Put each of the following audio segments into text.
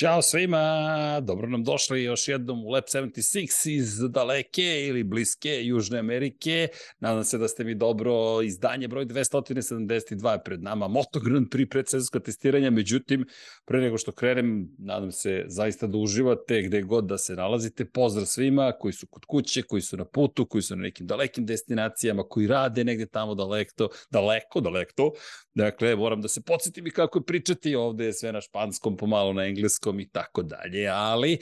Ćao svima, dobro nam došli još jednom u Lab 76 iz daleke ili bliske Južne Amerike. Nadam se da ste mi dobro, izdanje broj 272 je pred nama, Moto Grand Prix predsezonska testiranja, međutim, pre nego što krenem, nadam se zaista da uživate gde god da se nalazite. Pozdrav svima koji su kod kuće, koji su na putu, koji su na nekim dalekim destinacijama, koji rade negde tamo daleko, daleko, daleko. Dakle, moram da se podsjetim i kako je pričati ovde je sve na španskom, pomalo na engleskom engleskom i tako dalje, ali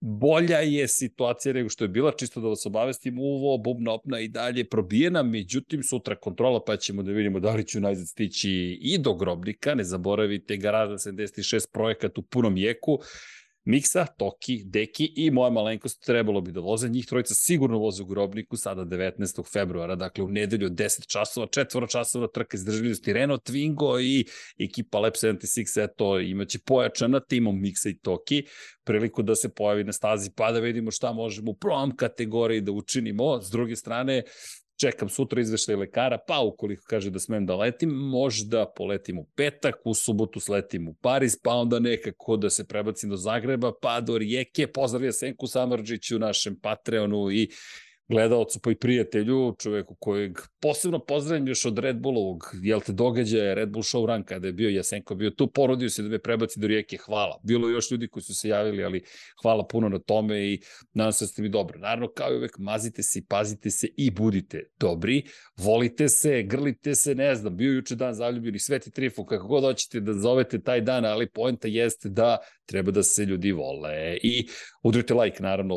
bolja je situacija nego što je bila, čisto da vas obavestim, uvo, bubna opna i dalje probijena, međutim sutra kontrola pa ćemo da vidimo da li ću najzad stići i do grobnika, ne zaboravite garaža 76 projekat u punom jeku, Miksa, Toki, Deki i moja malenkost trebalo bi da voze. Njih trojica sigurno voze u grobniku sada 19. februara, dakle u nedelju 10 časova, četvoro časova trka izdržljivosti Renault Twingo i ekipa Lab 76, eto, imaće pojačana timom Miksa i Toki priliku da se pojavi na stazi pa da vidimo šta možemo u prvom kategoriji da učinimo. S druge strane, čekam sutra izveštaj lekara, pa ukoliko kaže da smem da letim, možda poletim u petak, u subotu sletim u Pariz, pa onda nekako da se prebacim do Zagreba, pa do Rijeke, pozdravlja Senku Samrđiću, našem Patreonu i gledalcu pa i prijatelju, čoveku kojeg posebno pozdravim još od Red Bullovog, jel te događaja, Red Bull show run kada je bio Jasenko bio tu, porodio se da me prebaci do rijeke, hvala. Bilo je još ljudi koji su se javili, ali hvala puno na tome i nadam se da ste mi dobro. Naravno, kao i uvek, mazite se, pazite se i budite dobri, volite se, grlite se, ne znam, bio juče dan zaljubljeni, Sveti Trifun, kako god hoćete da zovete taj dan, ali poenta jeste da treba da se ljudi vole i udrite like, naravno,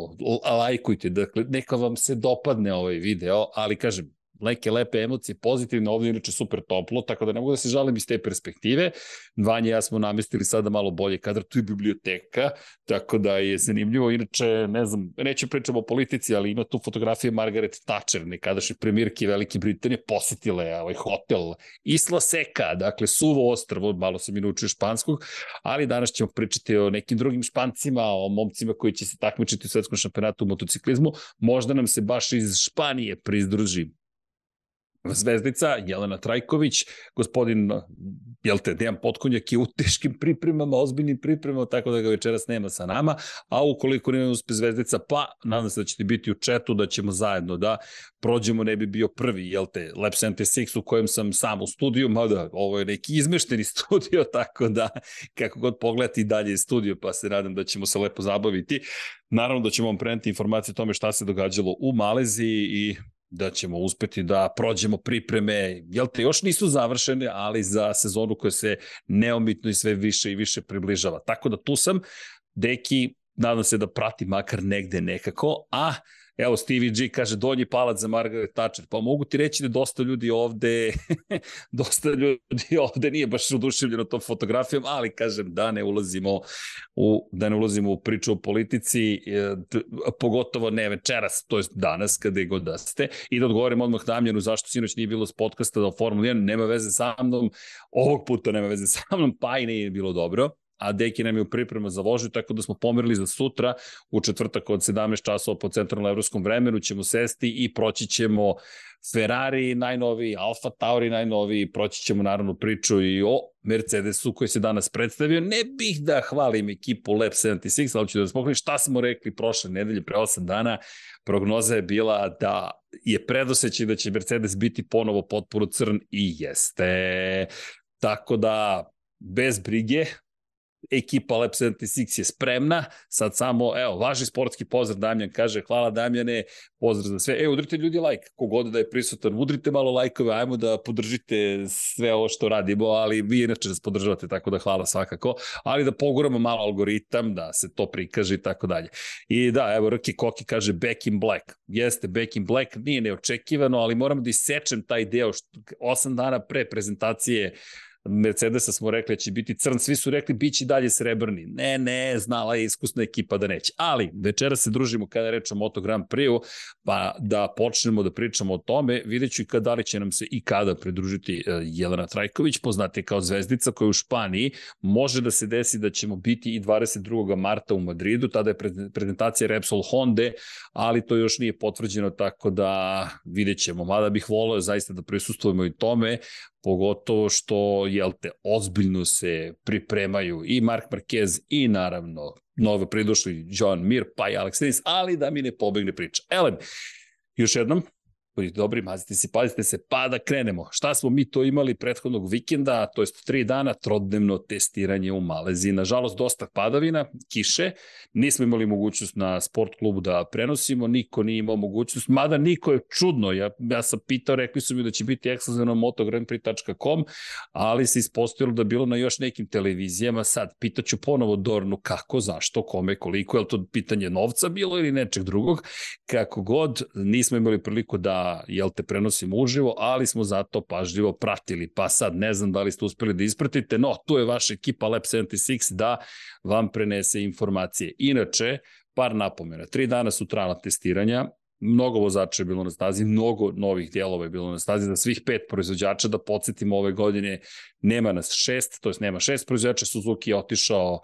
lajkujte, dakle, neka vam se dopadne ovaj video, ali kažem, neke lepe emocije, pozitivne, ovdje inače super toplo, tako da ne mogu da se žalim iz te perspektive. Vanja i ja smo namestili sada malo bolje kadar, tu je biblioteka, tako da je zanimljivo. Inače, ne znam, neću pričamo o politici, ali ima tu fotografije Margaret Thatcher, nekadašnje premijerke Velike Britanije, posetila je ovaj hotel Isla Seka, dakle suvo ostrvo, malo sam i naučio španskog, ali danas ćemo pričati o nekim drugim špancima, o momcima koji će se takmičiti u svetskom šampionatu u motociklizmu. Možda nam se baš iz Španije prizdruži Zvezdica, Jelena Trajković, gospodin, jel te, Dejan Potkonjak je u teškim pripremama, ozbiljnim pripremama, tako da ga večeras nema sa nama, a ukoliko ne uspe Zvezdica, pa nadam se da ćete biti u četu, da ćemo zajedno da prođemo, ne bi bio prvi, jel te, Lab 76 u kojem sam sam u studiju, mada ovo je neki izmešteni studio, tako da kako god pogledati dalje studio, pa se nadam da ćemo se lepo zabaviti. Naravno da ćemo vam preneti informacije o tome šta se događalo u Maleziji i da ćemo uspeti da prođemo pripreme, jel te, još nisu završene, ali za sezonu koja se neomitno i sve više i više približava. Tako da tu sam, deki, nadam se da prati makar negde nekako, a Evo, Stevie G kaže donji palac za Margaret Thatcher. Pa mogu ti reći da dosta ljudi ovde, dosta ljudi ovde nije baš oduševljeno tom fotografijom, ali kažem da ne ulazimo u, da ne ulazimo u priču o politici, e, pogotovo ne večeras, to je danas, kada god da ste. I da odgovorim odmah namjenu zašto sinoć nije bilo s podcasta da o Formula 1, nema veze sa mnom, ovog puta nema veze sa mnom, pa i nije bilo dobro a Deki nam je u priprema za vožnju, tako da smo pomerili za sutra u četvrtak od 17 časova po centralno-evropskom vremenu ćemo sesti i proći ćemo Ferrari najnoviji, Alfa Tauri najnoviji, proći ćemo naravno priču i o Mercedesu koji se danas predstavio. Ne bih da hvalim ekipu Lab 76, ali ću da vas pokrenim šta smo rekli prošle nedelje, pre 8 dana. Prognoza je bila da je predosećaj da će Mercedes biti ponovo potpuno crn i jeste. Tako da, bez brige, ekipa Lab 76 je spremna, sad samo, evo, važi sportski pozdrav Damjan kaže, hvala Damjane, pozdrav za sve. E, udrite ljudi like, kogod da je prisutan, udrite malo lajkove, ajmo da podržite sve ovo što radimo, ali vi inače nas podržavate, tako da hvala svakako, ali da poguramo malo algoritam, da se to prikaže i tako dalje. I da, evo, Rki Koki kaže Back in Black. Jeste, Back in Black, nije neočekivano, ali moram da isečem taj deo, što, osam dana pre prezentacije Mercedesa smo rekli da će biti crn, svi su rekli biće dalje srebrni. Ne, ne, znala je iskusna ekipa da neće. Ali, večera se družimo kada je reč o Moto Grand Prix-u, pa da počnemo da pričamo o tome, vidjet ću i kada li će nam se i kada pridružiti e, Jelena Trajković, poznate kao zvezdica koja u Španiji. Može da se desi da ćemo biti i 22. marta u Madridu, tada je prezentacija Repsol Honda, ali to još nije potvrđeno, tako da vidjet ćemo. Mada bih volio zaista da prisustujemo i tome, pogotovo što, jel te, ozbiljno se pripremaju i Mark Marquez i naravno novo pridošli John Mir pa i Alex Rins, ali da mi ne pobegne priča. Elem, još jednom, budite dobri, mazite se, pazite se, pa da krenemo. Šta smo mi to imali prethodnog vikenda, to jest tri dana, trodnevno testiranje u Maleziji. Nažalost, dosta padavina, kiše, nismo imali mogućnost na sport klubu da prenosimo, niko nije imao mogućnost, mada niko je čudno, ja, ja sam pitao, rekli su mi da će biti ekskluzivno motograndprix.com, ali se ispostavilo da bilo na još nekim televizijama, sad pitaću ponovo Dornu kako, zašto, kome, koliko, je li to pitanje novca bilo ili nečeg drugog, kako god, nismo imali priliku da jel te prenosimo uživo, ali smo zato pažljivo pratili. Pa sad ne znam da li ste uspeli da ispratite, no tu je vaša ekipa Lab 76 da vam prenese informacije. Inače, par napomena. Tri dana su trala testiranja, mnogo vozača je bilo na stazi, mnogo novih dijelova je bilo na stazi za svih pet proizvođača, da podsjetimo ove godine nema nas šest, to jest nema šest proizvođača, Suzuki je otišao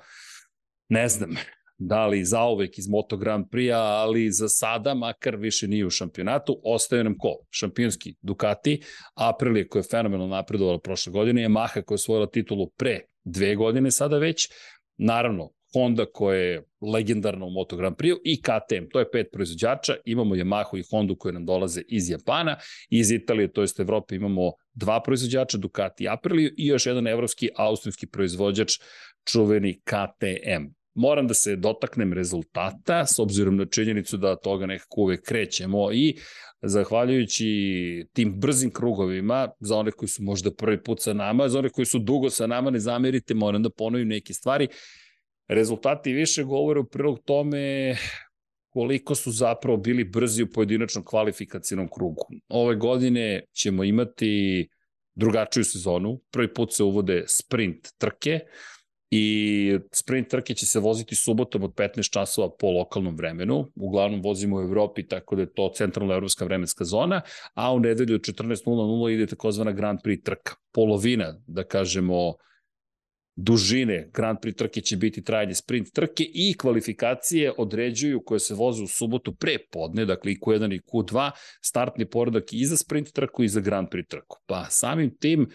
ne znam, da li zauvek iz Moto Grand Prix-a, ali za sada, makar više nije u šampionatu, ostaje nam ko? Šampionski Ducati, Aprilia koja je fenomenalno napredovala prošle godine, Yamaha koja je osvojila titulu pre dve godine sada već, naravno Honda koja je legendarna u Moto Grand Prix i KTM, to je pet proizvođača, imamo Yamahu i Hondu koje nam dolaze iz Japana, iz Italije, to jest Evrope imamo dva proizvođača, Ducati i Aprilia i još jedan evropski, austrijski proizvođač, čuveni KTM moram da se dotaknem rezultata s obzirom na činjenicu da toga nekako uvek krećemo i zahvaljujući tim brzim krugovima, za one koji su možda prvi put sa nama, za one koji su dugo sa nama, ne zamerite, moram da ponovim neke stvari. Rezultati više govore u prilog tome koliko su zapravo bili brzi u pojedinačnom kvalifikacijnom krugu. Ove godine ćemo imati drugačiju sezonu. Prvi put se uvode sprint trke, I sprint trke će se voziti subotom od 15 časova po lokalnom vremenu. Uglavnom vozimo u Evropi, tako da je to centralna evropska vremenska zona, a u nedelju od 14.00 ide takozvana Grand Prix trka. Polovina, da kažemo, dužine Grand Prix trke će biti trajanje sprint trke i kvalifikacije određuju koje se voze u subotu pre podne, dakle i Q1 i Q2, startni poredak i za sprint trku i za Grand Prix trku. Pa samim tim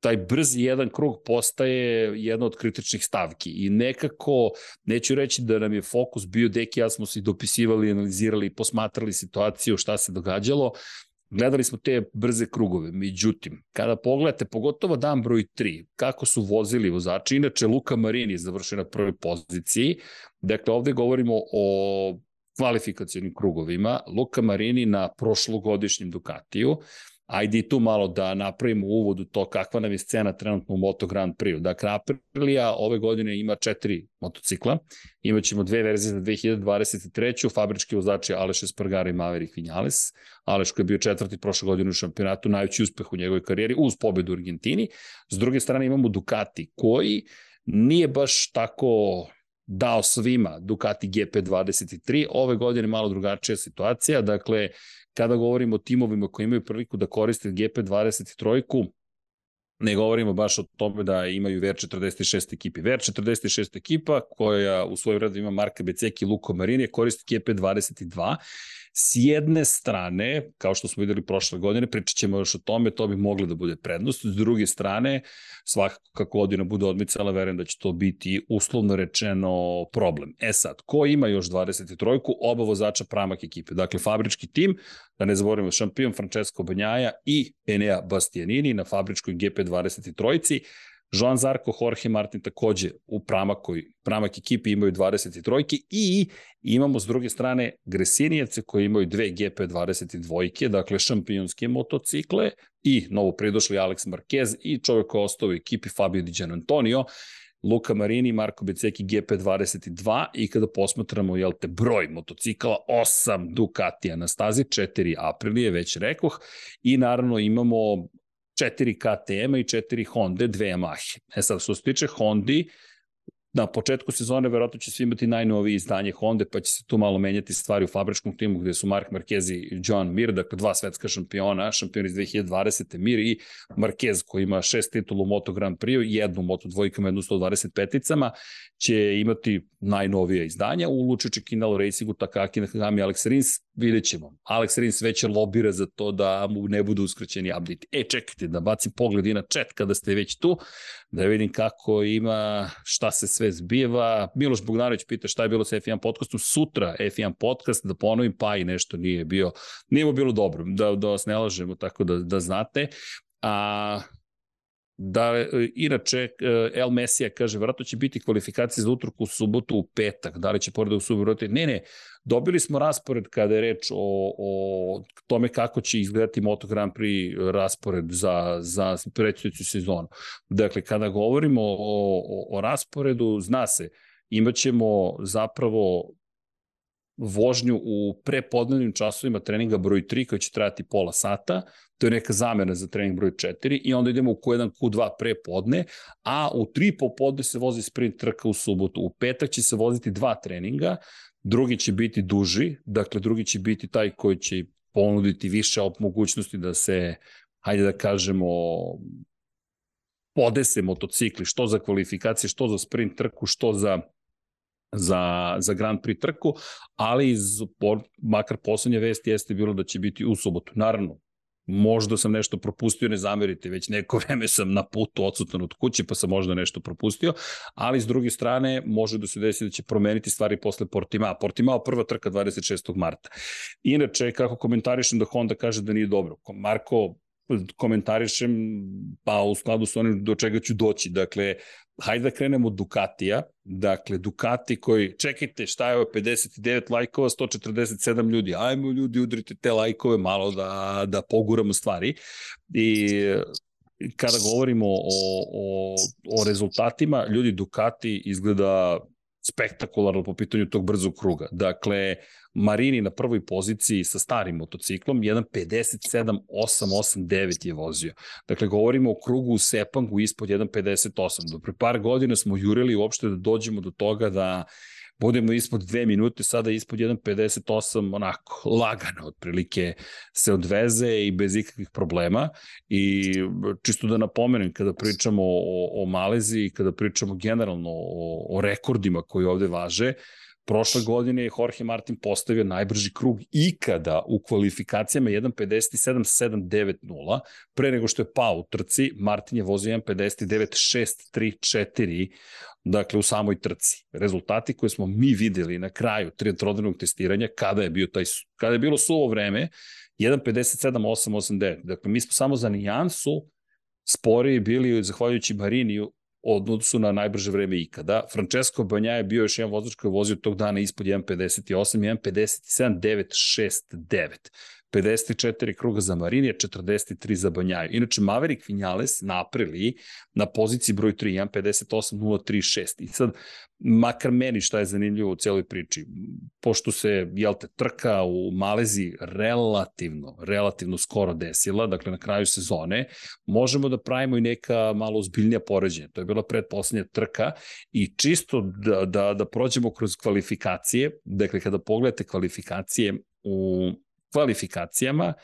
taj brzi jedan krug postaje jedna od kritičnih stavki i nekako, neću reći da nam je fokus bio, deki ja smo se dopisivali, analizirali, posmatrali situaciju, šta se događalo, gledali smo te brze krugove. Međutim, kada pogledate, pogotovo dan broj 3, kako su vozili vozači, inače Luka Marini je završen na prvoj poziciji, dakle ovde govorimo o kvalifikacijnim krugovima, Luka Marini na prošlogodišnjem Ducatiju, ajde i tu malo da napravimo uvod u to kakva nam je scena trenutno u Moto Grand Prix. Dakle, Aprilia ove godine ima četiri motocikla. Imaćemo dve verzije za 2023. Fabrički vozači Aleš Espargaro i Maverick Vinales. Aleš koji je bio četvrti prošle godine u šampionatu, najveći uspeh u njegovoj karijeri uz pobedu u Argentini. S druge strane imamo Ducati koji nije baš tako dao svima Ducati GP23. Ove godine malo drugačija situacija, dakle kada govorimo o timovima koji imaju priliku da koriste GP23, ne govorimo baš o tome da imaju VR46 ekipi. VR46 ekipa koja u svojoj vredu ima Marka Beceki i Luko Marini koristi GP22 S jedne strane, kao što smo videli prošle godine, pričat ćemo još o tome, to bi moglo da bude prednost. S druge strane, svakako kako godina bude odmicala, verujem da će to biti uslovno rečeno problem. E sad, ko ima još 23-ku? Oba vozača pramak ekipe. Dakle, fabrički tim, da ne zaboravimo šampion Francesco Banjaja i Enea Bastianini na fabričkoj GP23-ci. Joan Zarko, Jorge Martin takođe u pramakoj, pramak ekipi imaju 23 i imamo s druge strane Gresinijevce koji imaju dve GP22, dakle šampionske motocikle i novo pridošli Alex Marquez i čovjek koji ostao u ekipi Fabio Di Gian Antonio, Luka Marini, Marko Beceki GP22 i kada posmatramo jel te broj motocikla, 8 Ducatija na stazi, 4 Aprilije, već rekoh, i naravno imamo četiri KTM-a i četiri Honda, dve Yamahe. E sad, što se tiče Hondi, na početku sezone verovatno će svi imati najnovije izdanje Honda, pa će se tu malo menjati stvari u fabričkom timu gde su Mark Marquez i John Mir, dakle dva svetska šampiona, šampion iz 2020. Mir i Marquez koji ima šest titula u Moto Grand Prix, jednu Moto dvojkama, jednu 125-icama, će imati najnovije izdanja. U Lučiće Kindle Racingu, Takaki Nakagami, Alex Rins, vidjet ćemo. Alex Rins već lobira za to da mu ne budu uskraćeni update. E, čekajte, da bacim pogled i na chat kada ste već tu, da vidim kako ima, šta se sve zbiva. Miloš Bogdanović pita šta je bilo sa F1 podcastom. Sutra F1 podcast, da ponovim, pa i nešto nije bio, nije mu bilo dobro, da, da vas ne lažemo, tako da, da znate. A Da, e, inače, e, El Mesija kaže, vratno će biti kvalifikacije za utrku u subotu u petak, da li će pored u subotu? Ne, ne, dobili smo raspored kada je reč o, o tome kako će izgledati Moto Grand Prix raspored za, za predstavljuću sezonu. Dakle, kada govorimo o, o, o rasporedu, zna se, imaćemo zapravo vožnju u prepodnevnim časovima treninga broj 3 koji će trajati pola sata, to je neka zamena za trening broj 4 i onda idemo u Q1, Q2 prepodne, a u 3 popodne se vozi sprint trka u subotu. U petak će se voziti dva treninga, drugi će biti duži, dakle drugi će biti taj koji će ponuditi više mogućnosti da se, hajde da kažemo, podese motocikli, što za kvalifikacije, što za sprint trku, što za za, za Grand Prix trku, ali iz, makar poslednja vest jeste bilo da će biti u subotu. Naravno, možda sam nešto propustio, ne zamerite, već neko vreme sam na putu odsutan od kuće, pa sam možda nešto propustio, ali s druge strane može da se desi da će promeniti stvari posle Portimao. Portimao prva trka 26. marta. Inače, kako komentarišem da Honda kaže da nije dobro. Marko, komentarišem pa u skladu sa onim do čega ću doći. Dakle, hajde da krenemo od Ducatija. Dakle, Ducati koji, čekajte, šta je ovo, 59 lajkova, 147 ljudi. Ajmo ljudi, udrite te lajkove malo da, da poguramo stvari. I kada govorimo o, o, o rezultatima, ljudi Ducati izgleda spektakularno po pitanju tog brzog kruga. Dakle, Marini na prvoj poziciji sa starim motociklom, 1.57.889 je vozio. Dakle, govorimo o krugu u Sepangu ispod 1.58. Do pre par godina smo jurili uopšte da dođemo do toga da budemo ispod dve minute, sada ispod 1.58, onako, lagano otprilike se odveze i bez ikakvih problema. I čisto da napomenem, kada pričamo o, o Maleziji, kada pričamo generalno o, o rekordima koji ovde važe, Prošle godine je Jorge Martin postavio najbrži krug ikada u kvalifikacijama 1.57.790, pre nego što je pao u trci, Martin je vozio 1.59.634, dakle u samoj trci. Rezultati koje smo mi videli na kraju triatrodrenog testiranja, kada je, bio taj, kada je bilo suvo vreme, 1.57.889. Dakle, mi smo samo za nijansu sporiji bili, zahvaljujući Mariniju, odnosu na najbrže vreme ikada. Francesco Banja je bio još jedan vozač koji je vozio tog dana ispod 1.58, 1.57, 9.69. 54 kruga za Marinija, 43 za Banjaju. Inače, Maverick Vinales na aprili na poziciji broj 3, 1.58.036. I sad, makar meni šta je zanimljivo u celoj priči, pošto se, jel te, trka u Malezi relativno, relativno skoro desila, dakle na kraju sezone, možemo da pravimo i neka malo ozbiljnija poređenja. To je bila predposlednja trka i čisto da, da, da prođemo kroz kvalifikacije, dakle kada pogledate kvalifikacije u kvalifikacijama,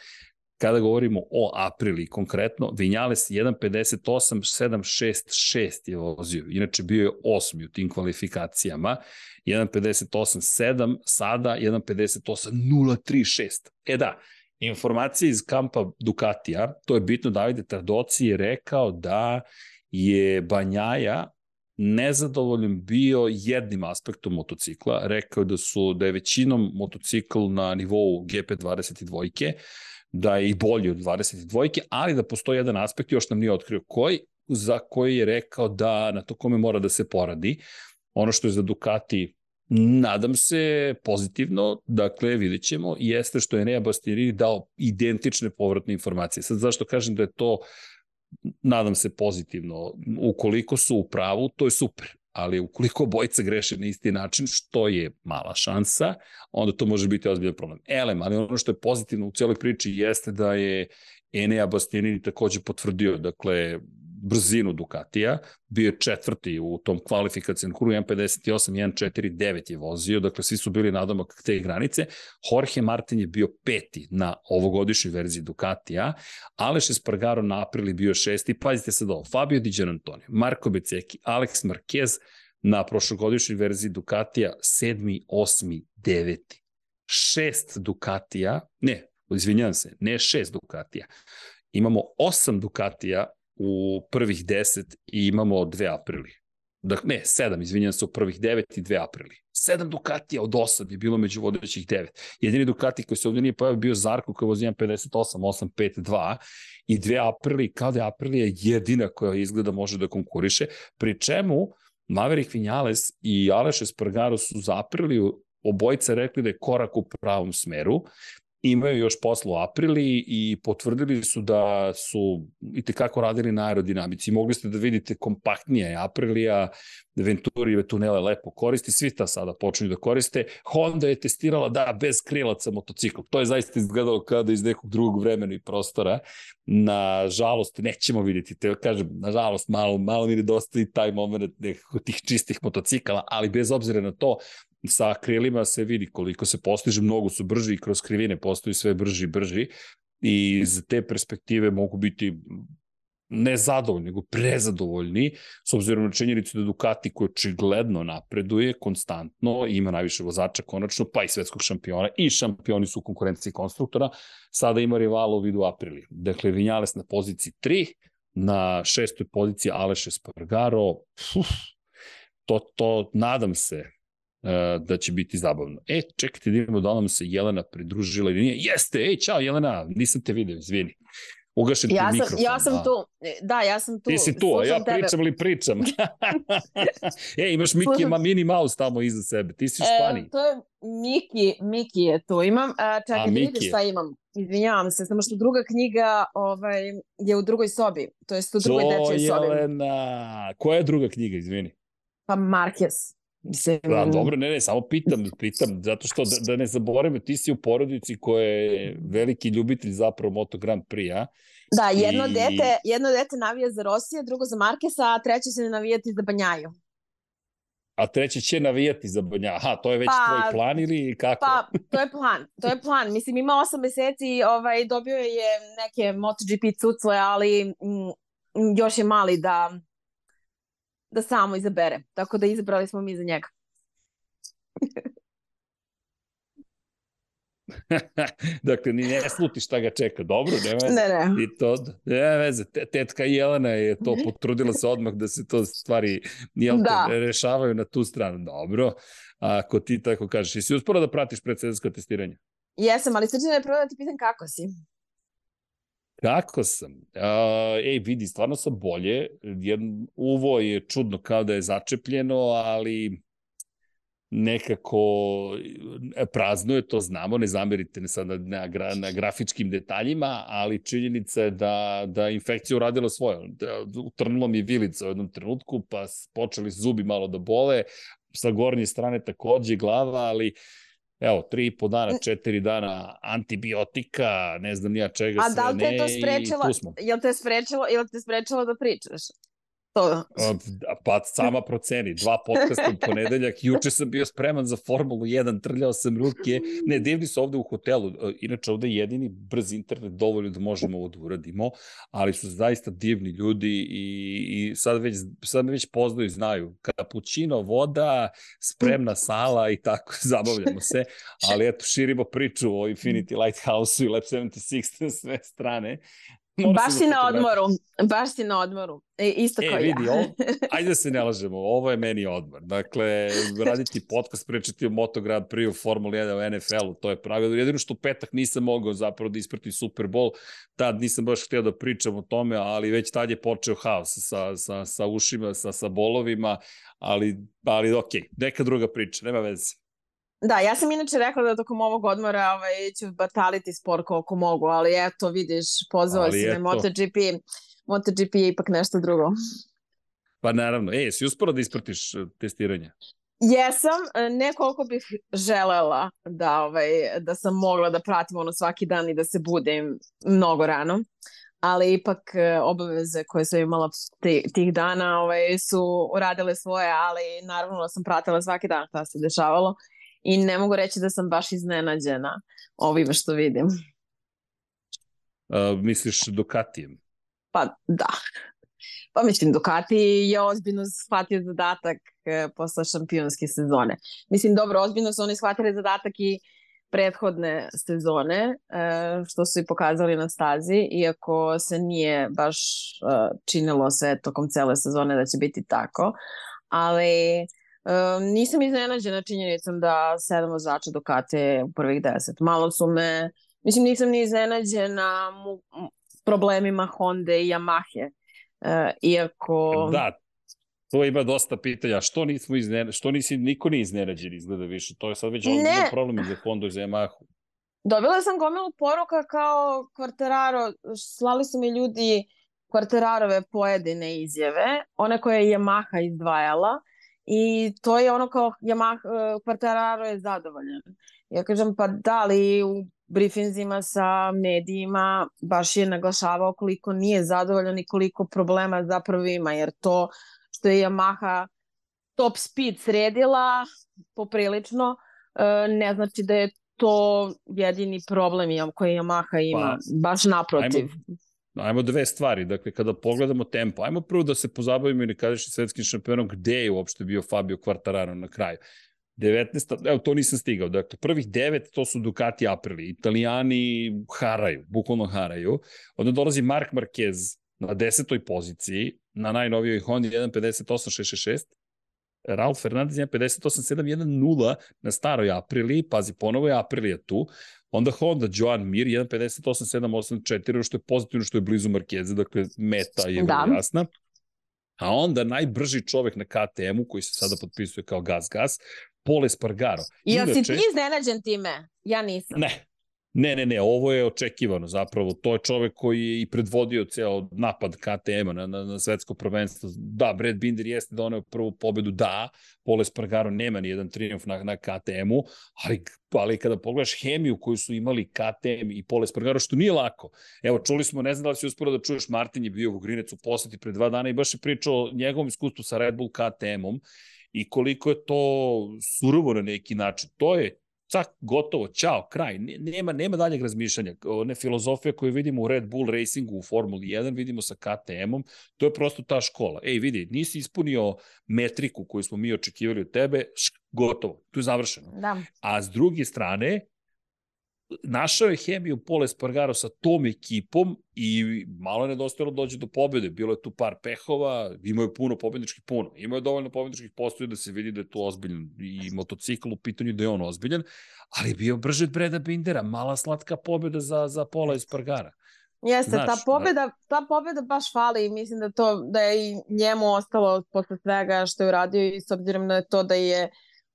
kada govorimo o aprili konkretno, Vinjales 1.58.766 je vozio, inače bio je osmi u tim kvalifikacijama, 1.58.7, sada 1.58.036. E da, informacije iz kampa Ducatija, to je bitno, Davide Tardoci je rekao da je Banjaja nezadovoljan bio jednim aspektom motocikla. Rekao da su da je većinom motocikl na nivou GP22, da je i bolji od 22, ali da postoji jedan aspekt, još nam nije otkrio koji, za koji je rekao da na to kome mora da se poradi. Ono što je za Ducati Nadam se pozitivno, dakle vidjet ćemo, jeste što je Nea Bastianini dao identične povratne informacije. Sad zašto kažem da je to nadam se pozitivno. Ukoliko su u pravu, to je super. Ali ukoliko bojica greše na isti način, što je mala šansa, onda to može biti ozbiljan problem. Elem, ali ono što je pozitivno u cijeloj priči jeste da je Enea Bastianini takođe potvrdio, dakle, brzinu Ducatija, bio je četvrti u tom kvalifikacijnom kuru, 1.58, 1.49 je vozio, dakle svi su bili nadomak te granice. Jorge Martin je bio peti na ovogodišnjoj verziji Ducatija, Aleš Espargaro na aprili bio šesti, pazite sad ovo, Fabio Di Gianantonio, Marko Beceki, Alex Marquez na prošlogodišnjoj verziji Ducatija, sedmi, osmi, deveti. Šest Ducatija, ne, izvinjam se, ne šest Ducatija, imamo osam Ducatija u prvih 10 i imamo dve aprili. Dakle, ne, sedam, izvinjam se, u prvih 9 i dve aprili. Sedam Ducatija od 8 je bilo među vodećih 9. Jedini Ducati koji se ovdje nije pojavio bio Zarko koji vozi 58, 852 i dve aprili, kao da je jedina koja izgleda može da konkuriše, pri čemu Maverick Vinales i Aleš Espargaro su za Apriliju obojica rekli da je korak u pravom smeru imaju još posla u aprili i potvrdili su da su i tekako radili na aerodinamici. Mogli ste da vidite kompaktnije Aprilija, Venturi tunele lepo koristi, svi ta sada počinju da koriste. Honda je testirala da bez krilaca motocikl. To je zaista izgledalo kao da iz nekog drugog vremena i prostora. Nažalost, nećemo vidjeti, te kažem, nažalost, malo, malo mi nedostaje taj moment nekako tih čistih motocikala, ali bez obzira na to, sa krilima se vidi koliko se postiže, mnogo su brži i kroz krivine postaju sve brži i brži i iz te perspektive mogu biti ne zadovoljni, nego prezadovoljni, s obzirom na činjenicu da Ducati koji očigledno napreduje konstantno ima najviše vozača konačno, pa i svetskog šampiona i šampioni su u konkurenciji konstruktora, sada ima rivala u vidu Aprili. Dakle, Vinjales na poziciji 3, na šestoj poziciji Aleš Espargaro, uf, to, to nadam se da će biti zabavno. E, čekajte da vidimo da nam se Jelena pridružila ili nije. Jeste, ej, čao Jelena, nisam te video, izvini. Ugašen ja sam, mikrofon. Ja sam da. tu, da, ja sam tu. Ti si tu, a ja tebe. pričam ili pričam. e, imaš Miki, ima Mini Mouse tamo iza sebe, ti si u Španiji. E, to je Miki, Miki je tu, imam, a, čekaj, a, da vidiš šta imam. Izvinjavam se, samo što druga knjiga ovaj, je u drugoj sobi, to jest u drugoj dečoj sobi. Jelena, koja je druga knjiga, izvini? Pa Marquez. Mislim... Da, dobro, ne, ne, samo pitam, pitam, zato što da, da ne zaboravim, ti si u porodici koja je veliki ljubitelj zapravo Moto Grand Prix-a. Da, jedno, I... dete, jedno dete navija za Rosija, drugo za Markesa, a treće će navijati za Banjaju. A treće će navijati za Banjaju. Aha, to je već pa, tvoj plan ili kako? Pa, to je plan, to je plan. Mislim, ima osam meseci, ovaj, dobio je neke MotoGP cucle, ali mm, još je mali da da samo izabere. Tako da izabrali smo mi za njega. dakle, ni ne sluti šta ga čeka. Dobro, nema veze. Ne, ne. I to, nema veze. Tetka Jelena je to potrudila se odmah da se to stvari jel da. Te, rešavaju na tu stranu. Dobro. A ako ti tako kažeš, jesi uspora da pratiš predsedarsko testiranje? Jesam, ali srđana je prvo da ti pitan kako si. Kako sam? Uh, ej, vidi, stvarno sam bolje. Jedan, uvo je čudno kao da je začepljeno, ali nekako e, prazno je, to znamo, ne zamerite ne sad na, gra, na grafičkim detaljima, ali činjenica je da, da infekcija uradila svoje. Da, utrnula mi vilica u jednom trenutku, pa počeli zubi malo da bole, sa gornje strane takođe glava, ali uh, evo, tri i po dana, četiri dana antibiotika, ne znam nija čega A sve da li te ne, to sprečilo, jel te sprečilo, jel te sprečilo da pričaš? To. Pa sama proceni, dva podcasta u ponedeljak, juče sam bio spreman za Formulu 1, trljao sam ruke, ne, divni su ovde u hotelu, inače ovde je jedini brz internet dovoljno da možemo ovo da uradimo, ali su zaista divni ljudi i, i sad, već, sad me već poznaju i znaju, kapućino, voda, spremna sala i tako, zabavljamo se, ali eto, širimo priču o Infinity Lighthouse-u i Lab 76 na sve strane, baš si na odmoru, baš si na odmoru. E, isto e, kao vidi, ja. ovo, ajde da se ne lažemo, ovo je meni odmor. Dakle, raditi podcast, pričati o Moto Grand Prix, u Formuli 1, u NFL-u, to je pravilo. Jedino što u petak nisam mogao zapravo da ispratim Super Bowl, tad nisam baš htio da pričam o tome, ali već tad je počeo haos sa, sa, sa ušima, sa, sa bolovima, ali, ali ok, neka druga priča, nema veze. Da, ja sam inače rekla da tokom ovog odmora ovaj, ću bataliti spor koliko mogu, ali eto, vidiš, pozvao si me MotoGP. MotoGP je ipak nešto drugo. Pa naravno. E, si uspora da ispratiš e, testiranje? Jesam, e, ne koliko bih želela da, ovaj, da sam mogla da pratim ono svaki dan i da se budem mnogo rano. ali ipak e, obaveze koje sam imala tih dana ovaj, su uradile svoje, ali naravno sam pratila svaki dan šta se dešavalo i ne mogu reći da sam baš iznenađena ovime što vidim. Uh, misliš Ducatijem? Pa da. Pa mislim, Ducati je ozbiljno shvatio zadatak e, posle šampionske sezone. Mislim, dobro, ozbiljno su oni shvatili zadatak i prethodne sezone, e, što su i pokazali na stazi, iako se nije baš e, činilo sve tokom cele sezone da će biti tako, ali e, nisam iznenađena činjenicom da sedam vozača Ducati u prvih deset. Malo su me, mislim nisam ni iznenađena mu, problemima Honda i Yamahe, iako... Da, To ima dosta pitanja. Što nismo iznenađeni, što nisi, niko nije iznenađen izgleda više. To je sad već ozbiljno problem za Honda i za Yamahu. Dobila sam gomilu poruka kao kvarteraro, slali su mi ljudi kvarterarove pojedine izjave, one koje je Yamaha izdvajala i to je ono kao Yamaha, kvarteraro je zadovoljan. Ja kažem pa da li u briefinzima sa medijima baš je naglašavao koliko nije zadovoljan i koliko problema zapravo ima, jer to što je Yamaha top speed sredila poprilično, e, ne znači da je to jedini problem koji Yamaha ima, pa, baš naprotiv. Ajmo, ajmo dve stvari, dakle kada pogledamo tempo, ajmo prvo da se pozabavimo i nekadašnjim svetskim šampionom gde je uopšte bio Fabio Quartararo na kraju. 19. Evo, to nisam stigao. Dakle, prvih devet, to su Ducati Aprili. Italijani haraju, bukvalno haraju. Onda dolazi Mark Marquez na desetoj poziciji, na najnovijoj Honda 1.58.666, Ralf Fernandez 1.58.710 na staroj Aprili, pazi, ponovo je Aprilija tu, onda Honda Joan Mir 1.58.784, što je pozitivno, što je blizu Markeze, dakle meta je da. jasna. A onda najbrži čovek na KTM-u, koji se sada potpisuje kao Gas Gas, Pole Spargaro. I Inače, si ti iznenađen time? Ja nisam. Ne, Ne, ne, ne, ovo je očekivano zapravo. To je čovek koji je i predvodio ceo napad KTM-a na, na, na svetsko prvenstvo. Da, Brad Binder jeste doneo prvu pobedu, da, Pole Spargaro nema ni jedan triumf na, na KTM-u, ali, ali kada pogledaš hemiju koju su imali KTM i Pole Spargaro, što nije lako. Evo, čuli smo, ne znam da li si usporo da čuješ, Martin je bio u Grinec u poseti pre dva dana i baš je pričao o njegovom iskustvu sa Red Bull KTM-om i koliko je to surovo na neki način. To je cak, gotovo, čao, kraj. Nema, nema daljeg razmišljanja. One filozofije koje vidimo u Red Bull Racingu, u Formuli 1, vidimo sa KTM-om, to je prosto ta škola. Ej, vidi, nisi ispunio metriku koju smo mi očekivali od tebe, šk, gotovo, tu je završeno. Da. A s druge strane, našao je hemiju Pole Spargaro sa tom ekipom i malo je nedostajalo da dođe do pobjede. Bilo je tu par pehova, imao je puno pobjedničkih puno. Imao je dovoljno pobjedničkih postoje da se vidi da je to ozbiljan i motocikl u pitanju da je on ozbiljan, ali je bio brže od Breda Bindera. Mala slatka pobjeda za, za Pola Spargara. Jeste, Znaš, ta pobjeda, ta pobjeda baš fali i mislim da to da je i njemu ostalo posle svega što je uradio i s obzirom na to da je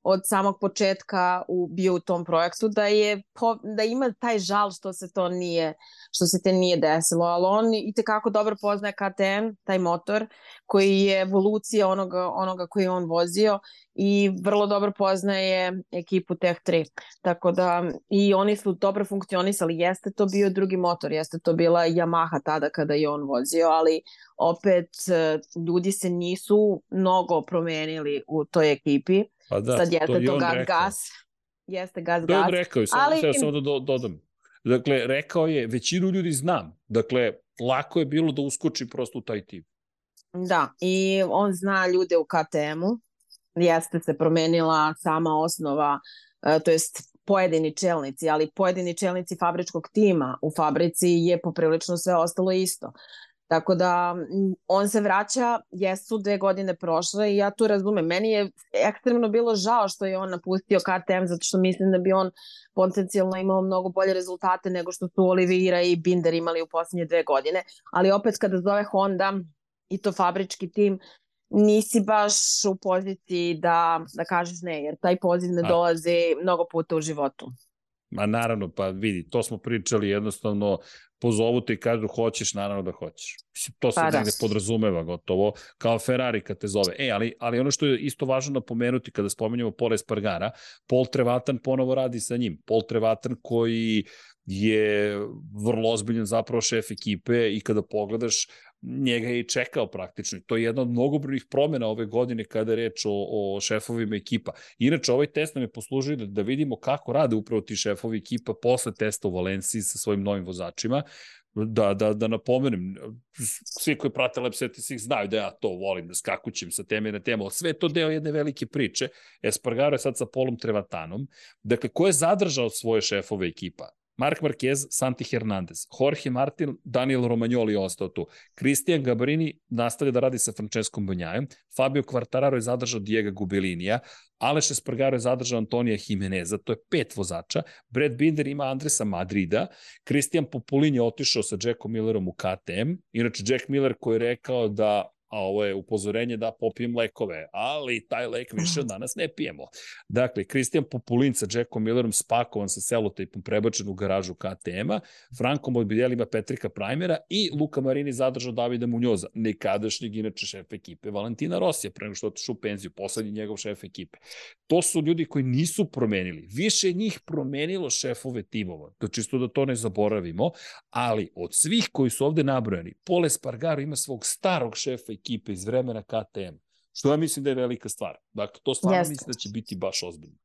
od samog početka u, bio u tom projektu da je po, da ima taj žal što se to nije što se te nije desilo, ali on i te kako dobro poznaje KTM, taj motor koji je evolucija onoga, onoga koji je on vozio i vrlo dobro poznaje ekipu Tech 3. Tako da i oni su dobro funkcionisali. Jeste to bio drugi motor, jeste to bila Yamaha tada kada je on vozio, ali opet e, ljudi se nisu mnogo promenili u toj ekipi Pa da, Sad jeste to, to gas, gas. Jeste gas, to je on rekao, samo, ali... samo da do, dodam. Dakle, rekao je, većinu ljudi znam. Dakle, lako je bilo da uskoči prosto u taj tip. Da, i on zna ljude u KTM-u. Jeste se promenila sama osnova, e, to jest pojedini čelnici, ali pojedini čelnici fabričkog tima u fabrici je poprilično sve ostalo isto. Tako da on se vraća, jesu dve godine prošle i ja tu razumem. Meni je ekstremno bilo žao što je on napustio KTM zato što mislim da bi on potencijalno imao mnogo bolje rezultate nego što su Oliveira i Binder imali u poslednje dve godine. Ali opet kada zove Honda i to fabrički tim, nisi baš u poziciji da, da kažeš ne, jer taj poziv ne dolazi mnogo puta u životu. Ma naravno, pa vidi, to smo pričali jednostavno, pozovu te i kažu hoćeš, naravno da hoćeš. Mislim, to se pa, da. negde podrazumeva gotovo, kao Ferrari kad te zove. E, ali, ali ono što je isto važno napomenuti kada spomenjamo Pole Spargara, Paul Trevatan ponovo radi sa njim. Paul Trevatan koji je vrlo ozbiljan zapravo šef ekipe i kada pogledaš njega je i čekao praktično. To je jedna od mnogobrojnih promjena ove godine kada je reč o, o šefovima ekipa. Inače, ovaj test nam je poslužio da, da vidimo kako rade upravo ti šefovi ekipa posle testa u Valenciji sa svojim novim vozačima. Da, da, da napomenem, svi koji prate Lab 76 znaju da ja to volim, da skakućem sa teme na temu, sve to deo jedne velike priče. Espargaro je sad sa Polom Trevatanom. Dakle, ko je zadržao svoje šefove ekipa? Mark Marquez, Santi Hernandez, Jorge Martin, Daniel Romagnoli je ostao tu. Cristian Gabrini nastavlja da radi sa Francescom Bonjajem, Fabio Quartararo je zadržao Diego Gubelinija, Aleš Espargaro je zadržao Antonija Jimeneza, to je pet vozača, Brad Binder ima Andresa Madrida, Christian Populin je otišao sa Jackom Millerom u KTM, inače Jack Miller koji je rekao da a ovo je upozorenje da popijem lekove, ali taj lek više od danas ne pijemo. Dakle, Kristijan Populin sa Jackom Millerom spakovan sa selotejpom prebačen u garažu KTM-a, Franko Morbidelli ima Petrika Primera i Luka Marini zadržao Davida Munjoza, nekadašnjeg inače šef ekipe Valentina Rosija, pre nego što otišu u penziju, poslednji njegov šef ekipe. To su ljudi koji nisu promenili. Više njih promenilo šefove timova, to čisto da to ne zaboravimo, ali od svih koji su ovde nabrojani, Pole Spargaro ima svog starog šefa ekipe iz vremena KTM, što ja mislim da je velika stvar. Dakle, to stvarno Jeste. mislim da će biti baš ozbiljno.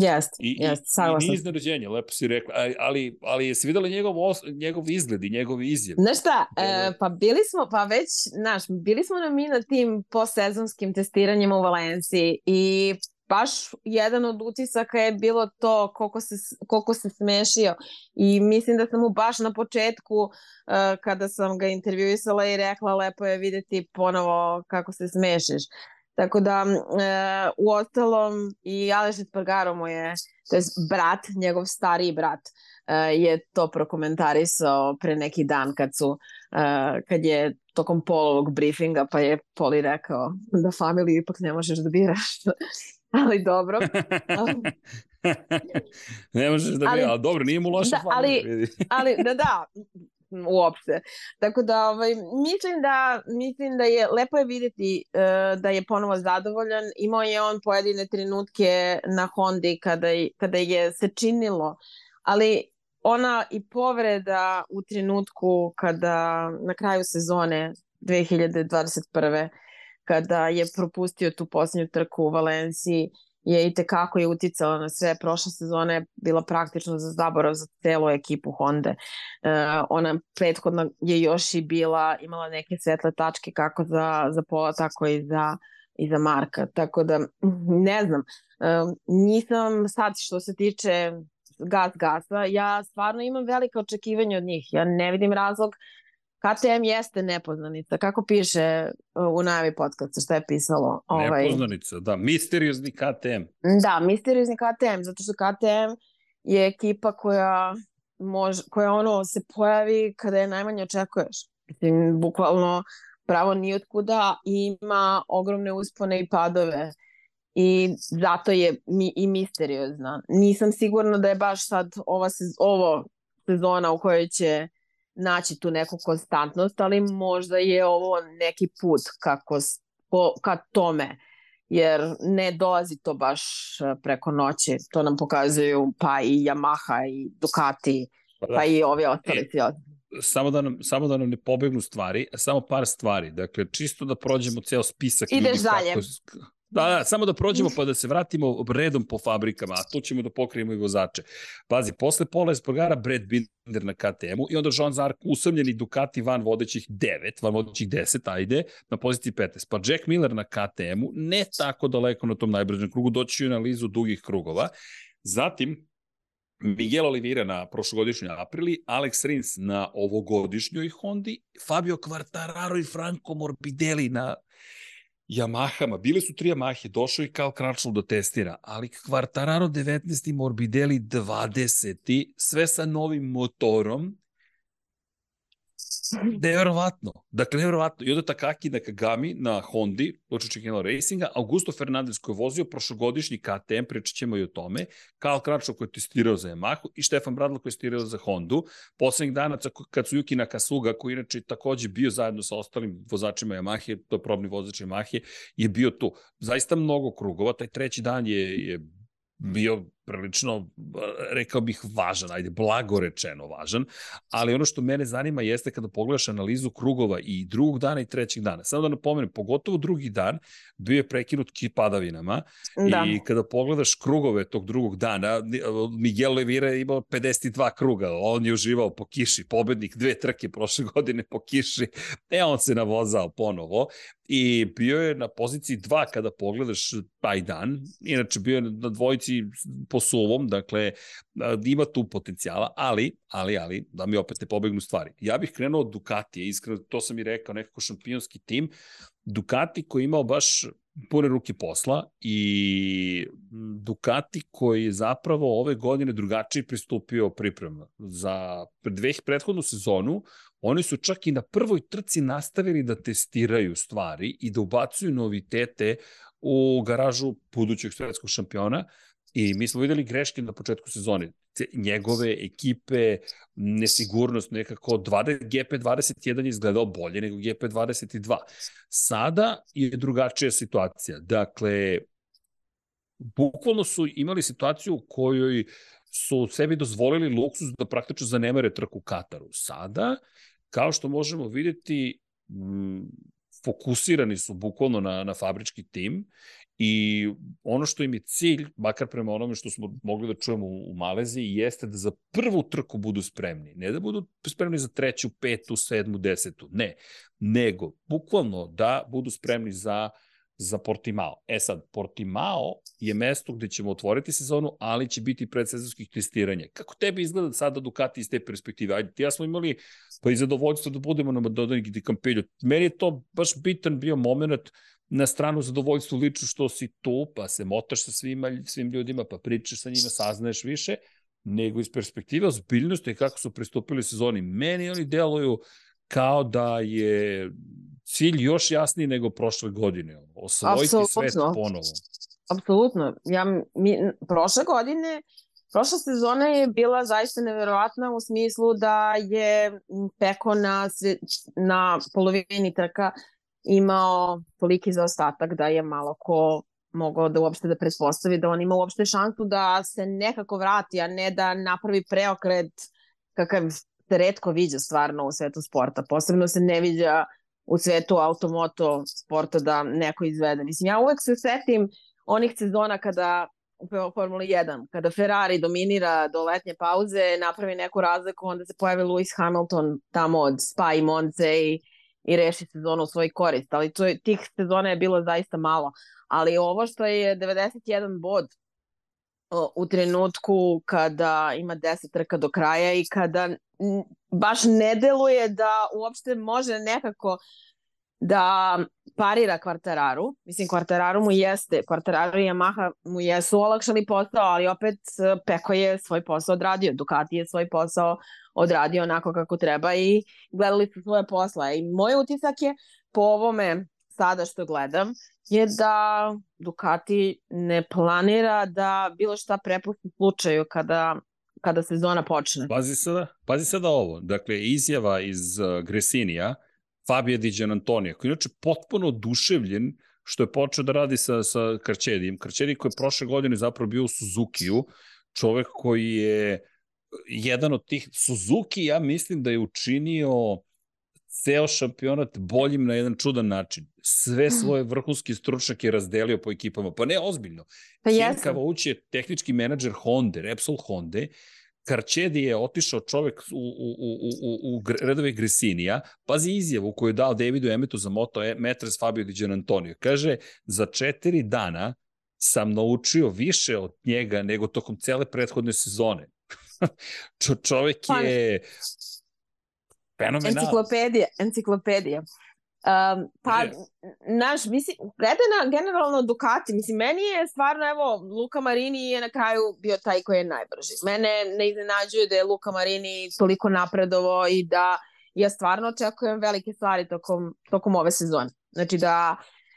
Jeste, I, jeste, saglasno. I nije iznenađenje, lepo si rekla, ali, ali, ali jesi videla njegov, os, njegov izgled i njegov izjav? Znaš šta, e, pa bili smo, pa već, znaš, bili smo na mi na tim postsezonskim testiranjima u Valenciji i baš jedan od utisaka je bilo to koliko se, koliko se smešio i mislim da sam mu baš na početku uh, kada sam ga intervjuisala i rekla lepo je videti ponovo kako se smešiš. Tako da, u ostalom, i Aleš Espargaro mu je, to je brat, njegov stariji brat, e, je to prokomentarisao pre neki dan kad su, e, kad je tokom polovog briefinga, pa je Poli rekao da familiju ipak ne možeš da biraš. ali dobro. ne možeš da ali, ali dobro, nije mu loša da, ali, ali, da, da, uopšte. Tako da ovaj, mislim da mislim da je lepo je videti uh, da je ponovo zadovoljan. Imao je on pojedine trenutke na Hondi kada, kada je se činilo, ali ona i povreda u trenutku kada na kraju sezone 2021 kada je propustio tu posljednju trku u Valenciji je i tekako je uticala na sve. Prošla sezona je bila praktično za zaborav za celu ekipu Honda. E, ona prethodna je još i bila, imala neke svetle tačke kako za, za Pola, tako i za, i za Marka. Tako da, ne znam, e, nisam sad što se tiče gas gasa, ja stvarno imam velike očekivanja od njih. Ja ne vidim razlog KTM jeste nepoznanica. Kako piše uh, u najavi podcasta, šta je pisalo? Ovaj... Nepoznanica, da. Misteriozni KTM. Da, misteriozni KTM, zato što KTM je ekipa koja može, koja ono se pojavi kada je najmanje očekuješ. Mislim, bukvalno pravo nijotkuda ima ogromne uspone i padove i zato je mi, i misteriozna. Nisam sigurna da je baš sad ova sez, ovo sezona u kojoj će naći tu neku konstantnost, ali možda je ovo neki put kako, ko, ka tome, jer ne dolazi to baš e, preko noći. To nam pokazuju pa i Yamaha i Ducati, pa, da. pa i ovi ostali. E, samo da, nam, samo da nam ne pobegnu stvari, samo par stvari. Dakle, čisto da prođemo ceo spisak. Ideš dalje. Kako, Da, da, samo da prođemo pa da se vratimo redom po fabrikama, a tu ćemo da pokrijemo i vozače. Pazi, posle Pola Espargara, Brad Binder na KTM-u i onda Jean Zark usamljeni Ducati van vodećih 9, van vodećih 10, ajde, na poziciji 15. Pa Jack Miller na KTM-u, ne tako daleko na tom najbržem krugu, doći u analizu dugih krugova. Zatim, Miguel Oliveira na prošlogodišnjoj Aprili, Alex Rins na ovogodišnjoj Hondi, Fabio Quartararo i Franco Morbidelli na Yamahama, bile su tri Yamahe, došao i Cal Crutchlow da testira, ali Quartararo 19. Morbidelli 20. sve sa novim motorom, Neverovatno. Dakle, neverovatno. I onda Takaki na Kagami na Hondi, Lučić Kino Racinga, Augusto Fernandez koji je vozio prošlogodišnji KTM, pričat ćemo i o tome, Karl Kračo koji je testirao za Yamahu i Štefan Bradlo koji je testirao za Hondu. Poslednjih dana kad su Yuki Nakasuga, koji inače takođe bio zajedno sa ostalim vozačima Yamahe, to je probni vozač Yamahe, je bio tu. Zaista mnogo krugova. Taj treći dan je, je bio prilično, rekao bih, važan, ajde, blago rečeno važan, ali ono što mene zanima jeste kada pogledaš analizu krugova i drugog dana i trećeg dana. Samo da napomenem, pogotovo drugi dan bio je prekinut padavinama da. i kada pogledaš krugove tog drugog dana, Miguel Levira je imao 52 kruga, on je uživao po kiši, pobednik dve trke prošle godine po kiši, e on se navozao ponovo i bio je na poziciji 2 kada pogledaš taj dan, inače bio je na dvojici po suvom, dakle ima tu potencijala, ali, ali, ali, da mi opet ne pobegnu stvari. Ja bih krenuo od Ducatije, iskreno, to sam i rekao, nekako šampionski tim, Ducati koji je imao baš pune ruke posla i Ducati koji je zapravo ove godine drugačije pristupio priprema. Za dve prethodnu sezonu oni su čak i na prvoj trci nastavili da testiraju stvari i da ubacuju novitete u garažu budućeg svetskog šampiona i mi smo videli greške na početku sezone. Njegove ekipe, nesigurnost nekako, 20, GP21 je izgledao bolje nego GP22. Sada je drugačija situacija. Dakle, bukvalno su imali situaciju u kojoj su sebi dozvolili luksus da praktično zanemare trku Kataru. Sada, kao što možemo videti, fokusirani su bukvalno na, na fabrički tim i ono što im je cilj, makar prema onome što smo mogli da čujemo u, u Maleziji, jeste da za prvu trku budu spremni. Ne da budu spremni za treću, petu, sedmu, desetu, ne. Nego, bukvalno da budu spremni za za Portimao. E sad, Portimao je mesto gde ćemo otvoriti sezonu, ali će biti predsezonskih testiranja. Kako tebi izgleda sada Ducati iz te perspektive? Ajde, ja smo imali pa i zadovoljstvo da budemo na di Campello. Meni je to baš bitan bio moment na stranu zadovoljstvu lično što si tu, pa se motaš sa svima, svim ljudima, pa pričaš sa njima, saznaješ više, nego iz perspektive ozbiljnosti kako su pristupili sezoni. Meni oni deluju kao da je cilj još jasniji nego prošle godine. Osvojiti Absolutno. svet ponovo. Apsolutno. Ja, mi, prošle godine Prošla sezona je bila zaista neverovatna u smislu da je Peko na, na polovini trka imao toliki zaostatak da je malo ko mogao da uopšte da pretpostavi da on ima uopšte šansu da se nekako vrati, a ne da napravi preokret kakav se redko viđa stvarno u svetu sporta. Posebno se ne viđa u svetu automoto sporta da neko izvede. Mislim, ja uvek se setim onih sezona kada u Formuli 1, kada Ferrari dominira do letnje pauze, napravi neku razliku, onda se pojavi Lewis Hamilton tamo od Spa i Monce i, i reši sezonu u svoj korist. Ali to, tih sezona je bilo zaista malo. Ali ovo što je 91 bod u trenutku kada ima 10 trka do kraja i kada baš ne deluje da uopšte može nekako da parira Kvartararu. Mislim, Kvartararu mu jeste, Kvartararu i Yamaha mu jesu olakšali posao, ali opet e, Peko je svoj posao odradio, Ducati je svoj posao odradio onako kako treba i gledali su svoje posla. I moj utisak je po ovome sada što gledam je da Ducati ne planira da bilo šta prepusti slučaju kada kada sezona počne. Pazi sada, pazi sada ovo. Dakle, izjava iz uh, Gresinija, Fabio Di Antonija, koji je inače potpuno oduševljen što je počeo da radi sa, sa Karčedijem. Karčedi koji je prošle godine zapravo bio u Suzukiju, čovek koji je jedan od tih Suzuki, ja mislim da je učinio ceo šampionat boljim na jedan čudan način. Sve svoje vrhunske stručnjake razdelio po ekipama. Pa ne, ozbiljno. Pa Ken Kavauć je tehnički menadžer Honda, Repsol Honda, Karčedi je otišao čovek u, u, u, u, u redove Gresinija, pazi izjavu koju je dao Davidu Emetu za moto e, Metres Fabio Di Antonio. Kaže, za četiri dana sam naučio više od njega nego tokom cele prethodne sezone. Čo, čovek pa je fenomenal. Enciklopedija, enciklopedija. Um, pa, yes. naš, mislim, glede na generalno Ducati, mislim, meni je stvarno, evo, Luka Marini je na kraju bio taj koji je najbrži. Mene ne iznenađuje da je Luka Marini toliko napredovo i da ja stvarno očekujem velike stvari tokom, tokom ove sezone. Znači da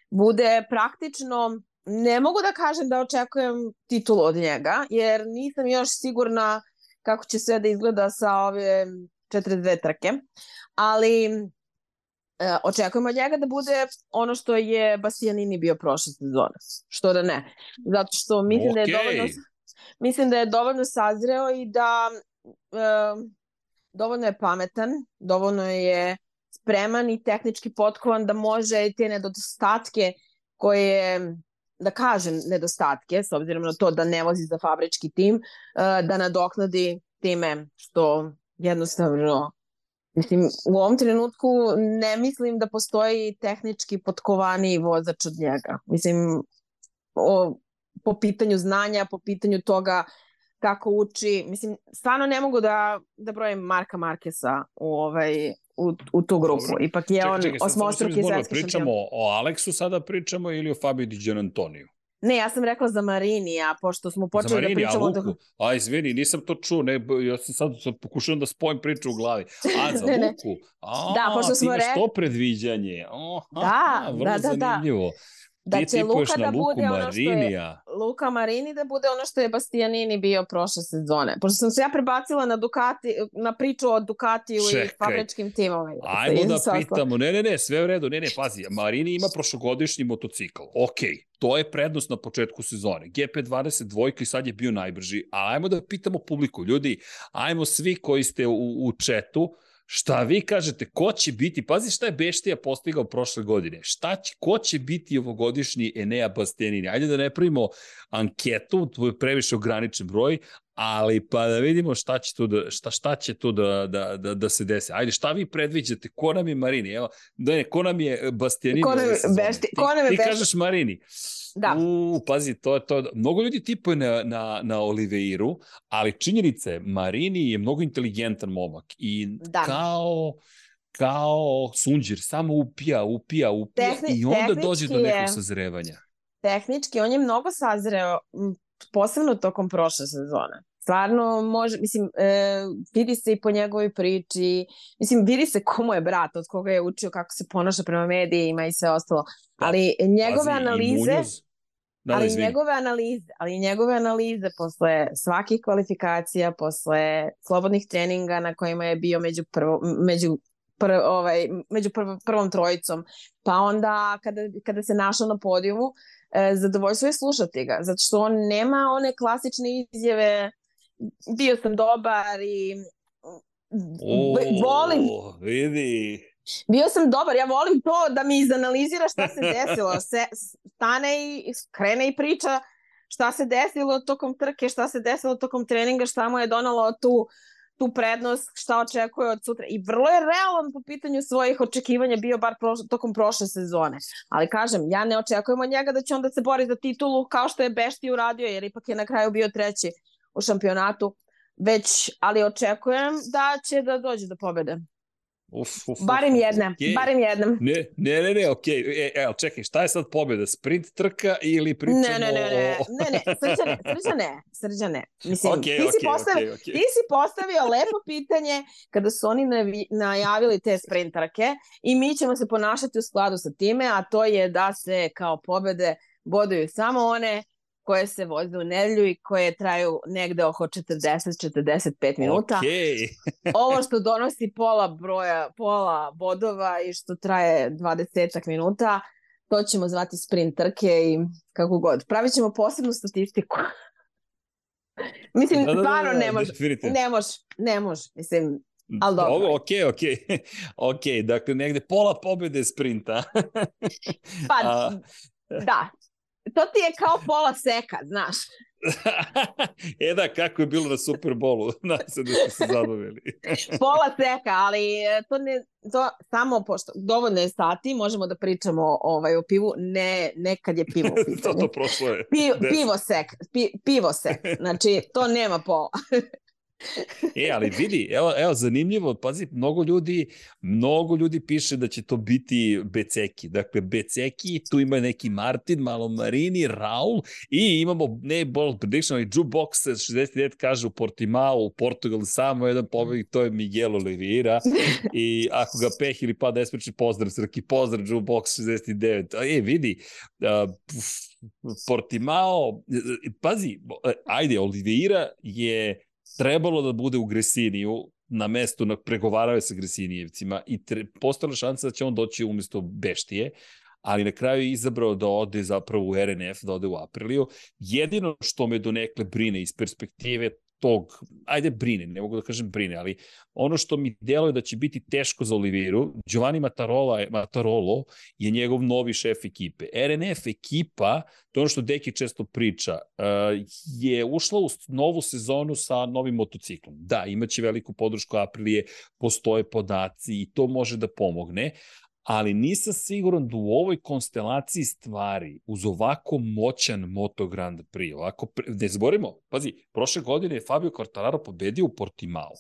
bude praktično, ne mogu da kažem da očekujem titulu od njega, jer nisam još sigurna kako će sve da izgleda sa ove 42 trke, ali e, očekujemo od njega da bude ono što je Bastianini bio prošle sezone. Što da ne. Zato što mislim okay. da je dovoljno Mislim da je dovoljno sazreo i da e, dovoljno je pametan, dovoljno je spreman i tehnički potkovan da može te nedostatke koje da kažem nedostatke, s obzirom na to da ne vozi za fabrički tim, e, da nadoknadi time što jednostavno Mislim, u ovom trenutku ne mislim da postoji tehnički potkovani vozač od njega. Mislim, o, po pitanju znanja, po pitanju toga kako uči. Mislim, stvarno ne mogu da, da brojim Marka Markesa u, ovaj, u, u tu grupu. Dobro. Ipak je čekaj, on čekaj, osmostruki svetski šampion. Pričamo o Aleksu sada pričamo ili o Fabio Di Gianantoniju? Ne, ja sam rekla za Marini, a pošto smo počeli Marini, da pričamo... Za Marini, a izvini, nisam to čuo, ne, ja sam sad, sad pokušavam da spojim priču u glavi. A, za ne, Luku? A, da, pošto smo rekli... to predviđanje. Oh, da, vrlo da, da, zanimljivo. Da da će Luka da bude ono što je Luka Marini da bude ono što je Bastianini bio prošle sezone. Pošto sam se ja prebacila na Ducati, na priču o Ducatiju i fabričkim timovima. Ajmo da pitamo. Ne, ne, ne, sve u redu. Ne, ne, pazi. Marini ima prošlogodišnji motocikl. Okay, to je prednost na početku sezone. GP22 dvojka i sad je bio najbrži. A ajmo da pitamo publiku. Ljudi, ajmo svi koji ste u, u četu, Šta vi kažete, ko će biti, pazi šta je Beštija postigao prošle godine, šta će, ko će biti ovogodišnji Enea Bastianini? Ajde da ne pravimo anketu, to je previše ograničen broj, ali pa da vidimo šta će tu da, šta, šta će tu da, da, da, da se desi. Ajde, šta vi predviđate? Ko nam je Marini? Evo, da ne, ko nam je Bastianini? Ko nam je Bešti? Ko nam je Bešti? Ti kažeš Marini. Da. U, pazi, to je to. Mnogo ljudi tipuje na, na, na Oliveiru, ali činjenica je, Marini je mnogo inteligentan momak i da. kao kao sunđir, samo upija, upija, upija Tehni, i onda dođe do nekog sazrevanja. Tehnički, on je mnogo sazreo, posebno tokom prošle sezone. Stvarno može, mislim, e, vidi se i po njegovoj priči, mislim, vidi se komu je brat, od koga je učio, kako se ponaša prema medijima i sve ostalo. Da. Ali njegove Pazi, analize... Da, ali izvini. njegove analize, ali njegove analize posle svakih kvalifikacija, posle slobodnih treninga na kojima je bio među prvo, među pr, ovaj, među prv, prvom trojicom, pa onda kada, kada se našao na podijumu, e, zadovoljstvo je slušati ga, zato što on nema one klasične izjave bio sam dobar i o, volim. Vidi, Bio sam dobar, ja volim to da mi izanalizira šta se desilo. Se, stane i krene i priča šta se desilo tokom trke, šta se desilo tokom treninga, šta mu je donalo tu, tu prednost, šta očekuje od sutra. I vrlo je realan po pitanju svojih očekivanja bio bar proš, tokom prošle sezone. Ali kažem, ja ne očekujem od njega da će onda se bori za titulu kao što je Bešti uradio, jer ipak je na kraju bio treći u šampionatu. Već, ali očekujem da će da dođe do pobede. Uf, uf, barem uf, jedne, okay. barem jednom. Ne, ne, ne, ne, okej. Okay. E, evo, čekaj, šta je sad pobjeda? Sprint trka ili pričamo ne, ne, ne, ne, ne, ne, srđane, srđane, srđane. Mislim, okay, ti, si okay, postavio, okay, okay. ti si postavio lepo pitanje kada su oni navi, najavili te sprint trke i mi ćemo se ponašati u skladu sa time, a to je da se kao pobede boduju samo one koje se voze u nedelju i koje traju negde oko 40-45 minuta. Okay. Ovo što donosi pola broja, pola bodova i što traje 20 minuta, to ćemo zvati sprint trke i kako god. Pravit ćemo posebnu statistiku. Mislim, da, da, stvarno da, da, ne može. Ne može, ne može. Mislim, Ali dobro. Ovo, ok, ok. ok, dakle, negde pola pobede sprinta. pa, A... da, to ti je kao pola seka, znaš. e da, kako je bilo na Superbolu, nadam se da ste se zabavili. pola seka, ali e, to ne, to samo pošto dovoljno je sati, možemo da pričamo ovaj, o pivu, ne, ne kad je pivo u to, to prošlo je. Pi, pivo sek, pi, pivo sek, znači to nema pola. E, ali vidi, evo, evo, zanimljivo, pazi, mnogo ljudi, mnogo ljudi piše da će to biti Beceki. Dakle, Beceki, tu ima neki Martin, malo Marini, Raul i imamo, ne ball prediction, ali Jukebox 69 kaže u Portimao, u Portugalu samo jedan pobednik, to je Miguel Oliveira i ako ga peh ili pa nespreči, pozdrav Srki, pozdrav Jukebox 69. E, vidi, uh, Portimao, pazi, ajde, Oliveira je trebalo da bude u Gresiniju, na mestu na pregovaraju sa Gresinijevcima i tre, postala šansa da će on doći umesto Beštije, ali na kraju je izabrao da ode zapravo u RNF, da ode u Apriliju. Jedino što me donekle brine iz perspektive tog, ajde brine, ne mogu da kažem brine, ali ono što mi deluje da će biti teško za Oliviru, Giovanni Matarola, Matarolo je njegov novi šef ekipe. RNF ekipa, to ono što Deki često priča, eh, je ušla u novu sezonu sa novim motociklom. Da, imaće veliku podršku Aprilije, postoje podaci i to može da pomogne, ali nisam siguran da u ovoj konstelaciji stvari, uz ovako moćan Moto Grand Prix, ovako, ne zborimo, pazi, prošle godine je Fabio Quartararo pobedio u Portimao.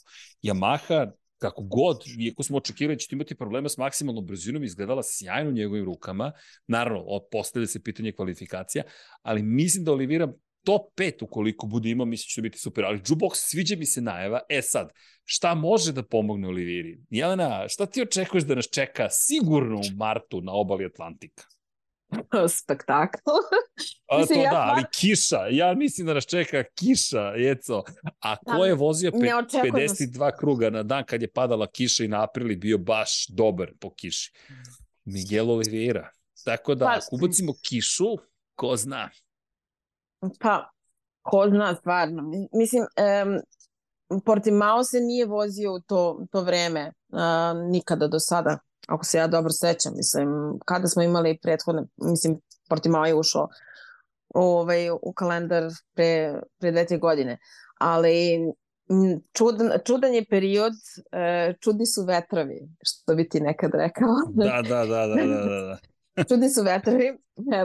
Yamaha kako god, iako smo očekivali da ćete imati problema s maksimalnom brzinom, izgledala sjajno u njegovim rukama. Naravno, postavlja se pitanje kvalifikacija, ali mislim da Olivira top 5 ukoliko bude imao, mislim da će biti super. Ali Jukebox sviđa mi se najava. E sad, šta može da pomogne Oliviri? Jelena, šta ti očekuješ da nas čeka sigurno u martu na obali Atlantika? Spektakl. A, to ja da, ali kiša. Ja mislim da nas čeka kiša, Jeco. A ko je vozio pe, 52 kruga na dan kad je padala kiša i na aprili bio baš dobar po kiši? Miguel Oliveira. Tako da, pa, ako ubacimo kišu, ko zna. Pa, ko zna stvarno. Mislim, um, Portimao se nije vozio u to, to vreme uh, nikada do sada, ako se ja dobro sećam. Mislim, kada smo imali prethodne, mislim, Portimao je ušao ovaj, u kalendar pre, pre dve, godine. Ali čudan, čudan je period, čudni su vetrovi, što bi ti nekad rekao. Da, da, da, da, da, da. Čudni su vetrovi,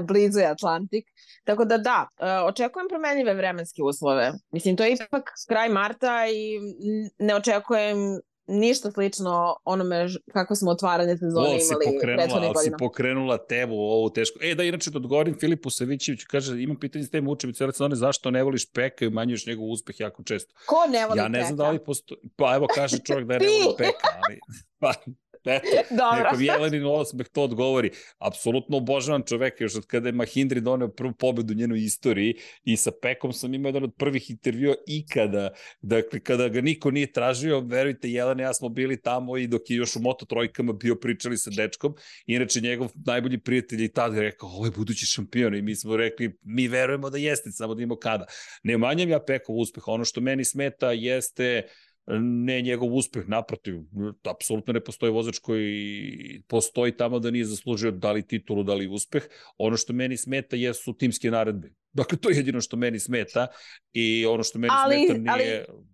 blizu je Atlantik. Tako da da, e, očekujem promenljive vremenske uslove. Mislim, to je ipak kraj marta i ne očekujem ništa slično onome kako smo otvaranje sezone o, imali prethodne godine. Si pokrenula temu ovu tešku. E, da, inače da odgovorim Filipu Savićeviću, kaže, imam pitanje s temu učevi cijele sezone, zašto ne voliš Peka i umanjuješ njegov uspeh jako često? Ko ne voli Ja ne znam da li postoji, pa evo kaže čovjek da ne voli Peka, ali, pa, Eto, Dobro. Jelenin osmeh to odgovori. Apsolutno obožavam čoveka, još od kada je Mahindri doneo prvu pobedu u njenoj istoriji i sa Pekom sam imao jedan od prvih intervjua ikada. Dakle, kada ga niko nije tražio, verujte, Jelen i ja smo bili tamo i dok je još u Moto trojkama bio pričali sa dečkom. Inače, njegov najbolji prijatelj je tada rekao, ovo je budući šampion i mi smo rekli, mi verujemo da jeste, samo da imamo kada. Ne manjam ja Pekov uspeh, ono što meni smeta jeste ne njegov uspeh, naprotiv, apsolutno ne postoji vozač koji postoji tamo da nije zaslužio da li titulu, da li uspeh. Ono što meni smeta jesu timske naredbe. Dakle, to je jedino što meni smeta i ono što meni ali, smeta nije, ali,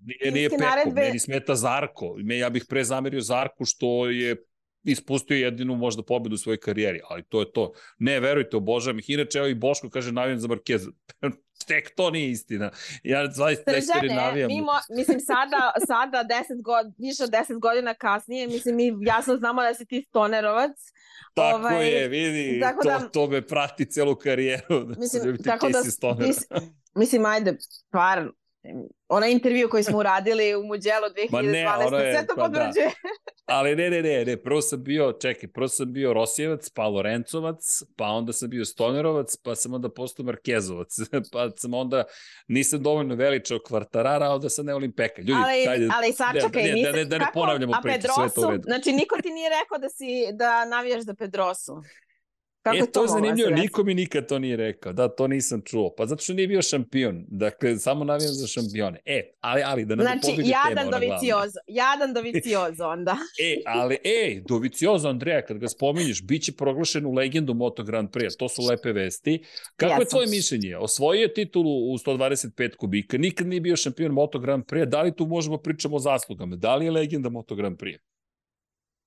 nije, nije Peko, naredbe... meni smeta Zarko. Ja bih pre zamerio Zarku što je ispustio jedinu možda pobedu u svojoj karijeri, ali to je to. Ne, verujte, obožavam ih. Inače, evo i Boško kaže navijam za Markeza. Tek to nije istina. Ja zaista iskreno navijam. Mi mo, mislim, sada, sada deset god, više od deset godina kasnije, mislim, mi jasno znamo da si ti stonerovac. Tako ovaj, je, vidi, tako to, da, to me prati celu karijeru. Da mislim, tako da, mislim, mislim, ajde, stvarno, onaj intervju koji smo uradili u Muđelu 2012. ne, je, sve to pa Da. Ali ne, ne, ne, ne, prvo sam bio, čekaj, prvo sam bio Rosijevac, pa Lorencovac, pa onda sam bio Stonerovac, pa sam onda postao Markezovac, pa sam onda, nisam dovoljno veličao kvartarara, a onda sam ne volim peka. Ljudi, ali, tajde, ali sačekaj, ne, da, ne, da ne ponavljamo priču, sve to u redu. Znači, niko ti nije rekao da, si, da navijaš za Pedrosu. Kako e, to je zanimljivo, niko mi nikad to nije rekao. Da, to nisam čuo. Pa zato što nije bio šampion. Dakle, samo navijam za šampione. E, ali, ali da ne znači, jadan Doviciozo. Jadan Doviciozo onda. e, ali, e, Doviciozo, Andreja, kad ga spominješ, bit će proglašen u legendu Moto Grand Prix. To su lepe vesti. Kako Jasno. je tvoje mišljenje? Osvojio je titulu u 125 kubika. Nikad nije bio šampion Moto Grand Prix. Da li tu možemo pričamo o zaslugama? Da li je legenda Moto Grand Prix?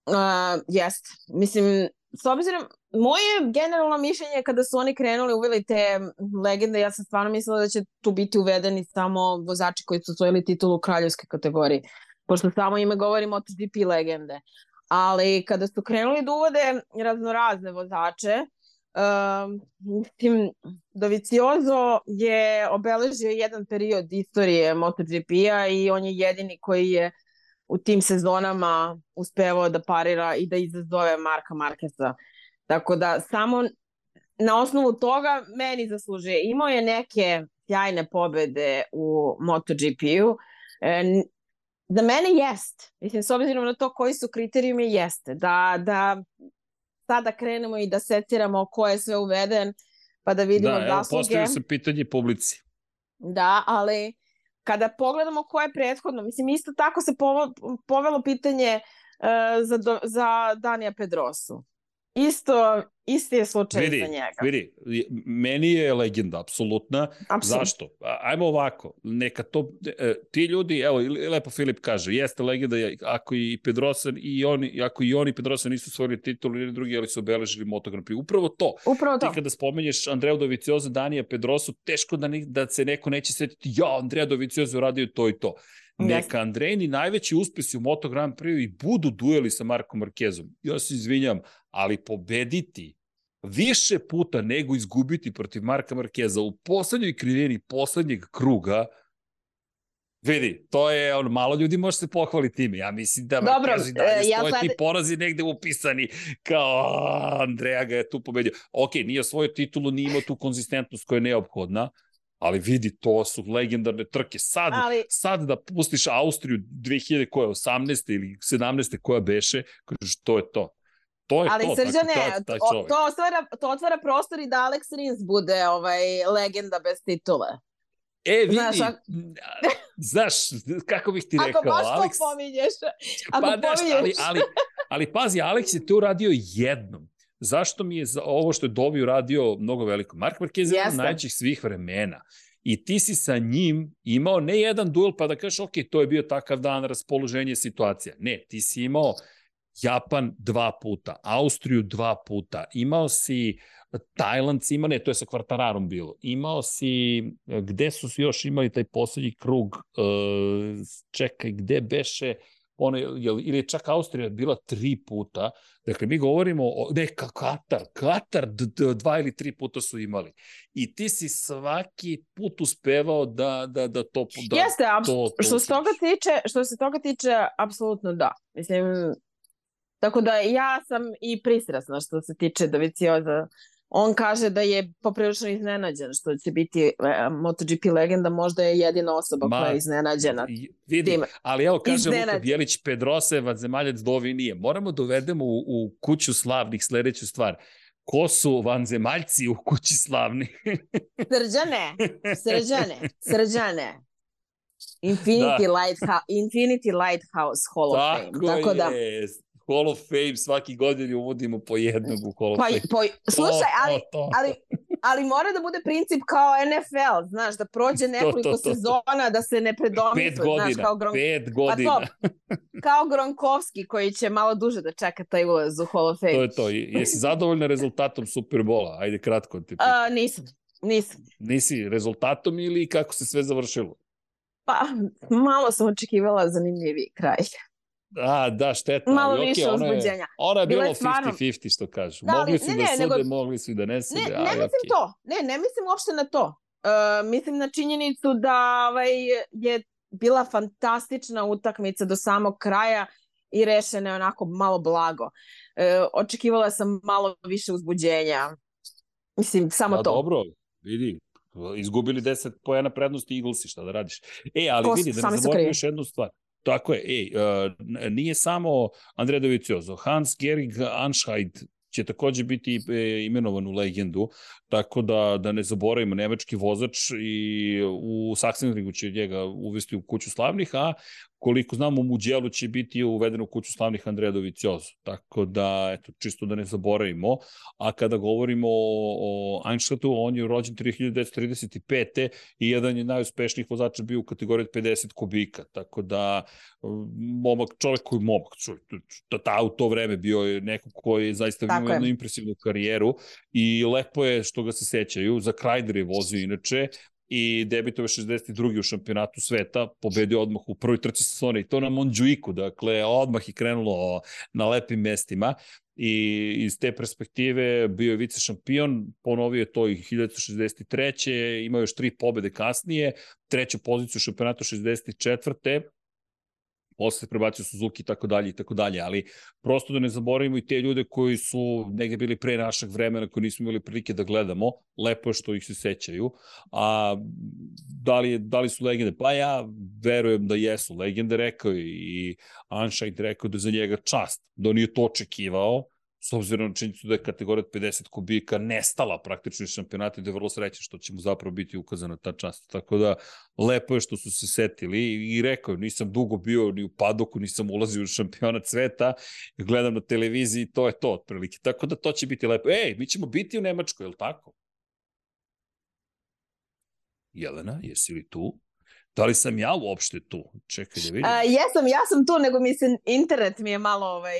Uh, jest. Mislim, s obzirom, moje generalno mišljenje kada su oni krenuli uveli te legende, ja sam stvarno mislila da će tu biti uvedeni samo vozači koji su osvojili titulu u kraljevske kategoriji, pošto samo ime govori MotoGP legende. Ali kada su krenuli da uvode raznorazne vozače, um, mislim, Doviciozo je obeležio jedan period istorije MotoGP-a i on je jedini koji je u tim sezonama uspevao da parira i da izazove Marka Markesa. Tako da samo na osnovu toga meni zaslužuje. Imao je neke sjajne pobede u MotoGP-u. E, za mene jest. Mislim, s obzirom na to koji su kriterijumi, jeste. Da, da sada krenemo i da seciramo ko je sve uveden, pa da vidimo da, evo, zasluge. postavio se pitanje publici. Da, ali kada pogledamo ko je prethodno, mislim, isto tako se povelo pitanje uh, za, do, za Danija Pedrosu. Isto, isti je slučaj vidi, za njega. Vidi, meni je legenda, apsolutna. Apsolutno. Zašto? Ajmo ovako, neka to, e, ti ljudi, evo, lepo Filip kaže, jeste legenda, ako i Pedrosa i oni, ako i oni Pedrosa nisu svojili titul ili drugi, ali su obeležili Motogram Prix. Upravo to. Upravo to. Ti kada spomenješ Andreja Dovicioza, Danija Pedrosu, teško da, ne, da se neko neće setiti, ja, Andreja Dovicioza uradio to i to. Neka Andrejni najveći uspesi u Moto Grand Prix i budu dueli sa Markom Markezom. Ja se izvinjam, ali pobediti više puta nego izgubiti protiv Marka Markeza u poslednjoj krivini poslednjeg kruga, vidi, to je, on, malo ljudi može se pohvaliti time. Ja mislim da Dobro, Markez i dalje ja stoje sad... ti porazi negde upisani kao Andreja ga je tu pobedio. Ok, nije osvojio titulu, nije imao tu konzistentnost koja je neophodna, ali vidi, to su legendarne trke. Sad, ali... sad da pustiš Austriju 2000, koja je 18. ili 17. koja beše, kažeš, to je to. To je ali to, Srđane, taj, taj to, to, otvara, to otvara prostor i da Alex Rins bude ovaj, legenda bez titule. E, vidi, znaš, ak... znaš, kako bih ti rekao, Ako baš Alex... to pominješ, ako pa, pominješ. ali, ali, ali pazi, Alex je to uradio jednom. Zašto mi je za ovo što je dobio radio mnogo veliko? Mark Marquez je jedan najvećih svih vremena. I ti si sa njim imao ne jedan duel pa da kažeš ok, to je bio takav dan, raspoloženje, situacija. Ne, ti si imao Japan dva puta, Austriju dva puta, imao si Tajland, ima, ne, to je sa Kvartararom bilo, imao si, gde su još imali taj poslednji krug, uh, čekaj, gde beše, ono, ili je čak Austrija bila tri puta, dakle mi govorimo o, ne, Katar, Katar dva ili tri puta su imali. I ti si svaki put uspevao da, da, da to... Da, Jeste, to, to što, se toga tiče, što se toga tiče, apsolutno da. Mislim, tako da ja sam i prisrasna što se tiče Dovicioza On kaže da je poprilično iznenađen što će biti e, MotoGP legenda, možda je jedina osoba Ma, koja je iznenađena. Vidi, ali evo kaže Luka Bjelić, Pedrose, vanzemaljac Dovi nije. Moramo dovedemo u, u kuću slavnih sledeću stvar. Ko su vanzemaljci u kući slavni? srđane, srđane, srđane. Infinity, da. Lighthouse, Infinity Lighthouse Hall of Tako Fame. Tako da, je. Hall of Fame svaki godin uvodimo po jednog u Hall of pa, Fame. Po, slušaj, ali, to, to. ali, ali mora da bude princip kao NFL, znaš, da prođe nekoliko to, to, to, sezona, da se ne predomituje. Pet godina, znaš, kao Gron... pet godina. Pa to, kao Gronkovski koji će malo duže da čeka taj ulaz u Hall of Fame. To je to. Jesi zadovoljna rezultatom Superbola? Ajde kratko ti pitam. Uh, nisam, nisam. Nisi rezultatom ili kako se sve završilo? Pa, malo sam očekivala zanimljiviji kraj. A, da, šteta. Malo ali, više okay, uzbuđenja. Ona je, ona je bilo 50-50 stvarno... što kažu. Da, mogli su ne, da ne, sude, nego... mogli su da ne sude. Ne, ali, ne mislim okay. to. Ne, ne mislim uopšte na to. Uh, mislim na činjenicu da ovaj, je bila fantastična utakmica do samog kraja i rešena je onako malo blago. Uh, očekivala sam malo više uzbuđenja. Mislim, samo da, to. Dobro, vidi, izgubili 10 pojena prednosti Eaglesi, šta da radiš. E, ali Ko, vidi, da ne zaboravim još jednu stvar. Tako je, ej, uh, nije samo Andrej Doviciozo, Hans Gerig Anscheid će takođe biti e, imenovan u legendu, tako da, da ne zaboravimo, nemački vozač i u Sachsenringu će njega uvesti u kuću slavnih, a koliko znamo, u Muđelu će biti uvedeno u kuću slavnih Andreja Doviciozo. Tako da, eto, čisto da ne zaboravimo. A kada govorimo o, o Einstadtu, on je rođen 1935. i jedan je najuspešnijih vozača bio u kategoriji 50 kubika. Tako da, momak, čovek koji momak, čovjek, ta, ta, u to vreme bio je neko koji je zaista imao jednu impresivnu karijeru i lepo je što ga se sećaju. Za Krajder je vozio inače, i debitove 62. u šampionatu sveta, pobedio odmah u prvoj trci sezone i to na Monđuiku, dakle odmah je krenulo na lepim mestima i iz te perspektive bio je vice šampion, ponovio je to i 1963. imao još tri pobede kasnije, treću poziciju u šampionatu 64 posle se prebacio Suzuki i tako dalje i tako dalje, ali prosto da ne zaboravimo i te ljude koji su negde bili pre našeg vremena, koji nismo imali prilike da gledamo, lepo je što ih se sećaju, a da li, da li su legende? Pa ja verujem da jesu legende, rekao i Anšajt rekao da za njega čast, da on nije to očekivao, s obzirom na činjenicu da je kategorija od 50 kubika nestala praktično iz šampionata i da je vrlo srećan što će mu zapravo biti ukazana ta čast. Tako da, lepo je što su se setili i rekao, nisam dugo bio ni u padoku, nisam ulazio u šampionat sveta, gledam na televiziji, to je to otprilike. Tako da to će biti lepo. Ej, mi ćemo biti u Nemačkoj, je li tako? Jelena, jesi li tu? Da li sam ja uopšte tu? Čekaj da vidim. A, jesam, ja sam tu, nego mi se internet mi je malo ovaj...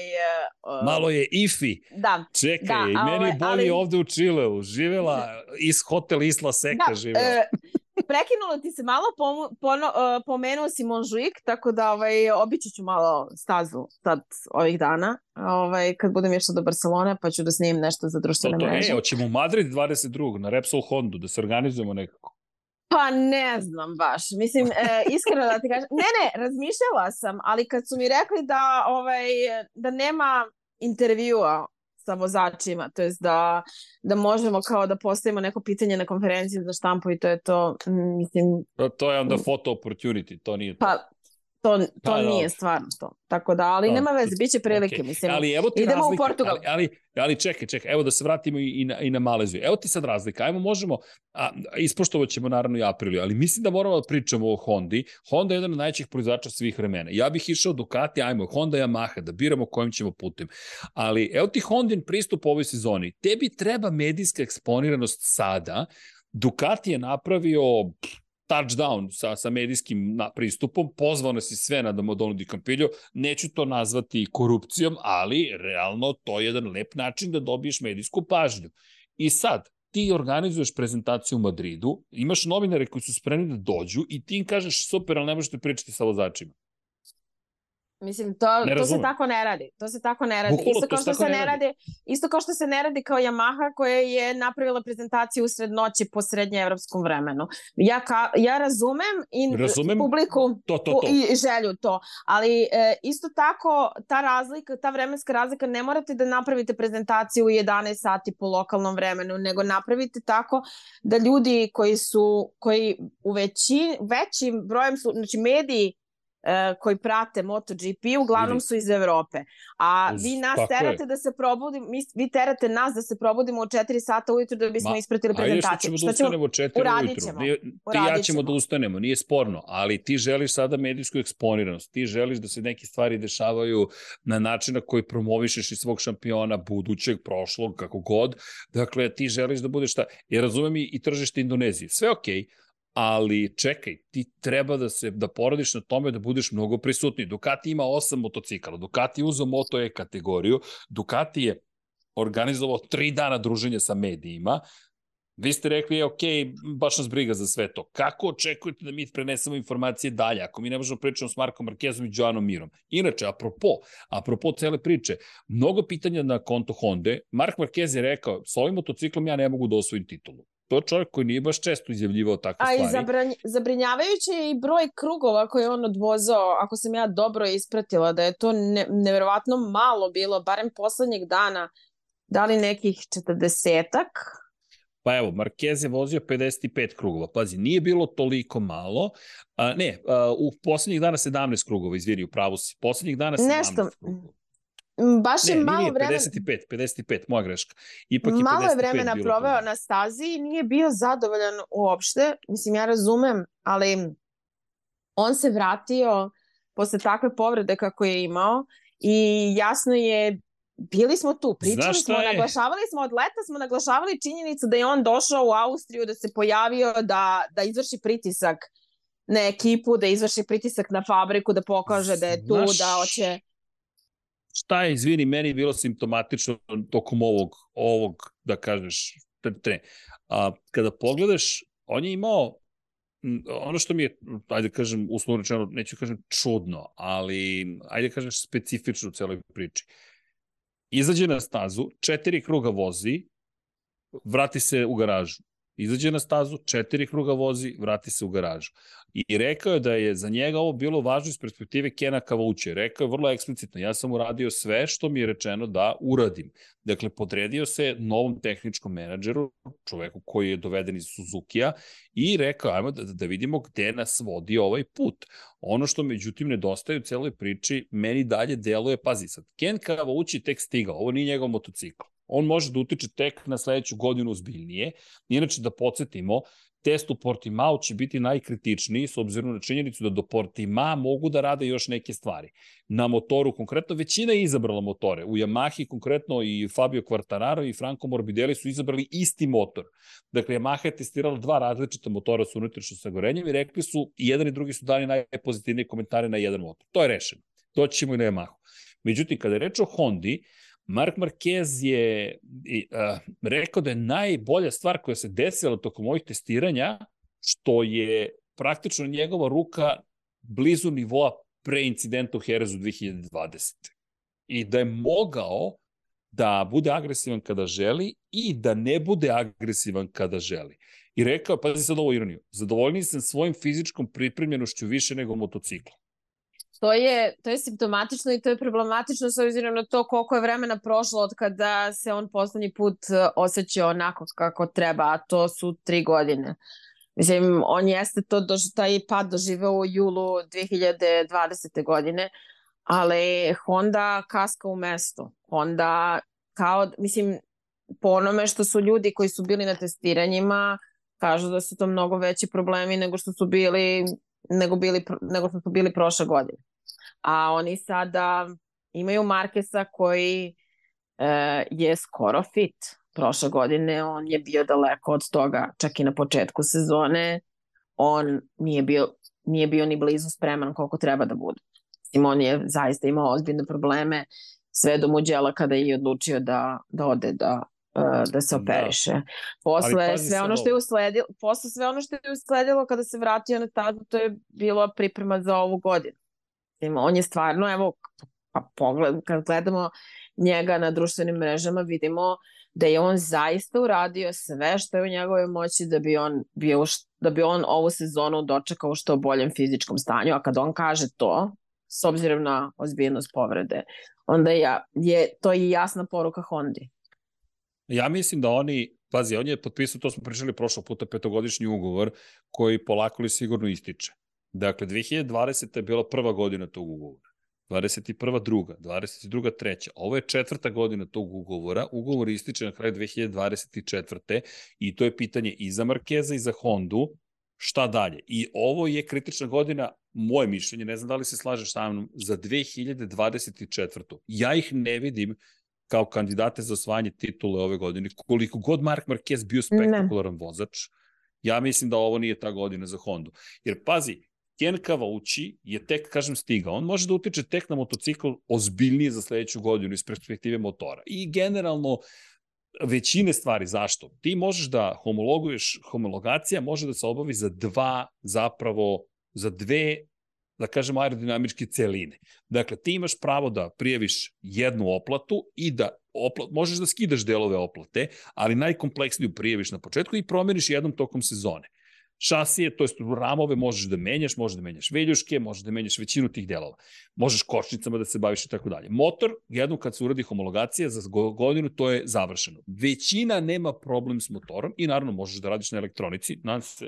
Uh, malo je ifi. Da. Čekaj, da, meni je bolje ali... ovde u Čileu. Živela iz hotel Isla Seka da, živela. Uh, prekinulo ti se malo, pom, pono, uh, pomenuo si Monžuik, tako da ovaj, obići ću malo stazu sad ovih dana, ovaj, kad budem išla do Barcelone, pa ću da snimim nešto za društvene to, to, mreže. E, hoćemo u Madrid 22. na Repsol Hondu, da se organizujemo nekako. Pa ne znam baš. Mislim, e, iskreno da ti kažem. Ne, ne, razmišljala sam, ali kad su mi rekli da, ovaj, da nema intervjua sa vozačima, to jest da, da možemo kao da postavimo neko pitanje na konferenciji za štampu i to je to, mislim... To, to je onda photo opportunity, to nije to. Pa, to, to pa, nije stvarno to. Tako da, ali no, nema veze, bit će prilike, okay. mislim. Ali evo ti Idemo razlika, u Portugal. Ali, ali, ali čekaj, čekaj, evo da se vratimo i, i, na, i na Maleziju. Evo ti sad razlika, ajmo možemo, a, ispoštovat ćemo naravno i apriliju, ali mislim da moramo da pričamo o Hondi. Honda je jedan od najćih proizvođača svih vremena. Ja bih išao Ducati, ajmo, Honda Yamaha, da biramo kojim ćemo putem. Ali evo ti Hondin pristup ovoj sezoni. Tebi treba medijska eksponiranost sada, Ducati je napravio touchdown sa, sa medijskim na, pristupom, pozvao nas i sve na Damodonu di Campillo, neću to nazvati korupcijom, ali realno to je jedan lep način da dobiješ medijsku pažnju. I sad, ti organizuješ prezentaciju u Madridu, imaš novinare koji su spremni da dođu i ti im kažeš super, ali ne možete pričati sa vozačima. Mislim, to, to se tako ne radi. To se tako ne radi. Bukvalo, isto kao što se ne radi. radi. Isto kao što se ne radi kao Yamaha koja je napravila prezentaciju usred noći po srednjeevropskom vremenu. Ja, ka, ja razumem, i razumem publiku to, to, to. i želju to. Ali e, isto tako ta razlika, ta vremenska razlika ne morate da napravite prezentaciju u 11 sati po lokalnom vremenu, nego napravite tako da ljudi koji su koji u veći, većim brojem su, znači mediji koji prate MotoGP uglavnom su iz Evrope. A vi nas terate je. da se probudimo, mi, vi terate nas da se probudimo u 4 sata ujutru da bismo Ma, ispratili prezentaciju. Ajde što ćemo da ustanemo u 4 ujutru. Ćemo. Nije, ti ja ćemo da ustanemo, nije sporno, ali ti želiš sada medijsku eksponiranost, ti želiš da se neke stvari dešavaju na način na koji promovišeš i svog šampiona budućeg, prošlog, kako god. Dakle, ti želiš da budeš šta, ja razumem i, i tržište Indonezije. Sve okej, okay, ali čekaj, ti treba da se da poradiš na tome da budeš mnogo prisutniji. Ducati ima osam motocikala, Ducati je uzao Moto E kategoriju, Ducati je organizovao tri dana druženja sa medijima, Vi ste rekli, je, ok, baš nas briga za sve to. Kako očekujete da mi prenesemo informacije dalje, ako mi ne možemo pričati s Markom Markezom i Joanom Mirom? Inače, apropo, apropo cele priče, mnogo pitanja na konto Honda. Mark Marquez je rekao, s ovim motociklom ja ne mogu da osvojim titulu to je čovjek koji nije baš često izjavljivao takve stvari. A i zabranj, zabrinjavajuće je i broj krugova koje on odvozao, ako sam ja dobro ispratila, da je to ne, neverovatno malo bilo, barem poslednjeg dana, da li nekih četrdesetak? Pa evo, Marquez je vozio 55 krugova. Pazi, nije bilo toliko malo. A, ne, a, u poslednjih dana 17 krugova, izvini, u pravu si. Poslednjih dana 17 Nešto, krugova. Baš je ne, malo nije, vremena... 55, 55, moja greška. Ipak je malo je vremena proveo na stazi i nije bio zadovoljan uopšte. Mislim, ja razumem, ali on se vratio posle takve povrede kako je imao i jasno je bili smo tu, pričali smo, je? naglašavali smo, od leta smo naglašavali činjenicu da je on došao u Austriju, da se pojavio, da, da izvrši pritisak na ekipu, da izvrši pritisak na fabriku, da pokaže da je tu, Znaš... da hoće šta je, izvini, meni bilo simptomatično tokom ovog, ovog da kažeš, tre. A, kada pogledaš, on je imao ono što mi je, ajde kažem, uslovno rečeno, neću kažem čudno, ali ajde kažem specifično u celoj priči. Izađe na stazu, četiri kruga vozi, vrati se u garažu. Izađe na stazu, četiri kruga vozi, vrati se u garažu. I rekao je da je za njega ovo bilo važno iz perspektive Kena Kavuće. Rekao je vrlo eksplicitno, ja sam uradio sve što mi je rečeno da uradim. Dakle, podredio se novom tehničkom menadžeru, čoveku koji je doveden iz Suzuki-a i rekao, ajmo da, da vidimo gde nas vodi ovaj put. Ono što međutim nedostaje u celoj priči, meni dalje deluje, pazi sad, Ken Kavući tek stigao, ovo nije njegov motocikl on može da utiče tek na sledeću godinu ozbiljnije. Inače, da podsjetimo, test u Portimao će biti najkritičniji s obzirom na činjenicu da do Portima mogu da rade još neke stvari. Na motoru konkretno većina je izabrala motore. U Yamahi konkretno i Fabio Quartararo i Franco Morbidelli su izabrali isti motor. Dakle, Yamaha je testirala dva različita motora sa unutrašnjim sagorenjem i rekli su i jedan i drugi su dali najpozitivnije komentare na jedan motor. To je rešeno. To ćemo i na Yamahu. Međutim, kada je reč o Hondi, Mark Marquez je uh, rekao da je najbolja stvar koja se desila tokom ovih testiranja, što je praktično njegova ruka blizu nivoa pre incidenta u Herezu 2020. I da je mogao da bude agresivan kada želi i da ne bude agresivan kada želi. I rekao, pazi sad ovo ironiju, zadovoljni sam svojim fizičkom pripremljenošću više nego motociklom to je, to je simptomatično i to je problematično s obzirom na to koliko je vremena prošlo od kada se on poslednji put e, osjećao onako kako treba, a to su tri godine. Mislim, on jeste to, dož, taj pad doživeo u julu 2020. godine, ali Honda kaska u mestu. Honda kao, mislim, po onome što su ljudi koji su bili na testiranjima, kažu da su to mnogo veći problemi nego što su bili nego, bili, nego što su bili prošle godine a oni sada imaju Markesa koji e, je skoro fit. Prošle godine on je bio daleko od toga, čak i na početku sezone on nije bio, nije bio ni blizu spreman koliko treba da bude. Simon je zaista imao ozbiljne probleme sve do muđela kada je odlučio da, da ode da, e, da se da. operiše. Da. Posle sve ono što je usledilo, posle sve ono što je usledilo kada se vratio na stazu, to je bilo priprema za ovu godinu. Mislim, on je stvarno, evo, pa pogled, kad gledamo njega na društvenim mrežama, vidimo da je on zaista uradio sve što je u njegovoj moći da bi on bio da bi on ovu sezonu dočekao što boljem fizičkom stanju, a kad on kaže to, s obzirom na ozbiljnost povrede, onda ja, je to i jasna poruka Hondi. Ja mislim da oni, pazi, on je potpisao, to smo pričali prošlog puta, petogodišnji ugovor koji polako li sigurno ističe. Dakle, 2020. je bila prva godina tog ugovora. 21. druga, 22. treća. Ovo je četvrta godina tog ugovora. Ugovor ističe na kraju 2024. I to je pitanje i za Markeza i za Hondu. Šta dalje? I ovo je kritična godina, moje mišljenje, ne znam da li se slažeš sa mnom, za 2024. Ja ih ne vidim kao kandidate za osvajanje titule ove godine. Koliko god Mark Marquez bio spektakularan ne. vozač, ja mislim da ovo nije ta godina za Hondu. Jer pazi, Ken Kavauči je tek, kažem, stigao. On može da utiče tek na motocikl ozbiljnije za sledeću godinu iz perspektive motora. I generalno, većine stvari. Zašto? Ti možeš da homologuješ, homologacija može da se obavi za dva, zapravo, za dve da kažemo, aerodinamičke celine. Dakle, ti imaš pravo da prijaviš jednu oplatu i da opla, možeš da skidaš delove oplate, ali najkompleksniju prijaviš na početku i promeniš jednom tokom sezone šasije, to jest ramove možeš da menjaš, možeš da menjaš veljuške, možeš da menjaš većinu tih delova. Možeš kočnicama da se baviš i tako dalje. Motor, jednom kad se uradi homologacija za godinu, to je završeno. Većina nema problem s motorom i naravno možeš da radiš na elektronici. Nadam se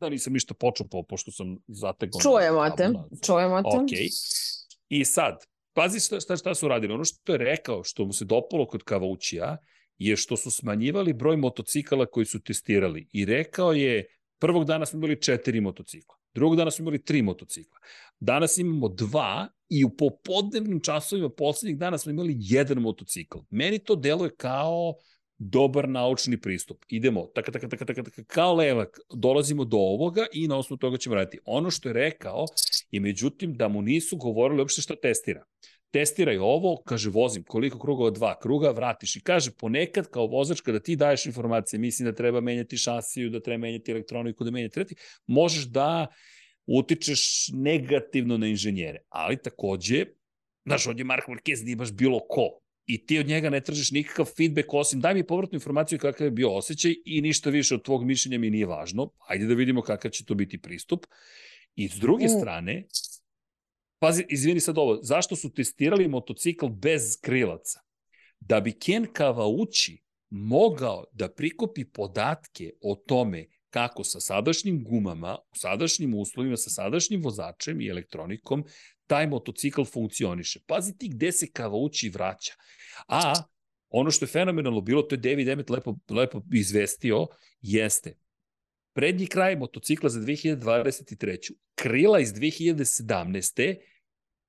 da nisam ništa počeo, po, pošto sam zategao. Čujemo te, čujemo te. Ok. I sad, pazi šta, šta, šta su radili. Ono što je rekao, što mu se dopalo kod Kavaučija, je što su smanjivali broj motocikala koji su testirali. I rekao je, Prvog dana smo imali četiri motocikla. Drugog dana smo imali tri motocikla. Danas imamo dva i u popodnevnim časovima poslednjih dana smo imali jedan motocikl. Meni to deluje kao dobar naučni pristup. Idemo, taka, taka, taka, taka, taka, kao levak, dolazimo do ovoga i na osnovu toga ćemo raditi. Ono što je rekao je međutim da mu nisu govorili uopšte šta testira testiraj ovo, kaže vozim koliko krugova, dva kruga, vratiš i kaže ponekad kao vozač kada ti daješ informacije, mislim da treba menjati šasiju, da treba menjati elektroniku, da menjati treti, možeš da utičeš negativno na inženjere, ali takođe, znaš, ovdje Mark Marquez nije baš bilo ko, i ti od njega ne tražiš nikakav feedback osim daj mi povratnu informaciju kakav je bio osjećaj i ništa više od tvog mišljenja mi nije važno. Ajde da vidimo kakav će to biti pristup. I s druge mm. strane, pazi, izvini sad ovo, zašto su testirali motocikl bez krilaca? Da bi Ken Kavauči mogao da prikupi podatke o tome kako sa sadašnjim gumama, u sadašnjim uslovima, sa sadašnjim vozačem i elektronikom, taj motocikl funkcioniše. Pazi ti gde se Kavauči vraća. A ono što je fenomenalno bilo, to je David Emmet lepo, lepo izvestio, jeste prednji kraj motocikla za 2023. Krila iz 2017.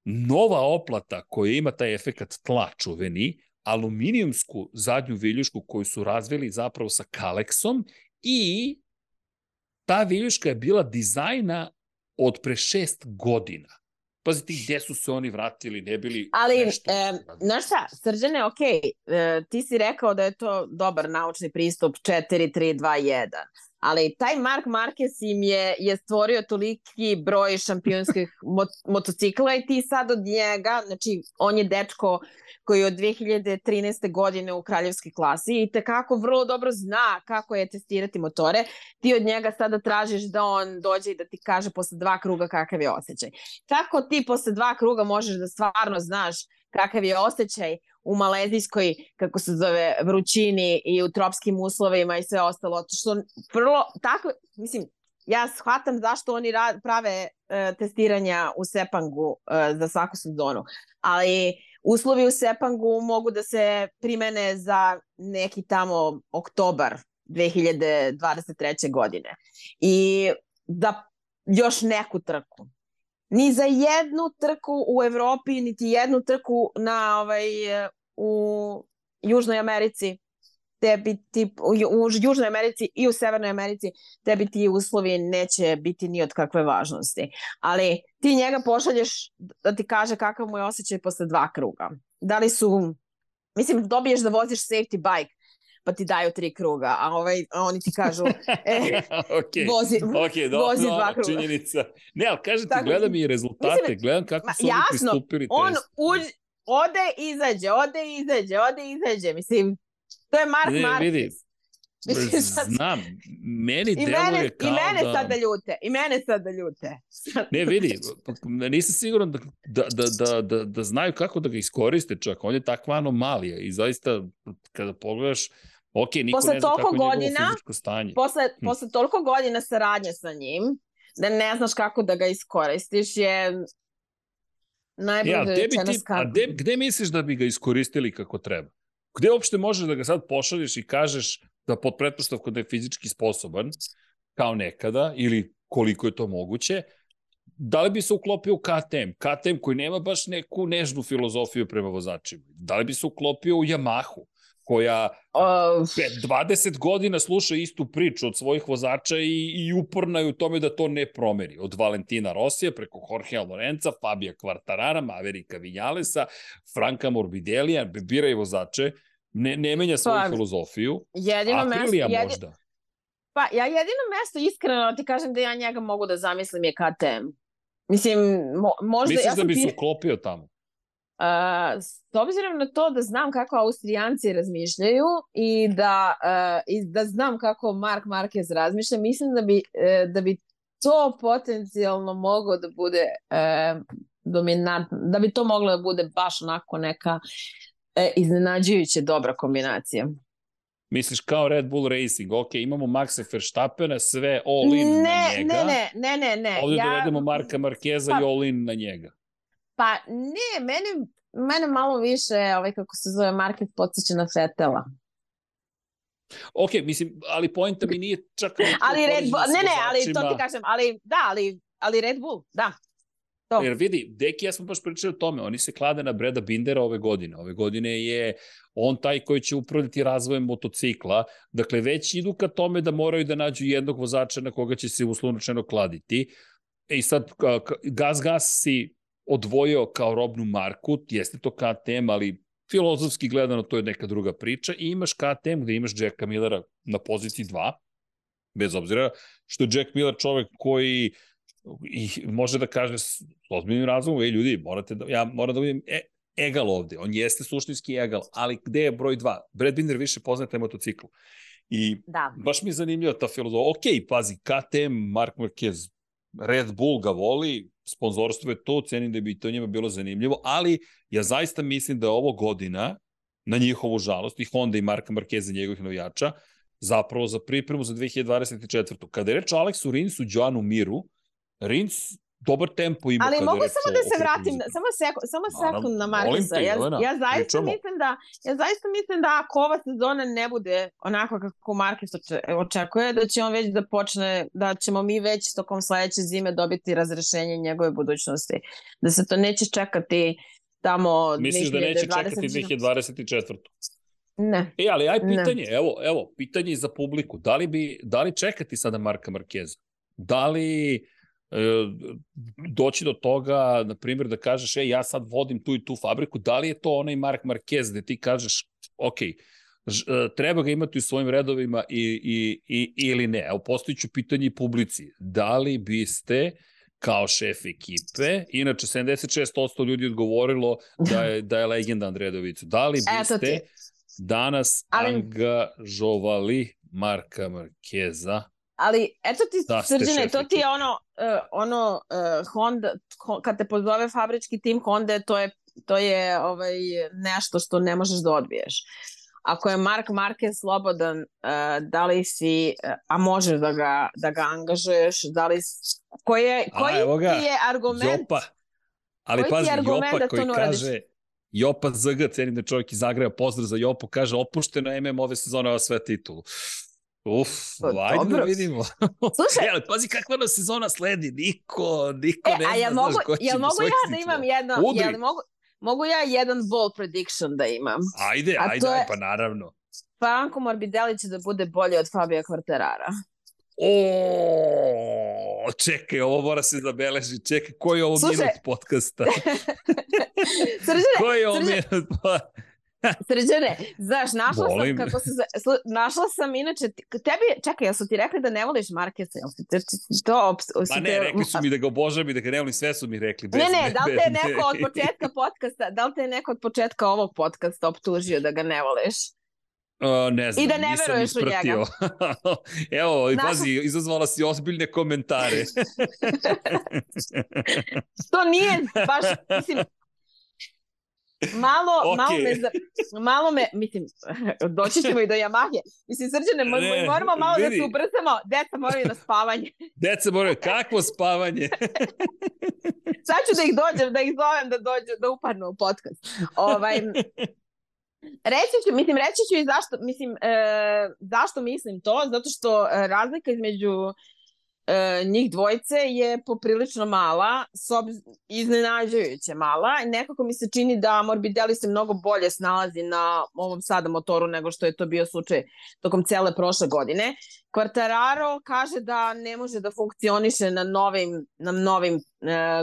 Nova oplata koja ima taj efekat tla čuveni, aluminijumsku zadnju viljušku koju su razvili zapravo sa Kalexom i ta viljuška je bila dizajna od pre šest godina. Pazi ti gde su se oni vratili, ne bili Ali, nešto. E, znaš šta, Srđane, ok, e, ti si rekao da je to dobar naučni pristup 4, 3, 2, 1 ali taj Mark Marquez im je, je stvorio toliki broj šampionskih mot motocikla i ti sad od njega, znači on je dečko koji je od 2013. godine u kraljevskoj klasi i tekako vrlo dobro zna kako je testirati motore, ti od njega sada tražiš da on dođe i da ti kaže posle dva kruga kakav je osjećaj. Kako ti posle dva kruga možeš da stvarno znaš kakav je osjećaj u malezijskoj, kako se zove, vrućini i u tropskim uslovima i sve ostalo. Što prvo, tako, mislim, ja shvatam zašto oni rad, prave uh, testiranja u Sepangu uh, za svaku sezonu, ali uslovi u Sepangu mogu da se primene za neki tamo oktobar 2023. godine. I da još neku trku ni za jednu trku u Evropi, niti jednu trku na ovaj u Južnoj Americi tebi ti, u Južnoj Americi i u Severnoj Americi tebi ti uslovi neće biti ni od kakve važnosti. Ali ti njega pošalješ da ti kaže kakav mu je osjećaj posle dva kruga. Da li su, mislim, dobiješ da voziš safety bike, pa ti daju tri kruga, a ovaj, a oni ti kažu e, okay. vozi, okay, do, vozi dva kruga. Činjenica. Ne, ali kažem ti, gledam i rezultate, mislim, gledam kako su jasno, oni pristupili on uđ, ode, izađe, ode, izađe, ode, izađe, mislim, to je Mark Marquez. Vidi, Znam, meni I deluje mene, kao I mene da... sad da ljute, i mene sad da ljute. ne, vidi, nisam siguran da, da, da, da, da, da znaju kako da ga iskoriste čak. On je takva anomalija i zaista kada pogledaš, Ok, niko posle ne zna kako godina, je fizičko stanje. Posle, hm. posle toliko godina saradnje sa njim, da ne znaš kako da ga iskoristiš je najbolje ja, rečeno ti, A gde, gde misliš da bi ga iskoristili kako treba? Gde uopšte možeš da ga sad pošalješ i kažeš da pod pretpostavkom da je fizički sposoban, kao nekada, ili koliko je to moguće, da li bi se uklopio u KTM? KTM koji nema baš neku nežnu filozofiju prema vozačima. Da li bi se uklopio u Yamahu? Koja uh, 20 godina sluša istu priču od svojih vozača i, i uporna je u tome da to ne promeni. Od Valentina Rosija preko Jorgea Lorenza, Fabija Kvartarara, Maverika Vinjalesa, Franka Morbidelija, biraj vozače, ne, ne menja svoju pa, filozofiju. Jedino Aprilija mesto, možda. Pa ja jedino mesto, iskreno ti kažem da ja njega mogu da zamislim je KTM. Mislim, mo, možda... Misliš ja da bi se uklopio tamo? Uh, s obzirom na to da znam kako Austrijanci razmišljaju i da, uh, i da znam kako Mark Marquez razmišlja, mislim da bi, uh, da bi to potencijalno moglo da bude uh, dominantno, da bi to moglo da bude baš onako neka uh, iznenađujuće dobra kombinacija. Misliš kao Red Bull Racing, ok, imamo Maxa Verstappena, sve all in ne, na njega. Ne, ne, ne, ne. Ovde ja, dovedemo Marka Markeza pa, i all in na njega. Pa ne, mene, mene malo više, ovaj, kako se zove, market podsjeća na Fetela. Ok, mislim, ali poenta mi nije čak... ali Red Bull, ne, ne, ali to ti kažem, ali da, ali, ali Red Bull, da. To. Jer vidi, Deki ja smo baš pričali o tome, oni se klade na Breda Bindera ove godine. Ove godine je on taj koji će upravljati razvojem motocikla. Dakle, već idu ka tome da moraju da nađu jednog vozača na koga će se uslovnočeno kladiti. E i sad, gas gas si odvojio kao robnu marku, jeste to KTM, ali filozofski gledano to je neka druga priča i imaš KTM gde imaš Jacka Millera na poziciji 2, bez obzira što je Jack Miller čovek koji i može da kaže s ozbiljnim razlogom, ej ljudi, morate da, ja moram da vidim, e, egal ovde, on jeste suštinski egal, ali gde je broj 2? Brad Binder više poznaje taj motocikl. I da. baš mi je zanimljiva ta filozofija. Ok, pazi, KTM, Mark Marquez, Red Bull ga voli, sponzorstvo je to, cenim da bi to njima bilo zanimljivo, ali ja zaista mislim da je ovo godina, na njihovu žalost, i Honda i Marka Markeza njegovih navijača, zapravo za pripremu za 2024. Kada je reč o Aleksu Rinsu, Joanu Miru, Rins dobar tempo ima. Ali mogu samo da se vratim, samo, seko, samo sekund na Markusa. Ja, ja zaista mislim da ja zaista mislim da ako ova sezona ne bude onako kako Markus očekuje, da će on već da počne, da ćemo mi već tokom sledeće zime dobiti razrešenje njegove budućnosti. Da se to neće čekati tamo Misliš 2020... da neće čekati 2024. Ne. E, ali aj pitanje, ne. evo, evo, pitanje za publiku. Da li, bi, da li čekati sada Marka Markeza? Da li doći do toga, na primjer, da kažeš, ej, ja sad vodim tu i tu fabriku, da li je to onaj Mark Marquez gde ti kažeš, ok, e, treba ga imati u svojim redovima i, i, i, ili ne? Evo, postojiću pitanje publici. Da li biste kao šef ekipe. Inače, 76% ljudi odgovorilo da je, da je legenda Andredovicu. Da li biste danas Ali... angažovali Marka Markeza Ali eto ti da srđene, to ti je ono, uh, ono uh, Honda, kad te pozove fabrički tim Honda, to je, to je ovaj, nešto što ne možeš da odbiješ. Ako je Mark Marquez slobodan, uh, da li si, uh, a možeš da ga, da ga angažuješ, da li, koji, je, koji a, ga, ti je argument? Jopa. Ali koji pazi, Jopa da koji kaže, Jopa ZG, cenim da čovjek iz Zagreba, pozdrav za Jopu, kaže opušteno MM ove sezone ova sve titulu. Uf, pa, ajde dobro. da vidimo. Slušaj, ali pazi kakva na sezona sledi, niko, niko e, ne zna, a ja mogu, znaš, ko će ja mogu ja da imam jedno, Udri. ja mogu, mogu ja jedan bold prediction da imam. Ajde, a ajde, je, pa naravno. Franco Morbidelli će da bude bolje od Fabio Quartarara. O, čekaj, ovo mora se zabeleži. Čekaj, koji je ovo Slušaj. minut podcasta? Srđane, koji je ovo minut podcasta? Srđane, znaš, našla Volim. sam kako se... Našla sam inače... Tebi, čekaj, jesu ti rekli da ne voliš Markesa? Jel ti, ti to... Pa ne, rekli su mi da ga obožavam i da ga ne volim, sve su mi rekli. Bez, ne, ne, da li te je neko od početka podcasta, da li te je neko od početka ovog podcasta optužio da ga ne voliš? Uh, ne znam, I da ne veruješ u njega. Evo, Naša... pazi, izazvala si ozbiljne komentare. to nije baš, mislim, Malo, okay. malo, me, malo me, mislim, doći ćemo i do Yamahe. Mislim, srđane, ne, moramo malo vidi. da se ubrzamo. Deca moraju na spavanje. Deca moraju, kakvo spavanje? Sad ću da ih dođem, da ih zovem da dođu, da upadnu u podcast. Ovaj, Reći ću, mislim, reći ću i zašto, mislim, e, zašto mislim to, zato što e, razlika između e, njih dvojice je poprilično mala, sob, iznenađajuće mala. Nekako mi se čini da Morbidelli se mnogo bolje snalazi na ovom sada motoru nego što je to bio slučaj tokom cele prošle godine. Quartararo kaže da ne može da funkcioniše na novim, na novim e,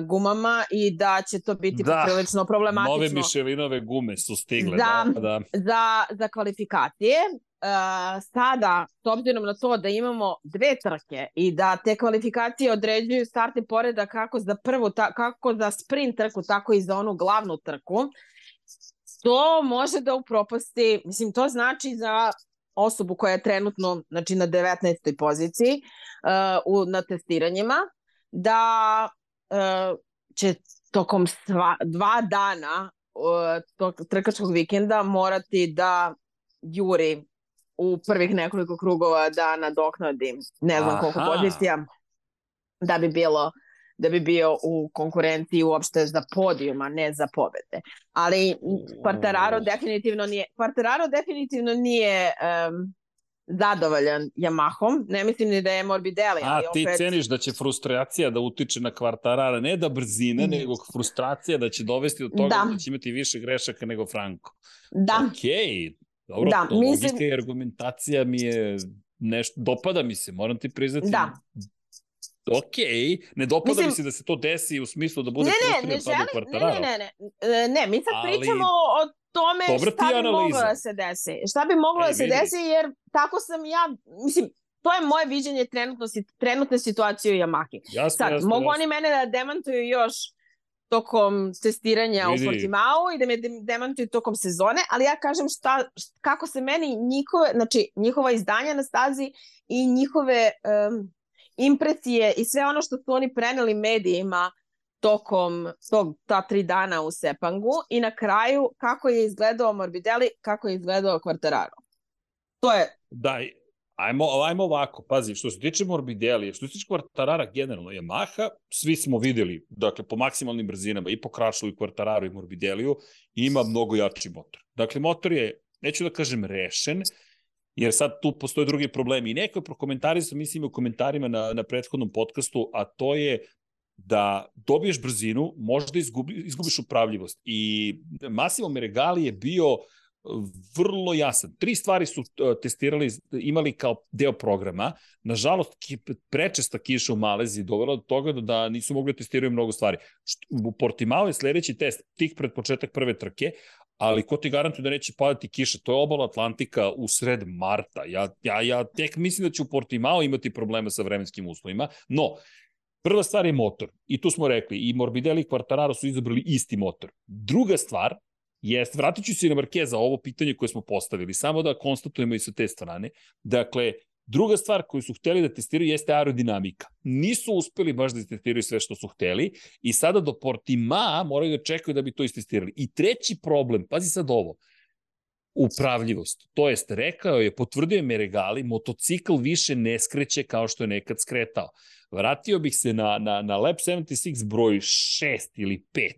gumama i da će to biti da, poprilično problematično. Nove Michelinove gume su stigle. Za, da, da. za, za kvalifikacije. Uh, sada, s obzirom na to da imamo dve trke i da te kvalifikacije određuju startni poredak kako za prvu, ta, kako za sprint trku, tako i za onu glavnu trku, to može da upropasti, mislim, to znači za osobu koja je trenutno znači, na 19. poziciji uh, u, na testiranjima, da uh, će tokom sva, dva dana uh, tog trkačkog vikenda morati da juri u prvih nekoliko krugova da nadoknadi ne znam Aha. koliko pozicija da bi bilo da bi bio u konkurenciji uopšte za podijuma, ne za pobede. Ali Quartararo definitivno nije Quartararo definitivno nije um, zadovoljan Yamahom. Ne mislim ni da je Morbidelli. A ali ti opet... ceniš da će frustracija da utiče na Quartarara, ne da brzina, mm. nego frustracija da će dovesti do toga da, da će imati više grešaka nego Franco. Da. Okej, okay. Dobro, da, to mislim... logika i argumentacija mi je nešto, dopada mi se, moram ti priznati. Da. Ok, ne dopada mislim, mi se da se to desi u smislu da bude ne, ne, ne, želim, ne, ne, ne, ne, ne, mi sad ali... pričamo o tome šta bi analiza. moglo da se desi. Šta bi moglo e, da se vidi. desi, jer tako sam ja, mislim, to je moje viđenje trenutno, trenutne situacije u Yamahi. Jasno, Sad, jasno, mogu jasno. oni mene da demantuju još tokom testiranja Vidi. u Portimao i da me demantuju tokom sezone, ali ja kažem šta, kako se meni njihove, znači njihova izdanja na stazi i njihove um, impresije i sve ono što su oni preneli medijima tokom tog, ta tri dana u Sepangu i na kraju kako je izgledao Morbidelli, kako je izgledao Quartararo. To je... Da, Ajmo, ajmo ovako, pazi, što se tiče Morbidelli, što se tiče Quartarara generalno, Yamaha, svi smo videli, dakle, po maksimalnim brzinama, i po Crashlu, i Quartararu, i Morbideliju, ima mnogo jači motor. Dakle, motor je, neću da kažem rešen, jer sad tu postoje drugi problemi. I neko je prokomentarisao, mislim, u komentarima na, na prethodnom podcastu, a to je da dobiješ brzinu, možda izgubi, izgubiš upravljivost. I Massimo Meregali je bio vrlo jasan. Tri stvari su uh, testirali, imali kao deo programa. Nažalost, prečesta kiša u Maleziji dovela do toga da nisu mogli da testiraju mnogo stvari. U Portimao je sledeći test, tih pred početak prve trke, ali ko ti garantuje da neće padati kiša? To je obala Atlantika u sred marta. Ja, ja, ja tek mislim da će u Portimao imati problema sa vremenskim uslovima, no, Prva stvar je motor. I tu smo rekli, i Morbidelli i Quartararo su izabrali isti motor. Druga stvar, Jeste, vratit ću se na Markeza ovo pitanje koje smo postavili, samo da konstatujemo i sa te strane. Dakle, druga stvar koju su hteli da testiraju jeste aerodinamika. Nisu uspeli baš da testiraju sve što su hteli i sada do Portima moraju da čekaju da bi to istestirali. I treći problem, pazi sad ovo, upravljivost. To jest, rekao je, potvrdio je Meregali, motocikl više ne skreće kao što je nekad skretao. Vratio bih se na, na, na Lab 76 broj 6 ili 5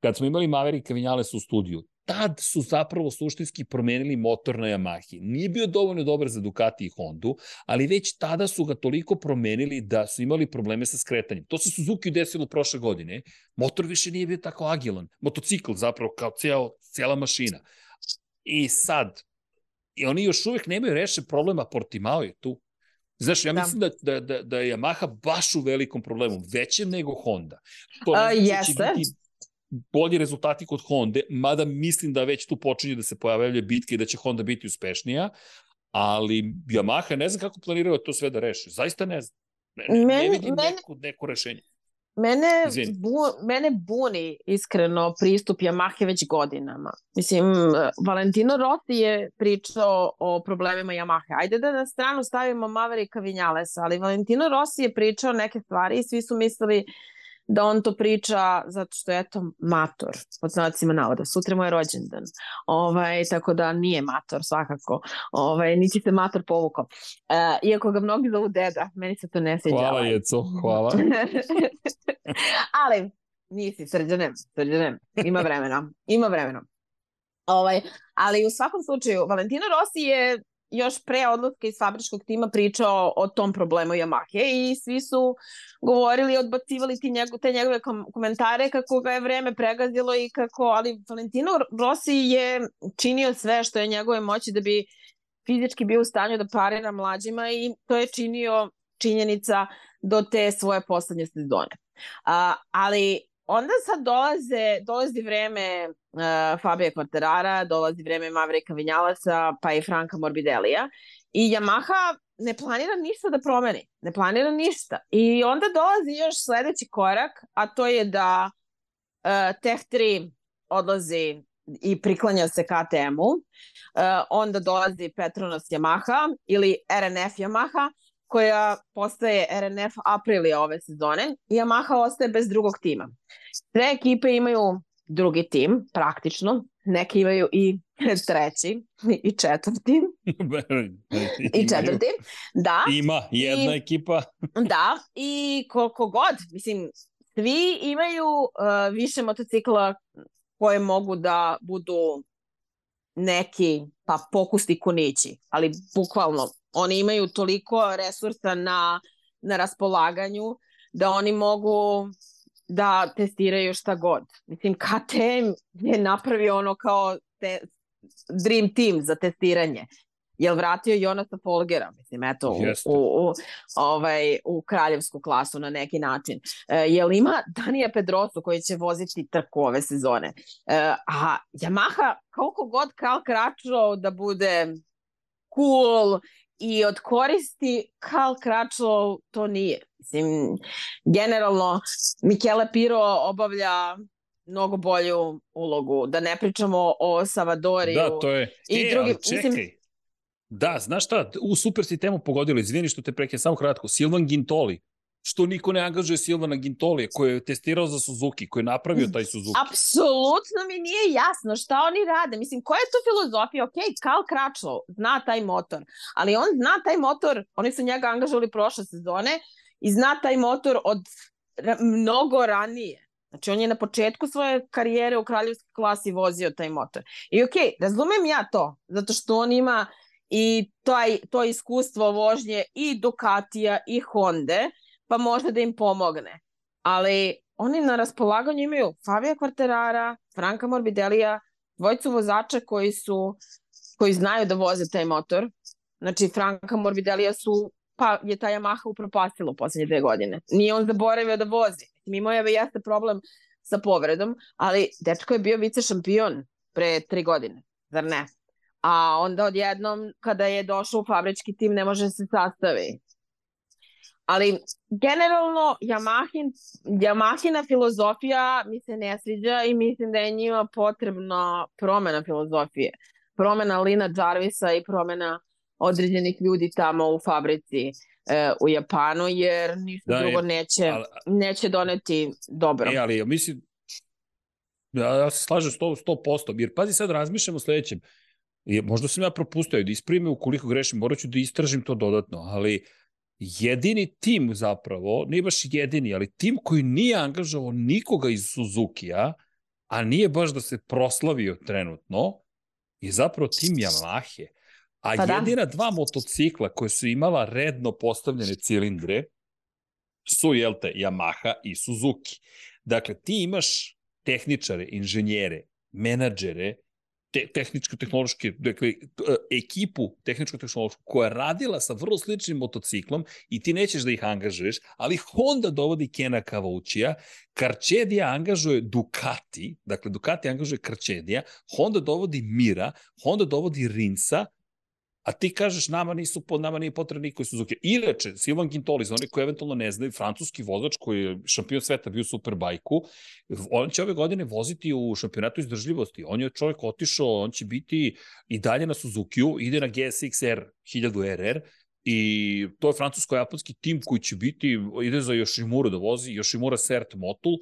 kad smo imali Mavericka Vinales u studiju, tad su zapravo suštinski promenili motor na Yamahi. Nije bio dovoljno dobar za Ducati i Hondu, ali već tada su ga toliko promenili da su imali probleme sa skretanjem. To se Suzuki desilo prošle godine. Motor više nije bio tako agilan. Motocikl zapravo kao ceo, cijela mašina. I sad, i oni još uvek nemaju rešen problema, Portimao je tu. Znaš, ja da. mislim da, da, da, da je Yamaha baš u velikom problemu, većem nego Honda. To uh, jeste. Biti bolji rezultati kod Honda, mada mislim da već tu počinje da se pojavljaju bitke i da će Honda biti uspešnija, ali Yamaha ne znam kako planiraju to sve da reše. Zaista ne znam. Ne, ne, meni, ne vidim meni, neko, neko rešenje. Mene, bu, mene buni iskreno pristup Yamahe već godinama. Mislim, Valentino Rossi je pričao o problemima Yamahe. Ajde da na stranu stavimo Mavericka Vinjalesa, ali Valentino Rossi je pričao neke stvari i svi su mislili da on to priča zato što je eto mator, pod znacima navoda. Sutra mu je rođendan. Ovaj, tako da nije mator svakako. Ovaj, niti se mator povukao. E, iako ga mnogi zovu deda, meni se to ne sviđa. Hvala ovaj. Jeco, hvala. Ali, nisi, srđanem, srđanem. Ima vremena. Ima vremena. Ovaj, ali u svakom slučaju, Valentino Rossi je još pre odlaska iz fabričkog tima pričao o tom problemu Yamahe i svi su govorili i odbacivali ti njego, te njegove kom komentare kako ga je vreme pregazilo i kako, ali Valentino Rossi je činio sve što je njegove moći da bi fizički bio u stanju da parira mlađima i to je činio činjenica do te svoje poslednje sezone. A, ali onda sad dolaze, dolazi vreme uh, Fabio Quartarara, dolazi vreme Mavrika Vinjalasa, pa i Franka Morbidelija i Yamaha ne planira ništa da promeni, ne planira ništa. I onda dolazi još sledeći korak, a to je da uh, Tech 3 odlazi i priklanja se KTM-u, uh, onda dolazi Petronas Yamaha ili RNF Yamaha, koja postaje RNF aprilija ove sezone Yamaha ostaje bez drugog tima. Sve ekipe imaju drugi tim, praktično. Neke imaju i treći i četvrti. I četvrti, da. Ima jedna I, ekipa. da, i koliko god, mislim, svi imaju uh, više motocikla koje mogu da budu neki pa pokusti kunići, ali bukvalno oni imaju toliko resursa na, na raspolaganju da oni mogu da testiraju šta god. Mislim, KTM je napravio ono kao te, dream team za testiranje. Jel vratio Jonasa Folgera, mislim, eto, u, u, u, ovaj, u kraljevsku klasu na neki način. E, jel ima Danija Pedrosu koji će voziti trku ove sezone? E, a Yamaha, koliko god Kal Kračo da bude cool i od koristi Kal Kračlo to nije. Mislim, generalno Michele Piro obavlja mnogo bolju ulogu. Da ne pričamo o Savadoriju. Da, to je. I e, drugi, ali čekaj. Mislim... Da, znaš šta, u super si temu pogodili, izvini što te prekne, samo kratko. Silvan Gintoli, što niko ne angažuje Silvana Gintolija koji je testirao za Suzuki, koji je napravio taj Suzuki. Apsolutno mi nije jasno šta oni rade. Mislim, koja je to filozofija? Ok, Karl Kračlo zna taj motor, ali on zna taj motor, oni su njega angažovali prošle sezone i zna taj motor od mnogo ranije. Znači, on je na početku svoje karijere u kraljevskoj klasi vozio taj motor. I ok, razumem ja to, zato što on ima i taj, to iskustvo vožnje i Ducatija i Honda, pa može da im pomogne. Ali oni na raspolaganju imaju Fabio Quartarara, Franka Morbidelija, dvojcu vozača koji su koji znaju da voze taj motor. Znači, Franka Morbidelija su, pa je ta Yamaha upropastila u poslednje dve godine. Nije on zaboravio da vozi. Mimo je jeste problem sa povredom, ali dečko je bio vice šampion pre tri godine, zar ne? A onda odjednom, kada je došao u fabrički tim, ne može se sastavi. Ali generalno Yamahin, Yamahina filozofija mi se ne sviđa i mislim da je njima potrebna promena filozofije. Promena Lina Jarvisa i promena određenih ljudi tamo u fabrici e, u Japanu, jer ništa da, drugo neće, ali, neće doneti dobro. E, ali mislim, ja, ja se slažem 100%, 100%, jer pazi sad razmišljam o sledećem. Je, možda sam ja propustio da isprime ukoliko grešim, morat ću da istražim to dodatno, ali jedini tim zapravo, nije baš jedini, ali tim koji nije angažovao nikoga iz Suzuki-a, a nije baš da se proslavio trenutno, je zapravo tim Yamahe. A pa da. jedina dva motocikla koje su imala redno postavljene cilindre su, jel te, Yamaha i Suzuki. Dakle, ti imaš tehničare, inženjere, menadžere te, tehničko-tehnološke, dakle, ekipu tehničko-tehnološku koja je radila sa vrlo sličnim motociklom i ti nećeš da ih angažuješ, ali Honda dovodi Kena Kavaučija, Karčedija angažuje Ducati, dakle Ducati angažuje Karčedija, Honda dovodi Mira, Honda dovodi Rinsa, a ti kažeš nama nisu nama nije potrebno niko iz Suzuki. Inače, Silvan Gintoli, za oni koji eventualno ne znaju, francuski vozač koji je šampion sveta bio u Superbajku, on će ove godine voziti u šampionatu izdržljivosti. On je čovjek otišao, on će biti i dalje na Suzuki-u, ide na GSX-R 1000 RR, i to je francusko-japanski tim koji će biti, ide za Yoshimura da vozi, Yoshimura Cert Motul,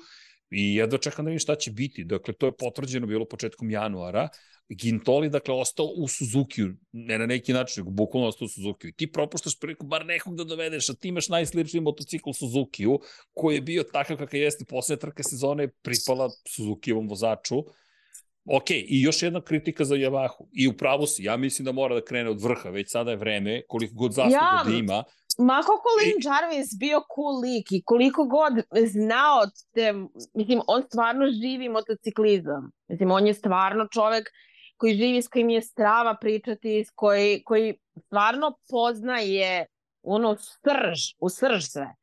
i jedva čekam da vidim šta će biti. Dakle, to je potvrđeno bilo početkom januara, Gintoli, dakle, ostao u Suzuki, ne na neki način, nego bukvalno ostao u Suzuki. I ti propuštaš priliku bar nekog da dovedeš, a ti imaš najsličniji motocikl Suzuki-u, koji je bio takav kakav jeste posle trke sezone pripala Suzuki-ovom vozaču. Ok, i još jedna kritika za Yamahu. I u pravu si, ja mislim da mora da krene od vrha, već sada je vreme, koliko god zasluga ja, da ima. Ma koliko Lin Jarvis bio cool lik i koliko god znao te, mislim, on stvarno živi motociklizam. Mislim, on je stvarno čovek koji živi, s kojim je strava pričati, s koji, koji stvarno poznaje ono srž, u srž sve.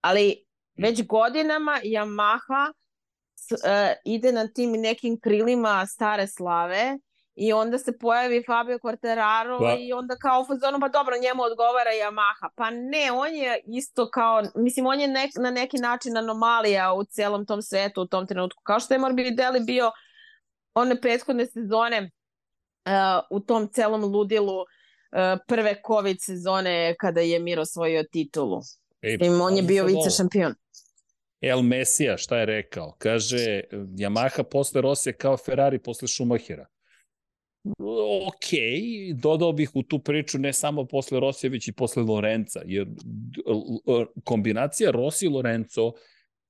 Ali već godinama Yamaha uh, ide na tim nekim krilima stare slave i onda se pojavi Fabio Quartararo pa. i onda kao u fazonu, pa dobro, njemu odgovara Yamaha. Pa ne, on je isto kao, mislim, on je nek, na neki način anomalija u celom tom svetu u tom trenutku. Kao što je Morbidelli bio one prethodne sezone uh, u tom celom ludilu uh, prve COVID sezone kada je Mir osvojio titulu. I on je bio vice šampion. El Mesija, šta je rekao? Kaže, Yamaha posle Rosije kao Ferrari posle Schumachera. Ok, dodao bih u tu priču ne samo posle Rosija, već i posle Lorenca, jer kombinacija Rossi i Lorenzo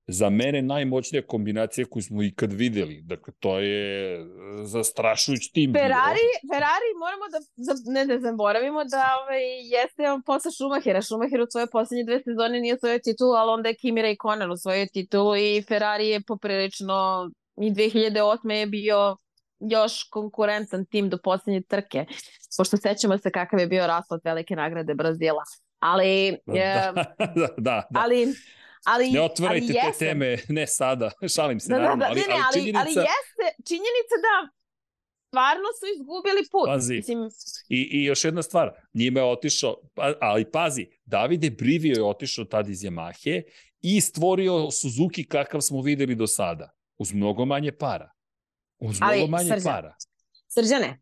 za mene najmoćnija kombinacija koju smo ikad videli. Dakle, to je zastrašujući tim. Ferrari, bilo. Ferrari moramo da, ne da zaboravimo da ovaj, jeste on posle Schumachera. Schumacher u svoje poslednje dve sezone nije svoje titulu, ali onda je Kimi Raikkonen u svoje titulu i Ferrari je poprilično i 2008. je bio još konkurentan tim do poslednje trke, pošto sećamo se kakav je bio raspad velike nagrade Brazila. Ali, da, da, da, da. ali ali, ne otvarajte ali te teme, ne sada, šalim se da, naravno, da, da, ali, ne, ne, ali, činjenica... ali jeste, činjenica da stvarno su izgubili put. Pazi, Mislim... I, i još jedna stvar, njima je otišao, pa, ali pazi, Davide Brivio je otišao tad iz Yamahe i stvorio Suzuki kakav smo videli do sada. uz mnogo manje para. Uz mnogo Ali, manje Srđan, para. Srđane,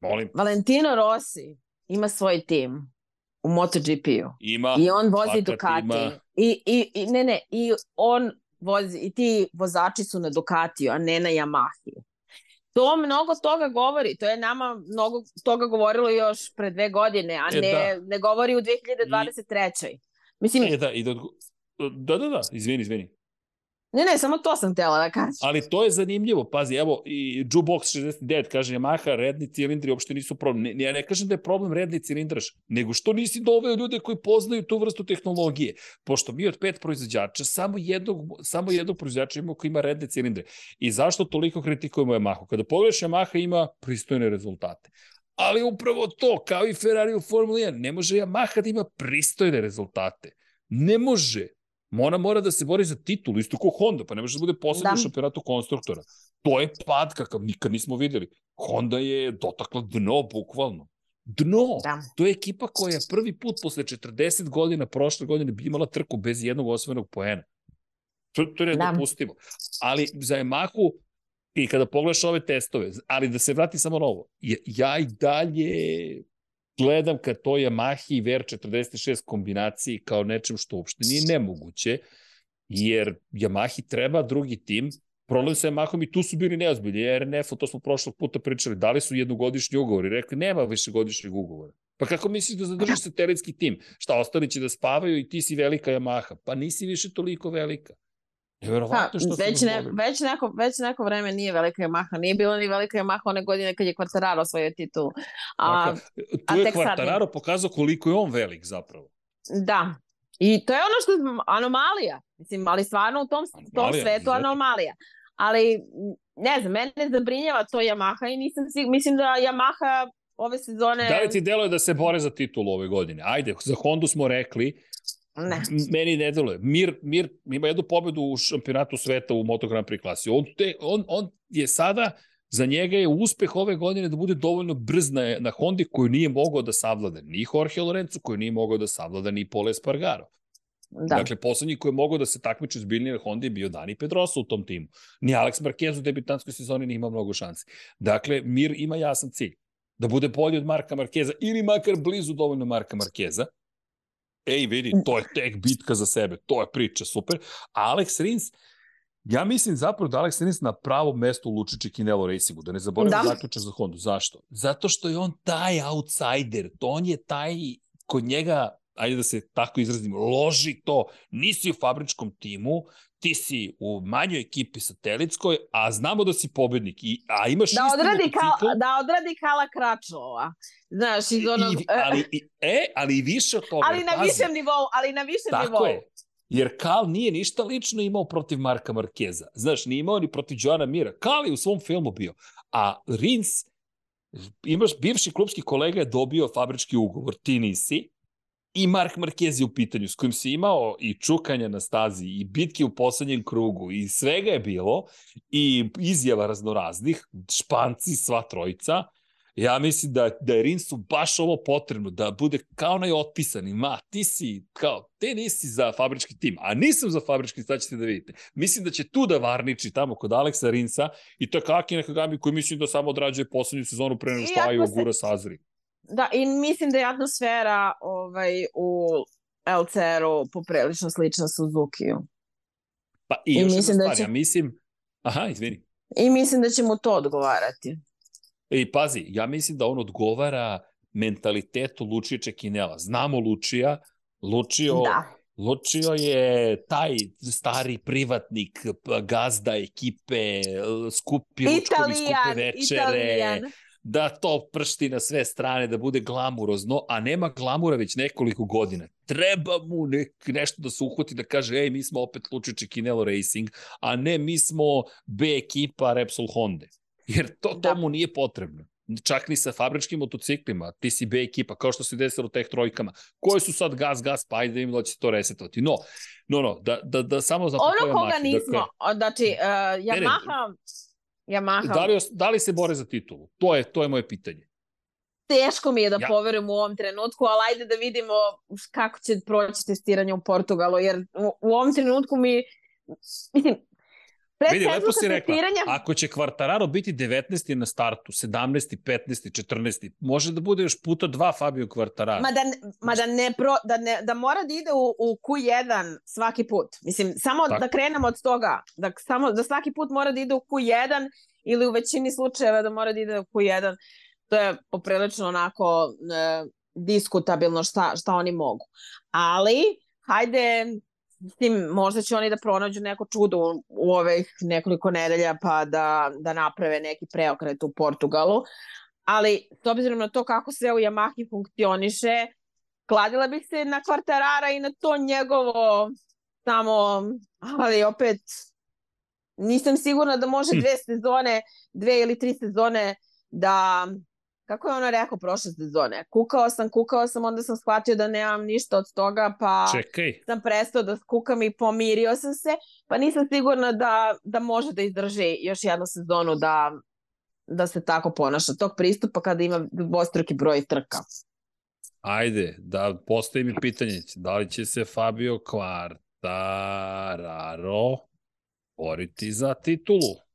Molim, Valentino Rossi ima svoj tim u MotoGP-u. ima, I on vozi Ducati. ima. I, i, I, ne, ne, i on vozi, i ti vozači su na Ducatiju, a ne na Yamahi. To mnogo toga govori, to je nama mnogo toga govorilo još pre dve godine, a E, ne, da. ne govori u 2023. Mislim, E, da, i da, da, da, da, izvini, izvini. Ne, ne, samo to sam htjela da kažem. Ali to je zanimljivo, pazi, evo, i Jukebox 69 kaže Yamaha, redni cilindri uopšte nisu problem. Ne, ja ne kažem da je problem redni cilindraš, nego što nisi doveo ljude koji poznaju tu vrstu tehnologije. Pošto mi od pet proizvođača, samo jednog, samo jednog proizvođača imamo koji ima redne cilindre. I zašto toliko kritikujemo Yamahu? Kada pogledaš, Yamaha ima pristojne rezultate. Ali upravo to, kao i Ferrari u Formuli 1, ne može Yamaha da ima pristojne rezultate. Ne može. Ona mora da se bori za titulu, isto kao Honda, pa ne može da bude poslednji Da. šampionatu konstruktora. To je pad kakav nikad nismo videli. Honda je dotakla dno, bukvalno. Dno! Da. To je ekipa koja je prvi put posle 40 godina prošle godine bi imala trku bez jednog osvojenog poena. To, to je Da. nedopustivo. Ali za Yamahu, i kada pogledaš ove testove, ali da se vrati samo na ovo, ja i dalje gledam kad to Yamahi i VR46 kombinaciji kao nečem što uopšte nije nemoguće, jer Yamahi treba drugi tim, problem sa Yamahom i tu su bili neozbiljni. RNF, to smo prošlog puta pričali, dali su jednogodišnji ugovor i rekli nema višegodišnjeg ugovora. Pa kako misliš da zadržiš satelitski tim? Šta, ostali će da spavaju i ti si velika Yamaha? Pa nisi više toliko velika. Neverovatno što već, ne, već, neko, već neko vreme nije velika Yamaha. Nije bilo ni velika Yamaha one godine kad je Quartararo osvojio titulu. A, Dakle, tu je. Quartararo pokazao koliko je on velik zapravo. Da. I to je ono što je anomalija. Mislim, ali stvarno u tom, tom Anomalija, svetu izuzetno. anomalija. Ali, ne znam, mene zabrinjava to Yamaha i nisam sig... Mislim da Yamaha ove sezone... Da li ti deluje da se bore za titulu ove godine? Ajde, za Hondu smo rekli, Ne. Meni ne deluje. Mir, Mir ima jednu pobedu u šampionatu sveta u Moto Grand Prix klasi. On, te, on, on je sada, za njega je uspeh ove godine da bude dovoljno brz na, na Hondi koju nije mogao da savlada ni Jorge Lorenzo, koju nije mogao da savlada ni Pole Espargaro. Da. Dakle, poslednji koji je mogao da se takmiči zbiljnije na Hondi je bio Dani Pedrosa u tom timu. Ni Alex Marquez u debitanskoj sezoni nije imao mnogo šansi. Dakle, Mir ima jasan cilj. Da bude bolji od Marka Markeza ili makar blizu dovoljno Marka Markeza. Ej, vidi, to je tek bitka za sebe. To je priča, super. A Alex Rins, ja mislim zapravo da Alex Rins na pravom mestu u Lučići Kinelo Racingu. Da ne zaboravim Da. zaključak za Hondu. Zašto? Zato što je on taj outsider. To on je taj kod njega ajde da se tako izrazim, loži to, nisi u fabričkom timu, ti si u manjoj ekipi satelitskoj, a znamo da si pobednik, i, a imaš Da odradi, kal, da odradi Kala Kračova. Znaš, iz onog... I, ali, i, e, ali i više od toga. ali na pazi, višem nivou, ali na višem Tako nivou. je. Jer Kal nije ništa lično imao protiv Marka Markeza. Znaš, nije imao ni protiv Joana Mira. Kal je u svom filmu bio. A Rins, imaš bivši klubski kolega je dobio fabrički ugovor, ti nisi, i Mark Marquez je u pitanju, s kojim si imao i čukanja na stazi, i bitke u poslednjem krugu, i svega je bilo, i izjava raznoraznih, španci, sva trojica, ja mislim da, da je Rinsu baš ovo potrebno, da bude kao onaj otpisani, ma, ti si, kao, te nisi za fabrički tim, a nisam za fabrički, sad ćete da vidite. Mislim da će tu da varniči tamo kod Aleksa Rinsa, i to je Kaki Nakagami koji mislim da samo odrađuje poslednju sezonu pre nego što se- gura Sazri. Da, i mislim da je atmosfera ovaj, u LCR-u poprilično slična Suzuki-u. Pa i I još mislim da će- ja mislim, aha, izvini, I mislim da će mu to odgovarati. I pazi, ja mislim da on odgovara mentalitetu Lučije Čekinela. Znamo Lučija, Lučio, Da. Lučio je taj stari privatnik, gazda ekipe, skupi ručkovi, skupe Italijan, večere, Italijan. Da to pršti na sve strane, da bude glamurozno, a nema glamura već nekoliko godina. Treba mu nek, nešto da se uhvati da kaže, ej, mi smo opet Lučio Čekinelo Racing, a ne mi smo B ekipa Repsol Honda. Jer to, Da. mu nije potrebno. Čak ni sa fabričkim motociklima, ti si B ekipa, kao što se desilo u teh trojkama, koje su sad gas, gas, pa ajde da im da će se to resetovati. No, no, no, da, da, da samo za Ono koga nismo, o, znači, uh, ne, Yamaha, Yamaha, da, li, da li se bore za titulu? To je, to je moje pitanje. teško mi je da Ja- poverujem u ovom trenutku, ali ajde da vidimo kako će proći testiranje u Portugalu, jer u, u ovom trenutku mi, mislim, Vidi, lepo si rekla, ako će Kvartararo biti 19. na startu, 17. 15. 14. može da bude još puta dva Fabio Kvartararo. Ma da, ma da, ne pro, da, ne, da mora da ide u, u Q1 svaki put. Mislim, samo Tako. da krenemo od toga, da, samo, da svaki put mora da ide u Q1 ili u većini slučajeva da mora da ide u Q1. To je poprilično onako e, diskutabilno šta, šta oni mogu. Ali, hajde, s tim možda će oni da pronađu neko čudo u, u ovih nekoliko nedelja pa da, da naprave neki preokret u Portugalu. Ali s obzirom na to kako sve u Yamahi funkcioniše, kladila bih se na kvartarara i na to njegovo samo, ali opet nisam sigurna da može hm. dve sezone, dve ili tri sezone da kako je ono rekao prošle sezone? Kukao sam, kukao sam, onda sam shvatio da nemam ništa od toga, pa Čekaj. sam prestao da skukam i pomirio sam se, pa nisam sigurna da, da može da izdrži još jednu sezonu da, da se tako ponaša. Tog pristupa kada ima dvostruki broj trka. Ajde, da postavim pitanje, da li će se Fabio Quartararo boriti za titulu?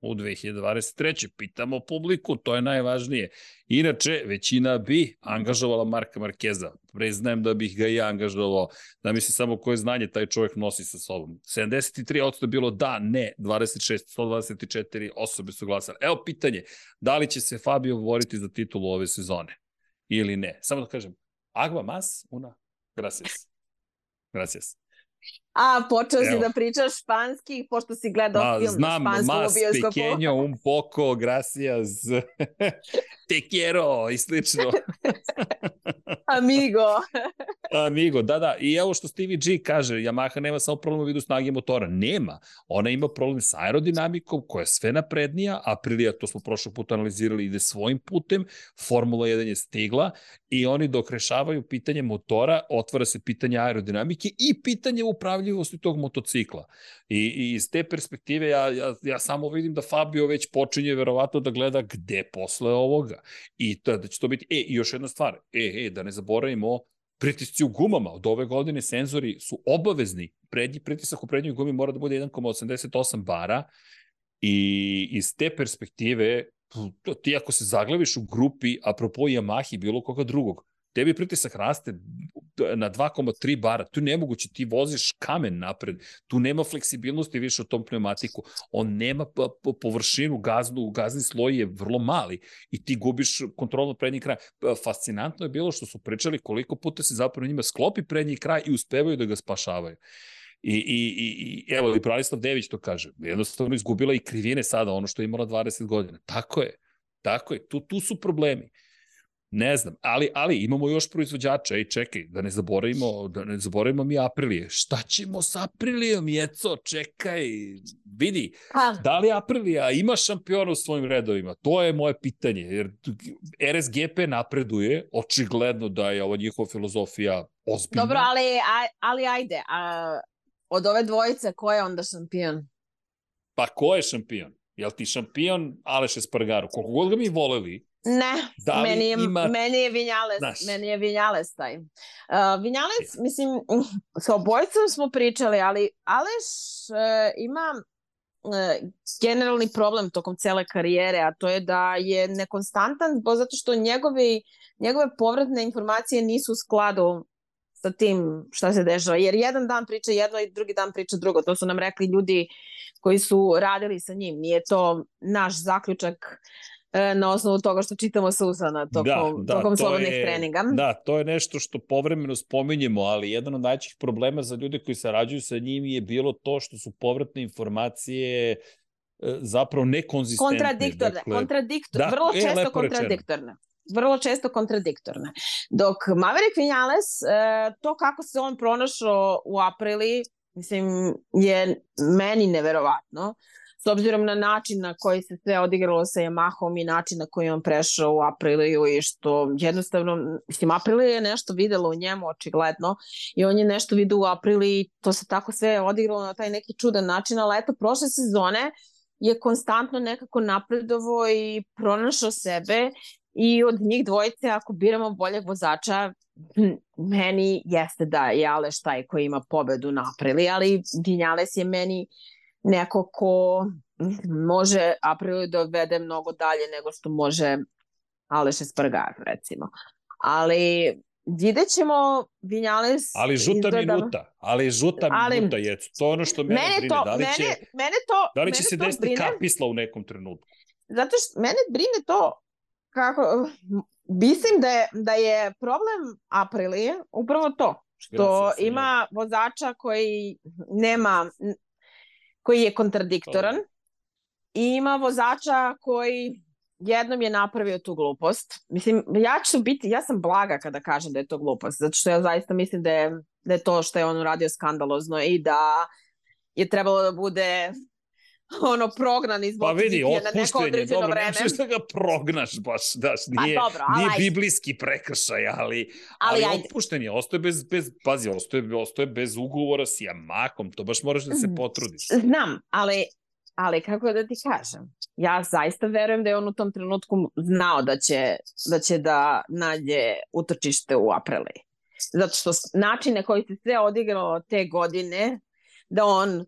U 2023. Pitamo publiku, to je najvažnije. Inače, većina bi angažovala Marka Markeza. Preznajem da bih ga i ja angažovao, da misli samo koje znanje taj čovjek nosi sa sobom. 73% je bilo da, ne, 26, 124 osobe su glasale. Evo pitanje, da li će se Fabio boriti za titulu ove sezone? Ili ne? Samo da kažem, agua mas, una, gracias. Gracias. A, počeo si da pričaš španski, pošto si gledao Ma, film znam, na španskom mas, u bioskopu. pequeño, un poco, gracias, te quiero i slično. Amigo. Amigo, da, da. I evo što Stevie G kaže, Yamaha nema samo problem u vidu snage motora. Nema. Ona ima problem sa aerodinamikom, koja je sve naprednija. Aprilia, to smo prošlog puta analizirali, ide svojim putem. Formula 1 je stigla i oni dok rešavaju pitanje motora, otvara se pitanje aerodinamike i pitanje upravljivosti tog motocikla. I, i iz te perspektive ja, ja, ja samo vidim da Fabio već počinje verovatno da gleda gde posle ovoga. I to, da će to biti, e, i još jedna stvar, e, e, da ne zaboravimo pritisci u gumama. Od ove godine senzori su obavezni. Prednji pritisak u prednjoj gumi mora da bude 1,88 bara i iz te perspektive ti ako se zaglaviš u grupi, apropo Yamahi, bilo koga drugog, tebi pritisak raste na 2,3 bara, tu nemoguće, ti voziš kamen napred, tu nema fleksibilnosti više u tom pneumatiku, on nema površinu gaznu, gazni sloj je vrlo mali i ti gubiš kontrolno prednji kraj. Fascinantno je bilo što su pričali koliko puta se zapravo njima sklopi prednji kraj i uspevaju da ga spašavaju. I, i, i, i evo, i Branislav Dević to kaže, jednostavno izgubila i krivine sada, ono što je imala 20 godina. Tako je, tako je, tu, tu su problemi. Ne znam, ali, ali imamo još proizvođača, ej čekaj, da ne zaboravimo, da ne zaboravimo mi Aprilije. Šta ćemo s Aprilijom, Jeco, čekaj, vidi, ha. da li Aprilija ima šampiona u svojim redovima? To je moje pitanje, jer RSGP napreduje, očigledno da je ova njihova filozofija ozbiljna. Dobro, ali, ali ajde, a, od ove dvojice, ko je onda šampion? Pa ko je šampion? Jel ti šampion Aleš Espargaro? Koliko god ga mi voleli, Ne, da meni, je, ima... meni je Vinjales, Znaš. meni je Vinjales taj. Uh, Vinjales, mislim, sa obojicom smo pričali, ali Aleš uh, ima uh, generalni problem tokom cele karijere, a to je da je nekonstantan, bo zato što njegovi, njegove povratne informacije nisu u skladu sa tim šta se dešava. Jer jedan dan priča jedno i drugi dan priča drugo. To su nam rekli ljudi koji su radili sa njim. Nije to naš zaključak E, na osnovu toga što čitamo sa usana tokom, da, da, tokom slobodnih je, treninga. Da, to je nešto što povremeno spominjemo, ali jedan od najčih problema za ljude koji sarađuju sa njim je bilo to što su povratne informacije e, zapravo nekonzistentne. Kontradiktorne, dakle, kontradiktorne, da, vrlo e, često kontradiktorne. Rečeno vrlo često kontradiktorne. Dok Maverick Vinales, to kako se on pronašao u aprili, mislim, je meni neverovatno s obzirom na način na koji se sve odigralo sa Yamahom i način na koji on prešao u Apriliju i što jednostavno, mislim, Aprilija je nešto videlo u njemu očigledno i on je nešto vidio u Apriliji i to se tako sve odigralo na taj neki čudan način, ali eto, prošle sezone je konstantno nekako napredovo i pronašao sebe i od njih dvojice, ako biramo boljeg vozača, meni jeste da je Aleš taj koji ima pobedu na Apriliji, ali Vinjales je meni neko ko može Apriliju da odvede mnogo dalje nego što može Aleš Espargar, recimo. Ali vidjet ćemo Vinjales Ali žuta izgleda... minuta, ali žuta Ali- minuta je to ono što mene, Mene brine. to, da li će, mene, mene to, da li će mene se desiti brine, kapisla u nekom trenutku? zato što mene brine to kako, mislim da je, da je problem Aprilije upravo to, što Gracias, ima vozača koji nema, koji je kontradiktoran i ima vozača koji jednom je napravio tu glupost. Mislim, ja ću biti, ja sam blaga kada kažem da je to glupost, zato što ja zaista mislim da je, da je to što je on uradio skandalozno i da je trebalo da bude ono prognan iz Pa vidi, na neko određeno dobro, vreme. možeš da ga prognaš baš, daš, Pa nije, dobro, ali nije ajde. biblijski prekršaj, ali, Ali ali, otpušten je, ostaje bez, bez, pazi, ostaje, ostaje bez ugovora s Yamahom, to baš moraš da se Mm. potrudiš. Znam, ali, ali kako da ti kažem, ja zaista verujem da je on u tom trenutku znao da će da, će da nađe utočište u Aprili. Zato što način na koji se sve odigralo te godine, da on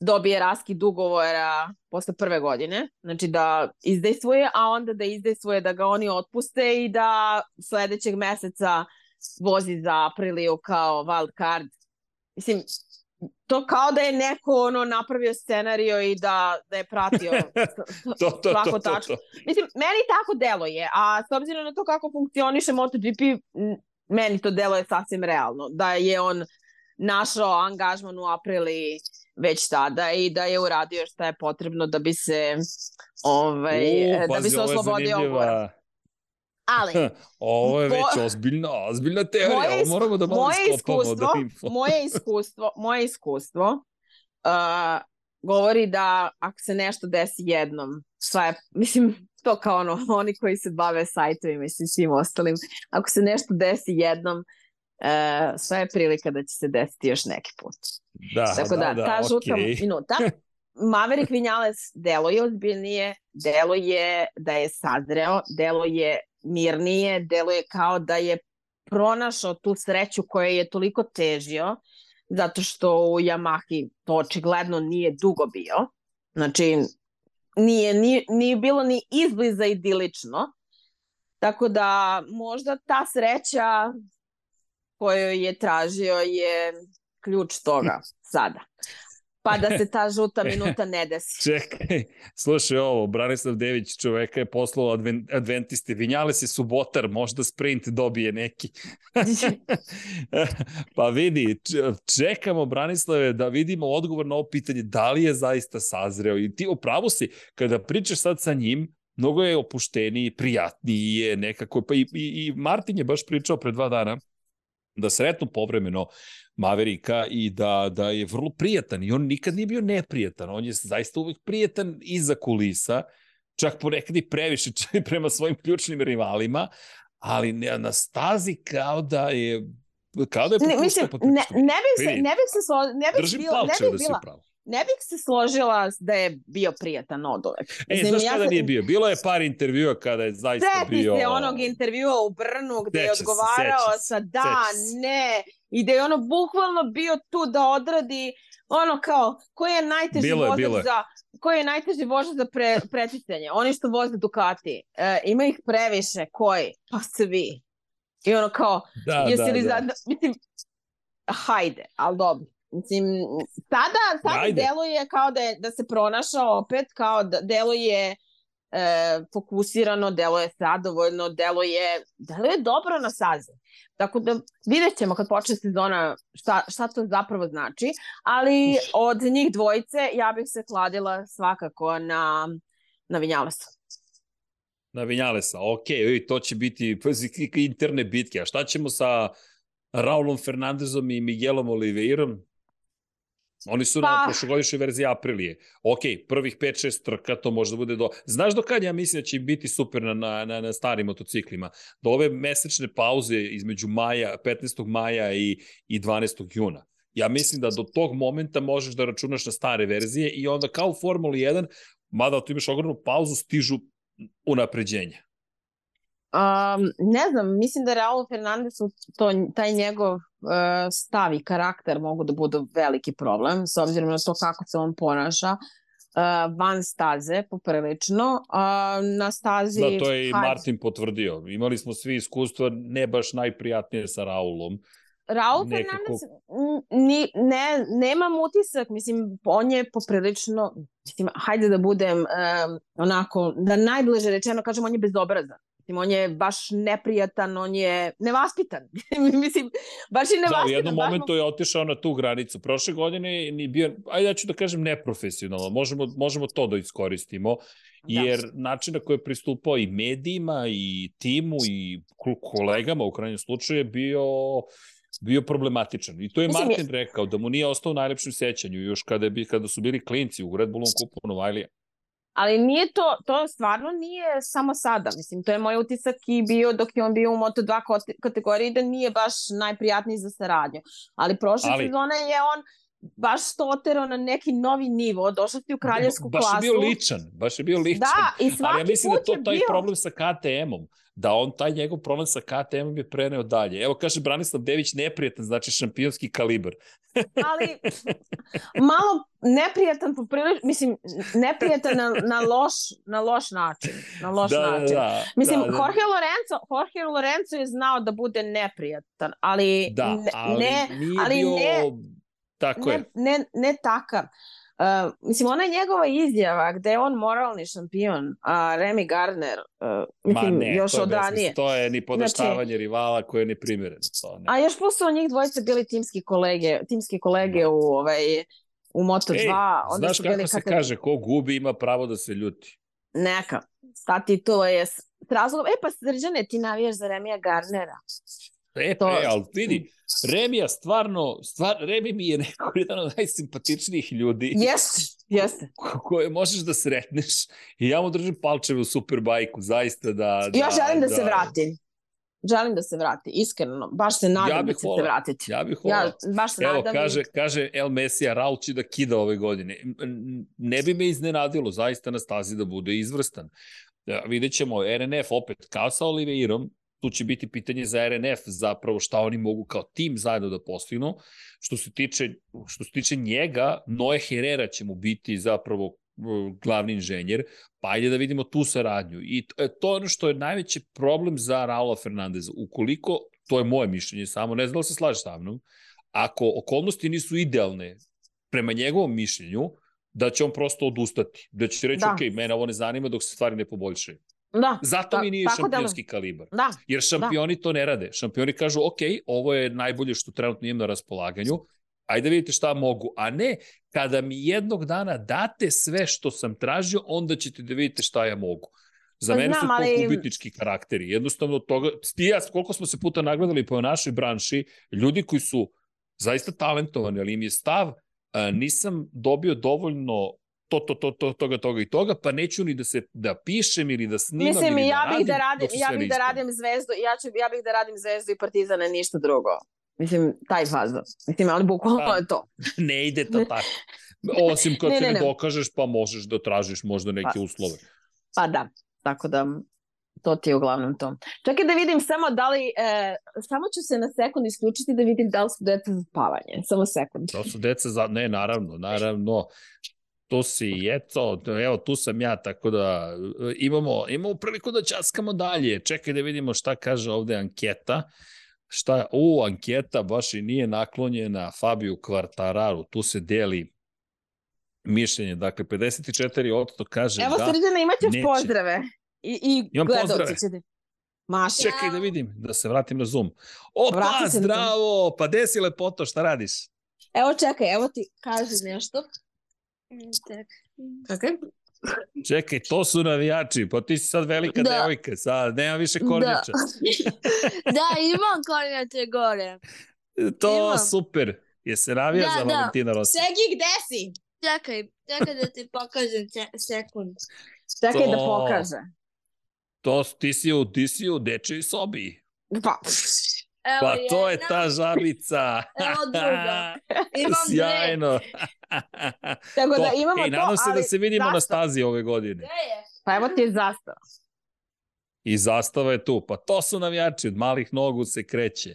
dobije raskid ugovora posle prve godine, znači da izdejstvuje, a onda da izdejstvuje da ga oni otpuste i da sledećeg meseca vozi za Apriliju kao wild card. Mislim, to kao da je neko ono napravio scenario i da, da je pratio To, to, to, svaku to, tačku. to. Mislim, meni tako deluje, a s obzirom na to kako funkcioniše MotoGP, meni to deluje sasvim realno, da je on našao angažman u aprili već tada i da je uradio šta je potrebno da bi se ovaj, U, da bi se oslobodio ugovora. Ali, Ovo je već ozbiljna, ozbiljna teorija, Moje ovo moramo da malo moje. Da iskustvo- info. moje iskustvo, moje iskustvo uh, govori da ako se nešto desi jednom, sva je, mislim, to kao ono, oni koji se bave sajtovima i svim- svim ostalim, ako se nešto desi jednom, uh, sva je prilika da će se desiti još neki put. Da, Tako da, da, ta da, žuta okej. minuta, Maverick Vinales deluje ozbiljnije, deluje da je sazreo, deluje mirnije, deluje kao da je pronašao tu sreću koja je toliko težio, zato što u Yamahi to očigledno nije dugo bio. Znači, nije, nije, nije bilo ni izbliza idilično. Tako da možda ta sreća koju je tražio je ključ toga sada. Pa da se ta žuta minuta ne desi. Čekaj, slušaj ovo, Branislav Dević čoveka je poslao adven, adventiste, Vinjale se subotar, možda sprint dobije neki. pa vidi, čekamo Branislave da vidimo odgovor na ovo pitanje, da li je zaista sazreo i ti upravo si, kada pričaš sad sa njim, mnogo je opušteniji, prijatniji je nekako, pa i, i, i Martin je baš pričao pre dva dana, da sretnu povremeno Maverika i da, da je vrlo prijatan i on nikad nije bio neprijatan, on je zaista uvek prijatan iza kulisa, čak ponekad i previše prema svojim ključnim rivalima, ali ne, na stazi kao da je kao da je Ne, popustio mislim, ne, ne bih se, ne bih se, slo, ne bih Držim bila, ne bih da si bila. Ne bih se složila da je bio prijatan od uvek. E, Mislim, znaš ja kada se- nije bio? Bilo je par intervjua kada je zaista Seti bio... se onog intervjua u Brnu gde je odgovarao se, sa da, ne i da je ono bukvalno bio tu da odradi ono kao koji je najteži Bilo je, vozač bilo je. za koji je najteži vozač za pre, preticanje? Oni što voze Ducati. E, ima ih previše. Koji? Pa svi. I ono kao, Da, jesi da, li da. za... Mislim, hajde, ali dobro. Mislim, sada, sada Ajde. deluje kao da, je, da se pronašao opet, kao da deluje e, fokusirano, deluje zadovoljno, deluje, deluje dobro na sazi. Tako da vidjet ćemo kad počne sezona šta, šta to zapravo znači, ali od njih dvojice ja bih se kladila svakako na, na Vinjalesa. Na Vinjalesa, ok, ej, to će biti interne bitke. A šta ćemo sa Raulom Fernandezom i Miguelom Oliveirom? Oni su pa... na prošlogodišnjoj verziji Aprilije. Ok, prvih 5-6 trka, to možda bude do... Znaš do kad ja mislim da će biti super na, na, na, na starim motociklima? Do ove mesečne pauze između maja, 15. maja i, i 12. juna. Ja mislim da do tog momenta možeš da računaš na stare verzije i onda kao u Formuli 1, mada tu imaš ogromnu pauzu, stižu unapređenja. Um, ne znam, mislim da Raul Fernandez to, taj njegov stav i karakter mogu da budu veliki problem, s obzirom na to kako se on ponaša uh, van staze poprilično. Uh, na stazi... Da, to je i Martin potvrdio. Imali smo svi iskustva ne baš najprijatnije sa Raulom. Raul nekako... Fernandez, ni, ne, nemam utisak, mislim, on je poprilično, mislim, hajde da budem um, onako, da najbliže rečeno kažem, on je bezobrazan. Mislim, on je baš neprijatan, on je nevaspitan. Mislim, baš je nevaspitan. Da, u jednom momentu je otišao na tu granicu. Prošle godine ni bio, ajde ja ću da kažem neprofesionalno, možemo, možemo to da iskoristimo, da. jer da. način na koji je pristupao i medijima, i timu, i kolegama u krajnjem slučaju je bio bio problematičan. I to je Mislim, Martin je... rekao, da mu nije ostao u najlepšem sećanju, još kada, je, kada su bili klinci u Red Bullom kupu Novajlija. Ali nije to, to stvarno nije samo sada. Mislim, to je moj utisak i bio dok je on bio u Moto2 kategoriji da nije baš najprijatniji za saradnju. Ali prošle Ali... sezone je on baš to oterao na neki novi nivo, došao ti u kraljevsku baš klasu. Baš je bio ličan, baš je bio ličan. Da, i svaki Ali ja mislim da to taj bio... problem sa KTM-om da on taj njegov problem sa KTM-om je preneo dalje. Evo kaže Branislav Dević neprijatan, znači šampionski kalibar. Ali malo neprijatan po prilič, mislim neprijatan na, na loš na loš način, na loš da, način. Da, mislim da, da. Jorge Lorenzo, Jorge Lorenzo je znao da bude neprijatan, ali da, ne, ali, ne, ali bio... ne tako ne, je. ne, ne takav. Uh, mislim, ona je njegova izjava gde je on moralni šampion, a Remy Gardner, uh, mislim, ne, još to od ranije. To je ni podaštavanje znači, rivala koje je neprimjereno. To, ne. A još plus su njih dvojice bili timski kolege, timski kolege u, ovaj, u Moto2. Ej, onda znaš su kako bili se kaže, ko gubi ima pravo da se ljuti. Neka. Ta titula je s razlogom. E pa, Srđane, ti navijaš za Remija Gardnera. E, to... e, ali vidi, Remija stvarno, stvar, Remi mi je neko jedan od najsimpatičnijih ljudi. Jeste, jeste. Koje možeš da sretneš. I ja mu držim palčeve u Superbajku, zaista da... da ja želim da, da se vratim. Želim da se vrati, iskreno. Baš se nadam ja da će se vratiti. Ja bih volao. Ja baš se Evo, nadam. kaže, kaže El Mesija, Raul će da kida ove godine. Ne bi me iznenadilo zaista na stazi da bude izvrstan. Ja, vidjet ćemo RNF opet kao sa Oliveirom, tu će biti pitanje za RNF zapravo šta oni mogu kao tim zajedno da postignu. Što se tiče, što se tiče njega, Noe Herrera će mu biti zapravo glavni inženjer, pa ajde da vidimo tu saradnju. I to, e, to je ono što je najveći problem za Raula Fernandeza. Ukoliko, to je moje mišljenje samo, ne znam da se slaže sa mnom, ako okolnosti nisu idealne prema njegovom mišljenju, da će on prosto odustati. Da će reći, da. ok, mene ovo ne zanima dok se stvari ne poboljšaju. Da, Zato ta, mi nije šampionski da, kalibar. Da, Jer šampioni da. to ne rade. Šampioni kažu, ok, ovo je najbolje što trenutno imam na raspolaganju, ajde da vidite šta mogu. A ne, kada mi jednog dana date sve što sam tražio, onda ćete da vidite šta ja mogu. Za pa mene Znam, su to ali... gubitnički karakteri. Jednostavno toga, ti ja, koliko smo se puta nagledali po našoj branši, ljudi koji su zaista talentovani, ali im je stav, nisam dobio dovoljno to, to, to, to, toga, toga i toga, pa neću ni da se da pišem ili da snimam Mislim, ili ja da bih radim, da radim ja bih da radim zvezdu, ja ću ja bih da radim zvezdu i partizane ništa drugo. Mislim, taj fazon. Mislim, ali bukvalno pa, je to. Ne ide to tako. Osim kad ne, se ne, ne, dokažeš, pa možeš da tražiš možda neke pa, uslove. Pa da, tako da to ti je uglavnom to. Čekaj da vidim samo da li, e, samo ću se na sekund isključiti da vidim da li su deca za spavanje. Samo sekund. Da su deca za, ne, naravno, naravno tu si, eto, evo tu sam ja, tako da imamo, imamo priliku da časkamo dalje. Čekaj da vidimo šta kaže ovde anketa. Šta, u, anketa baš i nije naklonjena Fabiju Kvartararu, tu se deli mišljenje. Dakle, 54% kaže Evo, da... Evo, Srđana, imaćeš neće. pozdrave. I, i Imam pozdrave. Ćete... Maša. Čekaj da vidim, da se vratim na Zoom. Opa, zdravo! Pa desi lepoto, šta radiš? Evo čekaj, evo ti kaže nešto. Tak. Okay. Čekaj, to su navijači, pa ti si sad velika da. devojka, sad nema više kornjača. Da, da imam kornjače gore. To imam. super. Je se navija da, za da. Valentina Rossi? Segi, gde si? Čekaj, čekaj da ti pokažem sekund. Čekaj to, da pokaže. To ti si u, ti si u dečoj sobi. Pa, Evo pa jedna. to je ta žabica. Evo druga. Imam Sjajno. Tako to, da imamo ej, to, nadam se da se vidimo zastav. na stazi ove godine. Gde je? Pa evo ti je zastava. I zastava je tu. Pa to su navijači, od malih nogu se kreće.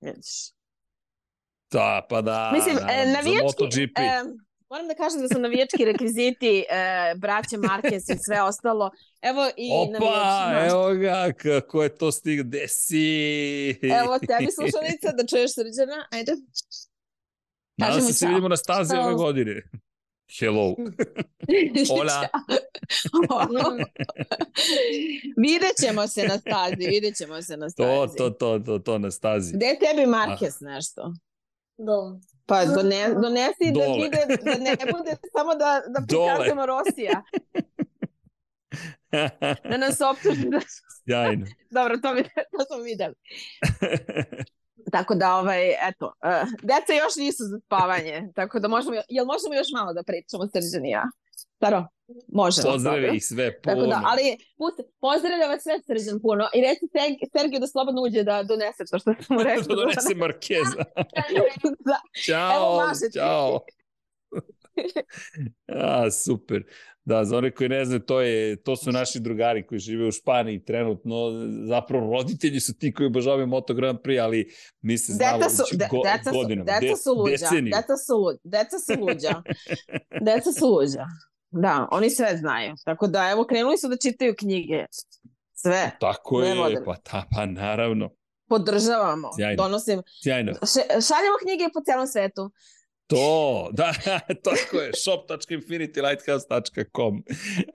Vidiš. Da, pa da, Mislim, e, naravno, za navijački, MotoGP. e, moram da kažem da su navijački rekviziti e, braće Marquez i sve ostalo. Evo i Opa, evo ga, kako je to stig, gde si? Evo tebi slušalica da čuješ srđana. Ajde. Nadam kažemo se se čao. vidimo na stazi ove godine. Hello. Hola. vidjet ćemo se na stazi, vidjet ćemo se na stazi. To, to, to, to, to na stazi. Gde je tebi Marquez nešto? Do. Pa done, donesi da Dole. vide, da ne bude samo da, da Dole. prikazujemo Rosija. Da nas optuži da... Sjajno. Dobro, to, mi, to smo videli. Tako da, ovaj, eto, uh, deca još nisu za spavanje, tako da možemo, jel možemo još malo da pričamo Srđan i ja? Staro, možemo. Pozdrave dobro. ih sve puno. Tako da, ali pusti, pozdravlja vas sve Srđan puno i reci Serg- Sergiju da slobodno uđe da donese to što sam mu rekao. da donese Markeza. da. Evo, Ćao, ćao. A, super. Da, za one koji ne znaju, to, je, to su naši drugari koji žive u Španiji trenutno. Zapravo roditelji su ti koji obožavaju Moto Grand Prix, ali mi se znamo Deca su, de, go, deca su, godinama. deca su luđa, deceniju. deca su, lu, deca su luđa, deca su luđa. Da, oni sve znaju. Tako da, evo, krenuli su da čitaju knjige. Sve. Tako je, vodimo. pa, ta, pa naravno. Podržavamo. Sjajno. Donosim. Sjajno. Še, šaljemo knjige po celom svetu. To, da, tako je, shop.infinitylighthouse.com.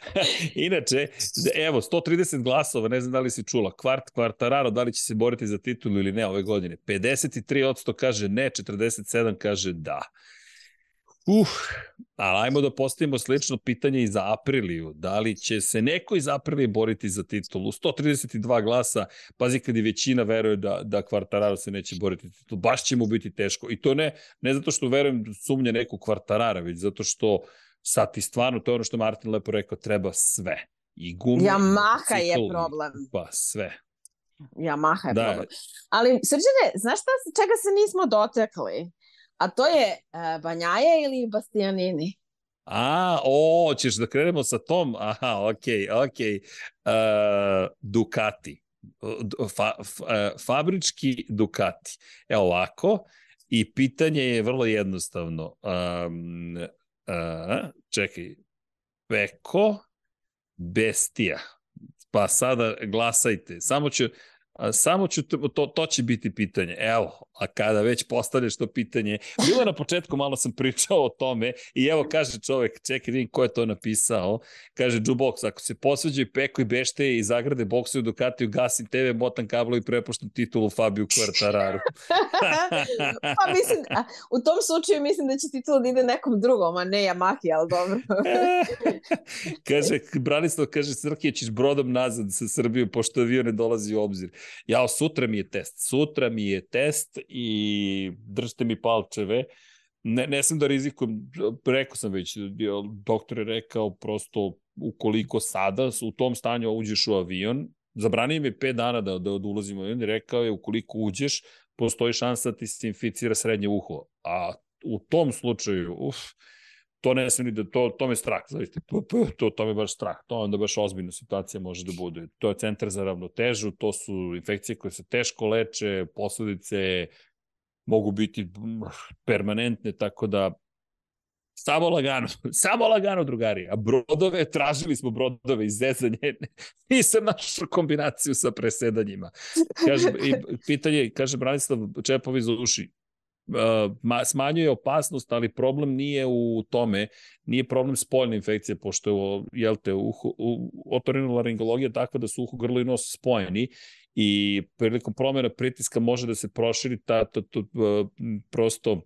Inače, evo, 130 glasova, ne znam da li si čula, kvart, kvartararo, da li će se boriti za titulu ili ne ove godine. 53% kaže ne, 47% kaže da. Uh, ali ajmo da postavimo slično pitanje i za Apriliju. Da li će se neko iz Aprilije boriti za titulu? 132 glasa, pazi kad i većina veruje da, da Kvartararo se neće boriti za titulu. Baš će mu biti teško. I to ne, ne zato što verujem da sumnja neku Kvartarara, već zato što sad ti stvarno, to je ono što Martin lepo rekao, treba sve. I gume, Yamaha je problem. Pa sve. Yamaha je Da. problem. Ali, Srđane, znaš šta, čega se nismo dotekli? A to je uh, Banjaje ili Bastianini? A, o, ćeš da krenemo sa tom? Aha, okej, okay, okej. Okay. Uh, Ducati. Fa, fa, uh, fabrički Ducati. Evo ovako. I pitanje je vrlo jednostavno. Um, uh, čekaj. Peko, Bestija. Pa sada glasajte. Samo ću, samo ću, to, to, to će biti pitanje. Evo, a kada već postavljaš to pitanje, bilo na početku malo sam pričao o tome i evo kaže čovek, čekaj vidim ko je to napisao, kaže Jubox, ako se posveđaju Peko i Bešte i zagrade boksuju Ducatiju, gasim TV, motam kablo i prepuštam titulu Fabiju Quartararu. pa mislim, a, u tom slučaju mislim da će titul da ide nekom drugom, a ne Yamahi, ali dobro. kaže, Branislav kaže, Srkije ćeš brodom nazad sa Srbiju, pošto avion ne dolazi u obzir. Jao, sutra mi je test. Sutra mi je test i držite mi palčeve. Ne, ne sam da rizikujem, rekao sam već, doktor je rekao prosto ukoliko sada u tom stanju uđeš u avion, zabranio mi 5 dana da, da, da ulazimo u avion i rekao je ukoliko uđeš, postoji šansa da ti se inficira srednje uho. A u tom slučaju, uf, to ne smije ni da, to, to me strah, zavisite, to, to, to me baš strah, to onda baš ozbiljna situacija može da bude. To je centar za ravnotežu, to su infekcije koje se teško leče, posledice mogu biti permanentne, tako da samo lagano, samo lagano, drugari. A brodove, tražili smo brodove iz zezanje, nisam našao kombinaciju sa presedanjima. Kaže, i pitanje, kaže Branislav Čepovi za uši, uh, smanjuje opasnost, ali problem nije u tome, nije problem spoljne infekcije, pošto je, jel te, u, otorinolaringologija takva da su uho, grlo i nos spojeni i prilikom promjena pritiska može da se proširi ta, ta, ta, prosto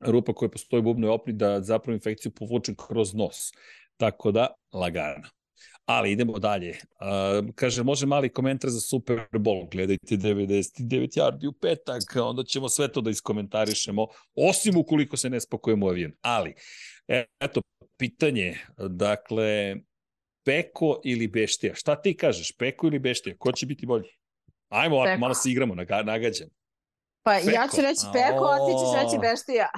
rupa koja postoji u bubnoj opni da zapravo infekciju povuče kroz nos. Tako da, lagano. Ali idemo dalje. Uh, kaže, može mali komentar za Super Bowl. Gledajte 99 yardi u petak, onda ćemo sve to da iskomentarišemo, osim ukoliko se ne spakujemo u avion. Ali, eto, pitanje, dakle, Peko ili Beštija? Šta ti kažeš, Peko ili Beštija? Ko će biti bolji? Ajmo ovako, malo se igramo, naga, nagađam. Pa Peko. ja ću reći Peko, a ti ćeš reći Beštija.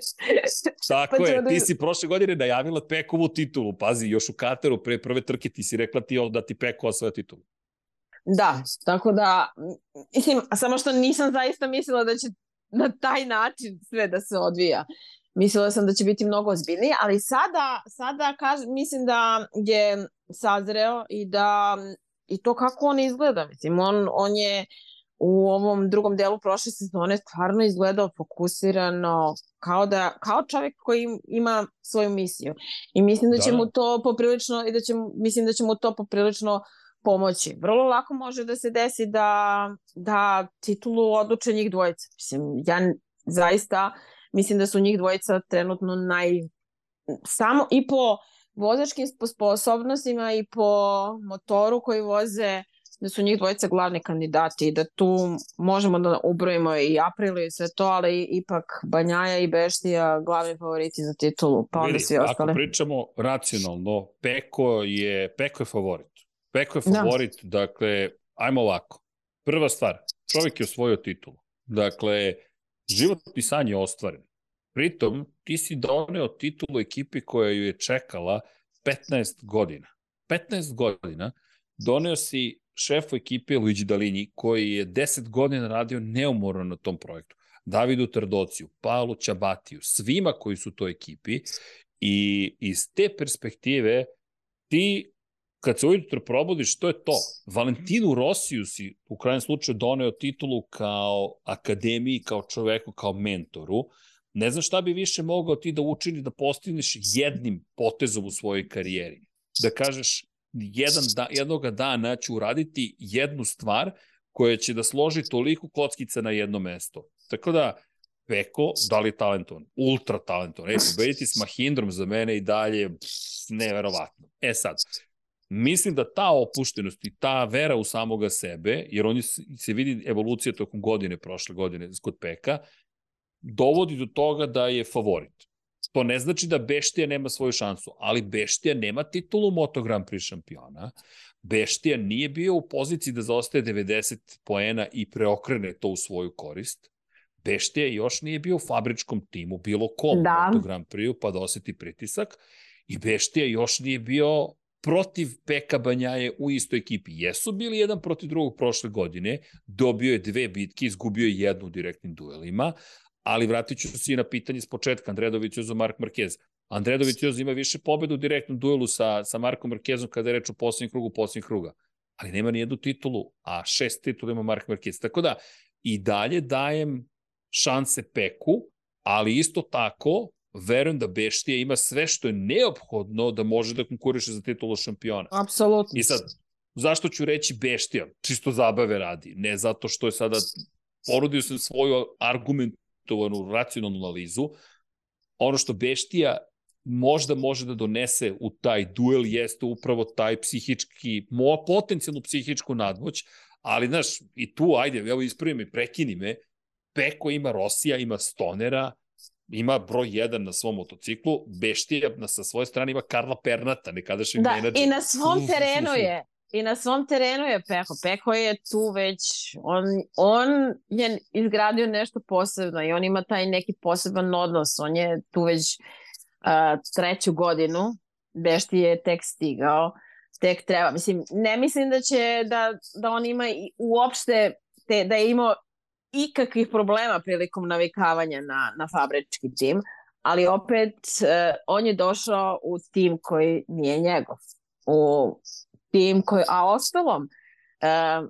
Tako Pa je, ćemo ti da- si prošle godine najavila Pekovu titulu, pazi, još u Kateru pre prve trke ti si rekla ti da ti Peko osvaja titulu. Da, tako da, mislim, samo što nisam zaista mislila da će na taj način sve da se odvija. Mislila sam da će biti mnogo ozbiljnije, ali sada, sada kaž, mislim da je sazreo i da i to kako on izgleda, mislim, on, on je u ovom drugom delu prošle sezone stvarno izgledao fokusirano kao da kao čovjek koji ima svoju misiju. I mislim da će Da, mu da. to poprilično i da će mislim da će mu to poprilično pomoći. Vrlo lako može da se desi da da titulu odluče njih dvojica. Mislim ja zaista mislim da su njih dvojica trenutno naj samo i po vozačkim spo- sposobnostima i po motoru koji voze da su njih dvojica glavni kandidati i da tu možemo da ubrojimo i Aprilu i sve to, ali ipak Banjaja i Beštija glavni favoriti za titulu, pa onda Vidi, svi ako ostali. pričamo racionalno, Peko je, Peko je favorit. Peko je Da. favorit, dakle, ajmo ovako. Prva stvar, čovjek je osvojio titulu. Dakle, životni san je ostvaren. Pritom, ti si doneo titulu ekipi koja ju je čekala 15 godina. 15 godina doneo si šefu ekipe Luigi Dalini, koji je 10 godina radio neumorno na tom projektu. Davidu Trdociju, Paolo Ćabatiju, svima koji su u toj ekipi i iz te perspektive ti kad se ujutro probudiš, što je to? Valentinu Rosiju si u krajem slučaju doneo titulu kao akademiji, kao čoveku, kao mentoru. Ne znam šta bi više mogao ti da učini da postigneš jednim potezom u svojoj karijeri. Da kažeš, jedan da, jednoga dana ću uraditi jednu stvar koja će da složi toliko kockica na jedno mesto. Tako da, Peko, da li je talentovan? Ultra talentovan. E, pobediti s Mahindrom za mene i dalje pff, neverovatno. E sad, mislim da ta opuštenost i ta vera u samoga sebe, jer on je, se vidi evolucija tokom godine, prošle godine kod Peka, dovodi do toga da je favorit. To ne znači da Beštija nema svoju šansu, ali Beštija nema titulu Moto Grand Prix šampiona. Beštija nije bio u poziciji da zaostaje 90 poena i preokrene to u svoju korist. Beštija još nije bio u fabričkom timu, bilo kom Da. Moto Grand Prix-u, pa da oseti pritisak. I Beštija još nije bio protiv Peka Banjaje u istoj ekipi. Jesu bili jedan protiv drugog prošle godine, dobio je dve bitke, izgubio je jednu u direktnim duelima, ali vratit ću se i na pitanje s početka, Andrea Dovizioso, Mark Marquez. Andrea Dovizioso ima više pobeda u direktnom duelu sa, sa Markom Marquezom kada je reč o poslednjem krugu, poslednjeg kruga, ali nema ni jednu titulu, a šest titula ima Mark Marquez. Tako da, i dalje dajem šanse Peku, ali isto tako verujem da Beštija ima sve što je neophodno da može da konkuriše za titulu šampiona. Apsolutno. I sad, zašto ću reći Beštija? Čisto zabave radi. Ne zato što je sada ponudio sam svoju argumentovanu, racionalnu analizu. Ono što Beštija možda može da donese u taj duel jeste upravo taj psihički, potencijalnu psihičku nadmoć, ali znaš, i tu, ajde, evo ispravi me, prekini me, Peko ima Rosija, ima Stonera, ima broj 1 na svom motociklu, Beštija na, sa svoje strane ima Karla Pernata, nekadašnjeg Da, menadžera. i na svom terenu je. I na svom terenu je Peko. Peko je tu već, on, on je izgradio nešto posebno i on ima taj neki poseban odnos. On je tu već uh, treću godinu, Bešti je tek stigao, tek treba. Mislim, ne mislim da će, da, da on ima uopšte, te, da je imao ikakvih problema prilikom navikavanja na, na fabrički tim, ali opet uh, on je došao u tim koji nije njegov. U tim koji, a ostalom, uh,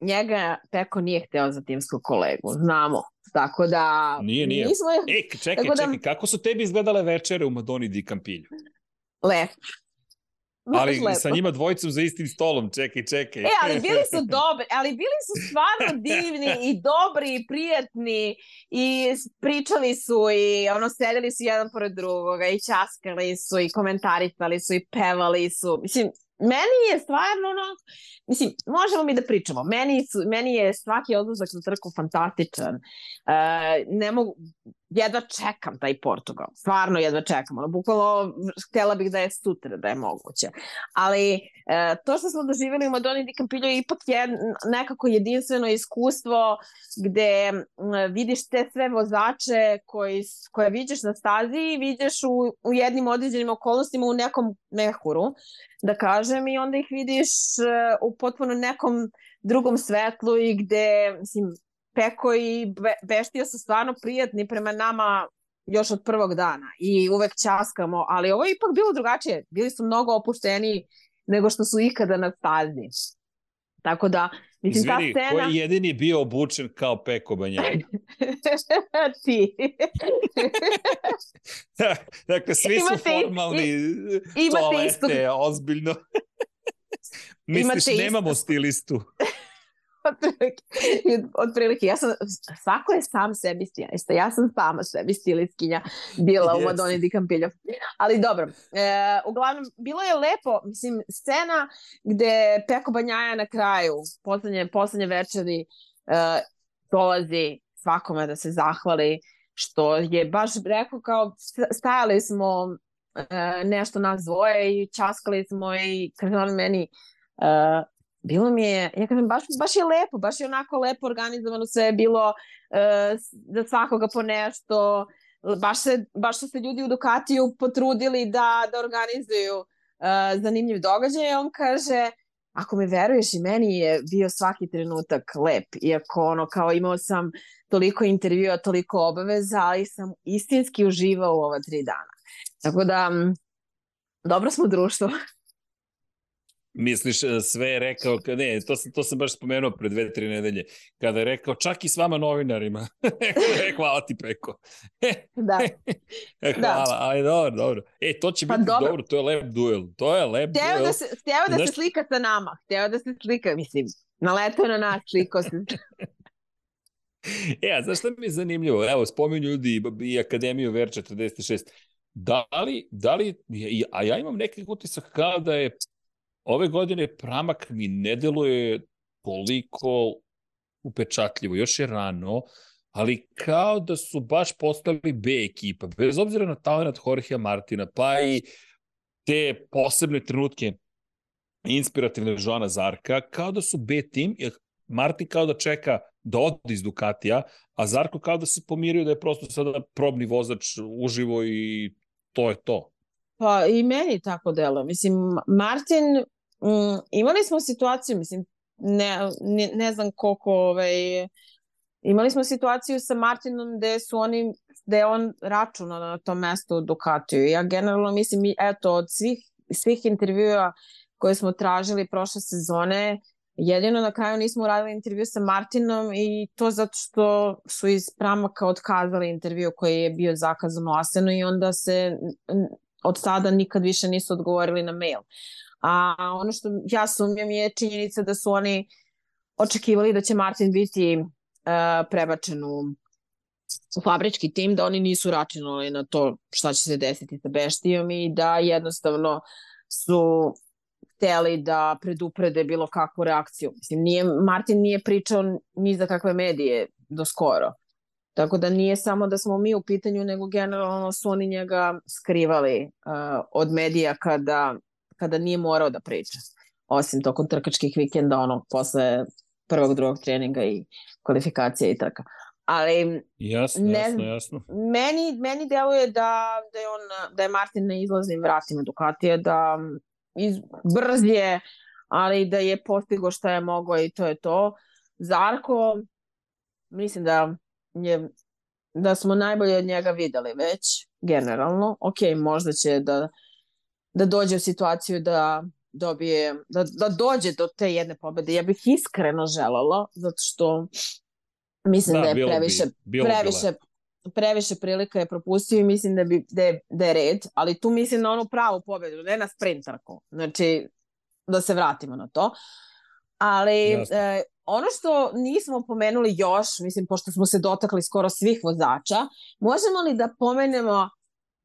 njega Peko nije hteo za timskog kolegu, znamo. Tako da... Nije, nije. Nismo, E, čekaj, da- čekaj, kako su tebi izgledale večere u Madoni di Campilju? lepo. Ali lepo. sa njima dvojicom za istim stolom, čekaj, čekaj. E, ali bili su dobri, ali bili su stvarno divni i dobri i prijatni i pričali su i ono sedeli su jedan pored drugoga i časkali su i komentarisali su i pevali su. Mislim, meni je stvarno ono, mislim, možemo mi da pričamo, meni, su, meni je svaki odlazak na trku fantastičan. Uh, ne mogu, jedva čekam taj Portugal. Stvarno jedva čekam. Ono, bukvalno htjela bih da je sutra, da je moguće. Ali e, to što smo doživjeli u Madoni di Campillo je ipak je nekako jedinstveno iskustvo gde vidiš te sve vozače koji, koje vidiš na stazi i vidiš u, u jednim određenim okolnostima u nekom mehuru, da kažem, i onda ih vidiš e, u potpuno nekom drugom svetlu i gde, mislim, Peko i Be Beštija su stvarno prijatni prema nama još od prvog dana i uvek časkamo, ali ovo je ipak bilo drugačije. Bili su mnogo opušteniji nego što su ikada na stazi. Tako da, mislim, Izvini, ta scena... ko je jedini bio obučen kao Peko Banjaj? Ti. dakle, svi su Imate- formalni, imate toalete, istu- ozbiljno. Misliš, Imate istu- nemamo stilistu. otprilike, otprilike, ja sam, svako je sam sebi stilista, ja sam sama sebi stilistkinja bila u Jeste. Madoni di Campillo. Ali dobro, e, uglavnom, bilo je lepo, mislim, scena gde Peko Banjaja na kraju, poslednje, poslednje večeri, e, dolazi svakome da se zahvali, što je baš rekao kao, stajali smo e, nešto nas dvoje i časkali smo i kaže on meni, e, bilo mi je, ja kažem, baš, baš je lepo, baš je onako lepo organizovano sve je bilo e, za svakoga po nešto, baš, se, baš su se ljudi u Ducatiju potrudili da, da organizuju e, zanimljiv događaj, on kaže, ako me veruješ i meni je bio svaki trenutak lep, iako ono kao imao sam toliko intervjua, toliko obaveza, ali sam istinski uživao u ova tri dana. Tako da, dobro smo društvo. Misliš, e, sve je rekao, ka- ne, to sam, to sam baš spomenuo pre dve, tri nedelje, kada je rekao, čak i s vama novinarima. Hvala ti, Peko. Da. E, Hvala, ali dobro, dobro. E, to će Pa biti dobro. dobro. to je lep duel. To je lep Hteo duel. da se, hteo da Znaš- se slika sa nama. Hteo da se slika, mislim, naletao na nas, slikao se. E, a znaš šta mi je zanimljivo? Evo, spominju ljudi i- Akademiju Ver 46. Da li, da li, a ja imam neki utisak kao da je ove godine pramak mi ne deluje toliko upečatljivo, još je rano, ali kao da su baš postali B ekipa, bez obzira na talent Jorgea Martina, pa i te posebne trenutke inspirativne Joana Zarka, kao da su B tim, Martin kao da čeka da ode iz Ducatija, a Zarko kao da se pomirio da je prosto sada probni vozač uživo i to je to. Pa i meni tako delo. Mislim, Martin, mm, imali smo situaciju, mislim, ne, ne, ne znam koliko, ovaj, imali smo situaciju sa Martinom gde su oni, gde je on računao na to mesto u Ducatiju. Ja generalno mislim, eto, od svih, svih intervjua koje smo tražili prošle sezone, jedino na kraju nismo uradili intervju sa Martinom i to zato što su iz Pramaka otkazali intervju koji je bio zakazan u Asenu i onda se od tada nikad više nisu odgovorili na mail. A ono što ja sumnjam je činjenica da su oni očekivali da će Martin biti uh, prebačen u, u fabrički tim, da oni nisu računali na to šta će se desiti sa Beštijom i da jednostavno su hteli da preduprede bilo kakvu reakciju. Mislim, nije, Martin nije pričao ni za kakve medije do skoro. Tako da nije samo da smo mi u pitanju, nego generalno su oni njega skrivali uh, od medija kada, kada nije morao da priča. Osim tokom trkačkih vikenda, ono, posle prvog, drugog treninga i kvalifikacije i trka. Ali Jasno, Ne jasno, jasno. meni, meni deluje da, da, je on, da je Martin na izlaznim vratima Ducatija, da iz, brz je, ali da je postigo šta je mogao i to je to. Zarko, mislim da je da smo najbolje od njega videli već, generalno. Ok, možda će da, da dođe u situaciju da dobije, da, da dođe do te jedne pobede. Ja bih iskreno želela, zato što mislim da, Da, je previše, bi, previše, previše prilika je propustio i mislim da, bi, da, je, da je red, ali tu mislim na onu pravu pobedu, ne na sprintarku. Znači, da se vratimo na to. Ali e, ono što nismo pomenuli još, mislim, pošto smo se dotakli skoro svih vozača, možemo li da pomenemo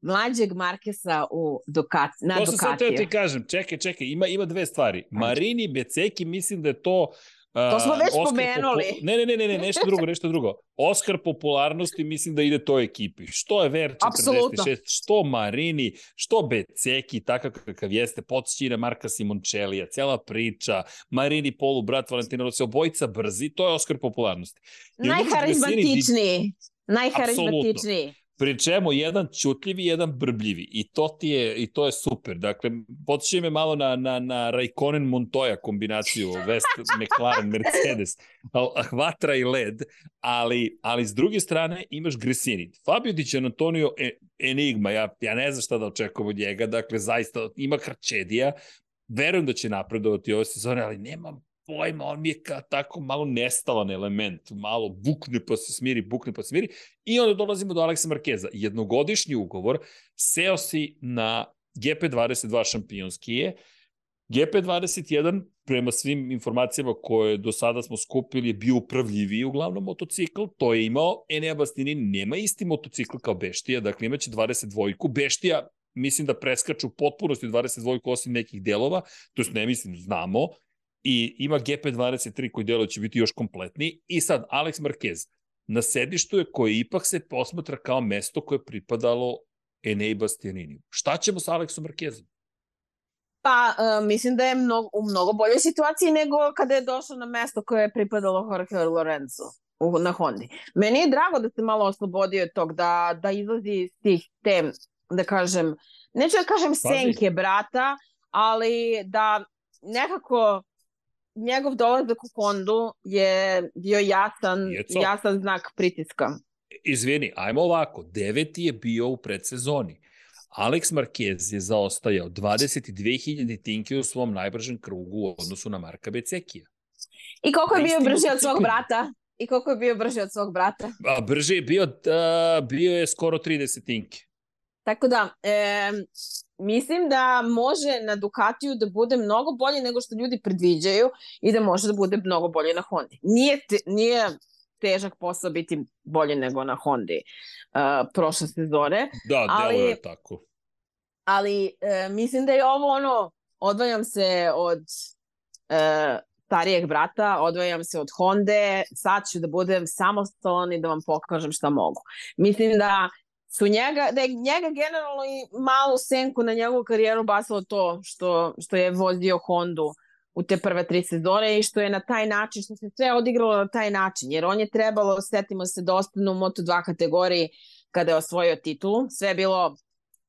mlađeg Markesa u Ducati, na To sam sad Ducatiju? ti kažem, čekaj, čekaj, ima, ima dve stvari. Marini, Beceki, mislim da je to To smo već Oskar pomenuli. Popo- Ne, ne, ne, ne, ne, nešto drugo, nešto drugo. Oskar popularnosti mislim da ide toj ekipi. Što je VR46, Apsolutno. što Marini, što Beceki, takav kakav jeste, podsjeći na Marka Simončelija, cela priča, Marini Polu, brat Valentina Rossi, obojica brzi, to je Oskar popularnosti. Najharizmatičniji. Najharizmatičniji. Pri čemu jedan ćutljivi, jedan brbljivi. I to ti je, i to je super. Dakle, podsjeća me malo na, na, na Raikkonen Montoya kombinaciju, West, McLaren, Mercedes, hvatra i led, ali, ali s druge strane imaš Gresini. Fabio Di Antonio e, enigma, ja, ja ne znam šta da očekujem od njega, dakle, zaista ima Hrčedija, verujem da će napredovati ove sezone, ali nemam pojma, on mi je ka, tako malo nestalan element, malo bukne pa se smiri, bukne pa se smiri. I onda dolazimo do Aleksa Markeza. Jednogodišnji ugovor, seo si na GP22 šampionski je, GP21, prema svim informacijama koje do sada smo skupili, je bio upravljiviji uglavnom motocikl, to je imao Enea Bastini, nema isti motocikl kao Beštija, dakle imaće 22-ku, Beštija mislim da preskaču potpunosti 22-ku osim nekih delova, to jest ne mislim, znamo, i ima GP23 koji delo će biti još kompletniji. I sad, Alex Marquez na sedištu je koje ipak se posmatra kao mesto koje je pripadalo Enei Bastianiniju. Šta ćemo sa Aleksom Marquezom? Pa, uh, mislim da je mnogo, u mnogo boljoj situaciji nego kada je došao na mesto koje je pripadalo Jorge Lorenzo u, na Hondi. Meni je drago da se malo oslobodio od tog, da, da izlazi iz tih te, da kažem, neću da kažem Pazi. senke brata, ali da nekako njegov dolazak u Hondu je bio jasan, Jeco. jasan znak pritiska. Izvini, ajmo ovako. Deveti je bio u predsezoni. Alex Marquez je zaostajao 22.000 tinke u svom najbržem krugu u odnosu na Marka Becekija. I koliko je bio brži od svog brata? I koliko je bio brži od svog brata? A brže je bio, da, bio je skoro 30 tinke. Tako da, e, mislim da može na Ducatiju da bude mnogo bolje nego što ljudi predviđaju i da može da bude mnogo bolje na Hondi. Nije, te, nije težak posao biti bolje nego na Hondi uh, prošle sezone, Da, Ali- delo je tako. ali e, mislim da je ovo ono, odvajam se od e, starijeg brata, odvajam se od Honde, sad ću da budem samostalan i da vam pokažem šta mogu. Mislim da su njega, da je njega generalno i malu senku na njegovu karijeru basilo to što, što je vozio Hondu u te prve tri sezone i što je na taj način, što se sve odigralo na taj način, jer on je trebalo, setimo se da ostane u Moto2 kategoriji kada je osvojio titulu, sve je bilo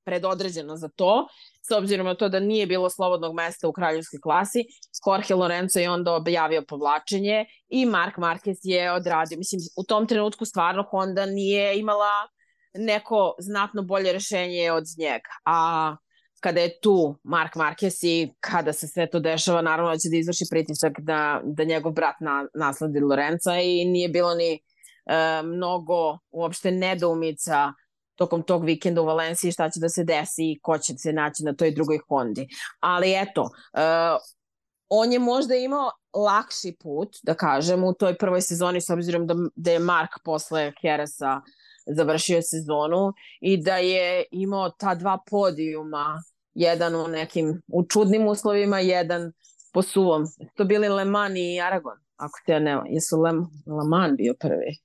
predodređeno za to, s obzirom na to da nije bilo slobodnog mesta u kraljevskoj klasi, Jorge Lorenzo je onda objavio povlačenje i Mark Marquez je odradio. Mislim, u tom trenutku stvarno Honda nije imala neko znatno bolje rešenje od njega. A kada je tu Mark Marquez i kada se sve to dešava, naravno da će da izvrši pritisak da, da njegov brat na, nasledi Lorenza i nije bilo ni e, mnogo uopšte nedoumica tokom tog vikenda u Valenciji šta će da se desi i ko će se naći na toj drugoj Hondi. Ali eto, uh, on je možda imao lakši put, da kažem, u toj prvoj sezoni s obzirom da, da je Mark posle Keresa završio sezonu i da je imao ta dva podijuma, jedan u nekim u čudnim uslovima, jedan po suvom. To bili Le Mans i Aragon, ako se ja ne jesu Le, Le Mans bio prvi.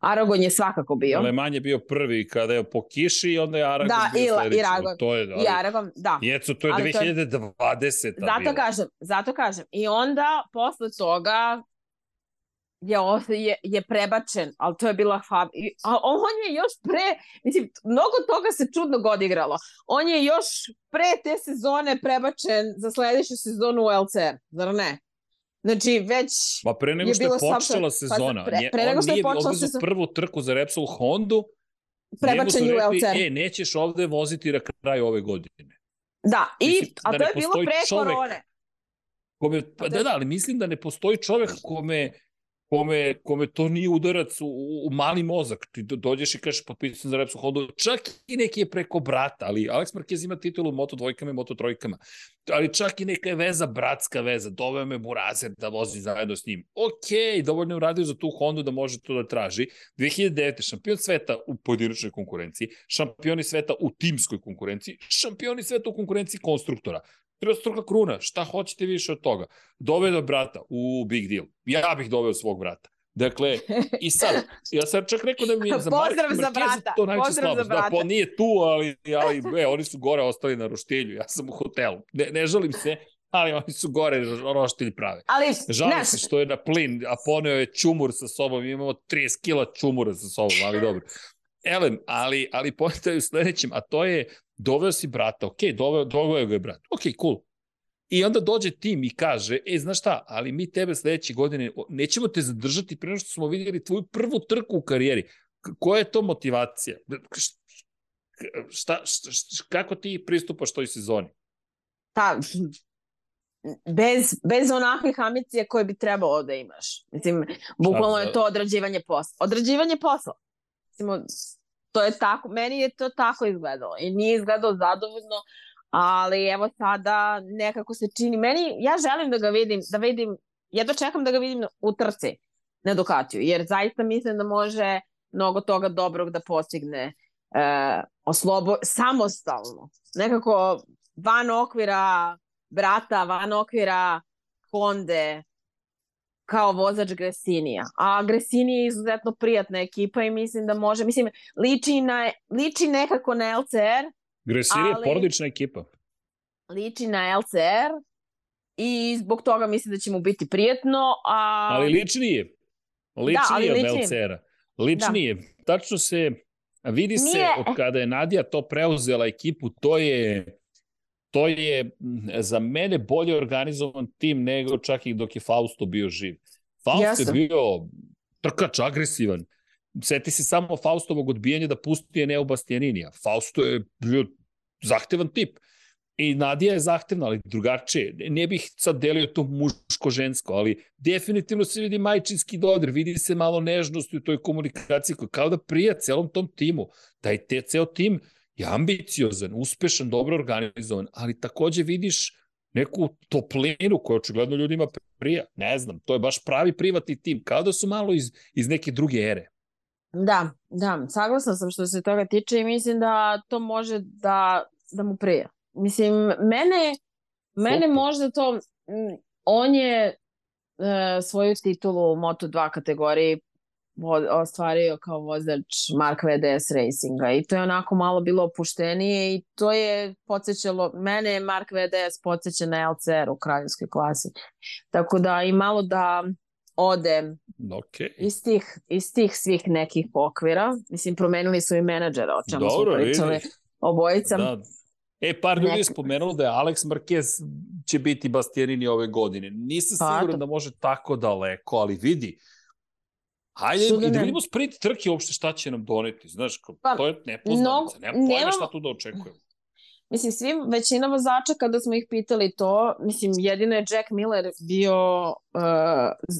Aragon je svakako bio. Le Mans je bio prvi kada je po kiši i onda je Aragon Da, bio i La- i sledeći. Aragon. To je, I Aragon, da. Jeco, to je Ali to je- 2020. Zato kažem, zato kažem. I onda posle toga je, je, je prebačen, ali to je bila Fab... A on je još pre, mislim, mnogo toga se čudno odigralo. On je još pre te sezone prebačen za sledeću sezonu u LCR, zar ne? Znači, već... Ma pre nego je što je bilo počela saopšte- sezona, pa pre- pre nego on što je nije počela odvezao sezona- prvu trku za Repsol Hondu, Prebačen je u LCR. e, nećeš ovde voziti na kraju ove godine. Da, i, Mislim, a da to je bilo pre korone. Kome, pa, to da, je- da, ali mislim da ne postoji čovek kome, kome, kome to nije udarac u, u mali mozak. Ti do, dođeš i kažeš potpisan za Repsol Honda, čak i neki je preko brata, ali Alex Marquez ima titulu Moto dvojkama i Moto trojkama. Ali čak i neka je veza, bratska veza, doveo me Murazer da vozi zajedno s njim. Ok, dovoljno je uradio za tu Hondu da može to da traži. 2009. šampion sveta u pojedinačnoj konkurenciji, šampioni sveta u timskoj konkurenciji, šampioni sveta u konkurenciji konstruktora. Trostruka kruna, šta hoćete više od toga? Doveo brata u big deal. Ja bih doveo svog brata. Dakle, i sad, ja sam čak rekao da mi je za Pozdrav Marka za Markeza brata, to najveća pozdrav za slabost. Da, brata. pa nije tu, ali, ali e, oni su gore ostali na roštilju. Ja sam u hotelu. Ne, ne žalim se, ali oni su gore roštilj prave. Ali, Žalim znaš, se što je na plin, a poneo je čumur sa sobom. Imamo 30 kila čumura sa sobom, ali dobro. Elem, ali, ali pojenta je u sledećem, a to je doveo si brata, ok, doveo, doveo ga je brat, ok, cool. I onda dođe tim i kaže, e, znaš šta, ali mi tebe sledeće godine nećemo te zadržati pre nego što smo vidjeli tvoju prvu trku u karijeri. Koja je to motivacija? Šta, šta, šta, kako ti pristupaš toj sezoni? ta, bez, bez onakvih ambicija koje bi trebalo da imaš. Mislim, bukvalno da. je to odrađivanje posla. Odrađivanje posla. Mislim, to je tako, meni je to tako izgledalo i nije izgledalo zadovoljno, ali evo sada nekako se čini, meni, ja želim da ga vidim, da vidim, jedva čekam da ga vidim u trci na Ducatiju, jer zaista mislim da može mnogo toga dobrog da postigne e, oslobo, samostalno. Nekako van okvira brata, van okvira Honde, kao vozač Gresinija. A Gresini je izuzetno prijatna ekipa i mislim da može, mislim, liči, na, liči nekako na LCR, Gresir je porodična ekipa. liči na LCR i zbog toga mislim da će mu biti prijetno, a... Ali lični je. Lični Da, ali je od. LCR-a. Lični je. Tačno se, vidi se Nije- od kada je Nadija to preuzela ekipu, to je to je mm, za mene bolje organizovan tim nego čak i dok je Fausto bio živ. Fausto Jeste. je bio trkač, agresivan. Seti se samo Faustovog odbijanja da pusti Eneo Bastianinija. Fausto je bio zahtevan tip. I Nadija je zahtevna, ali drugačije. Ne- bih sad delio to muško-žensko, ali definitivno se vidi majčinski dodir, vidi se malo nežnosti u toj komunikaciji, koja kao da prija celom tom timu. Je te, ceo tim je ambiciozan, uspešan, dobro organizovan, ali takođe vidiš neku toplinu koja očigledno ljudima prija. Ne znam, to je baš pravi privatni tim, kao da su malo iz, iz neke druge ere. Da, da, saglasna sam što se toga tiče i mislim da to može da, da mu prija. Mislim, mene, mene Super. možda to, on je e, svoju titulu u Moto2 kategoriji ostvario kao vozač Mark VDS Racinga i to je onako malo bilo opuštenije i to je podsjećalo, mene je Mark VDS podsjeća na LCR u kraljevskoj klasi. Tako da i malo da ode Ok. iz tih, iz tih svih nekih okvira. Mislim, promenili su i menadžera, o čemu Dobro, smo pričali vidiš. obojica. Da. E, par ljudi je spomenulo da je Alex Marquez će biti Bastianini ove godine. Nisam Pa, siguran da može tako daleko, ali vidi. Hajde da i da vidimo sprit trke uopšte šta će nam doneti. Znaš, Pa, to je nepoznanica. mnogo- Nema pojma šta tu da očekujemo. Mislim, svi, većina vozača kada smo ih pitali to, mislim, jedino je Jack Miller bio uh,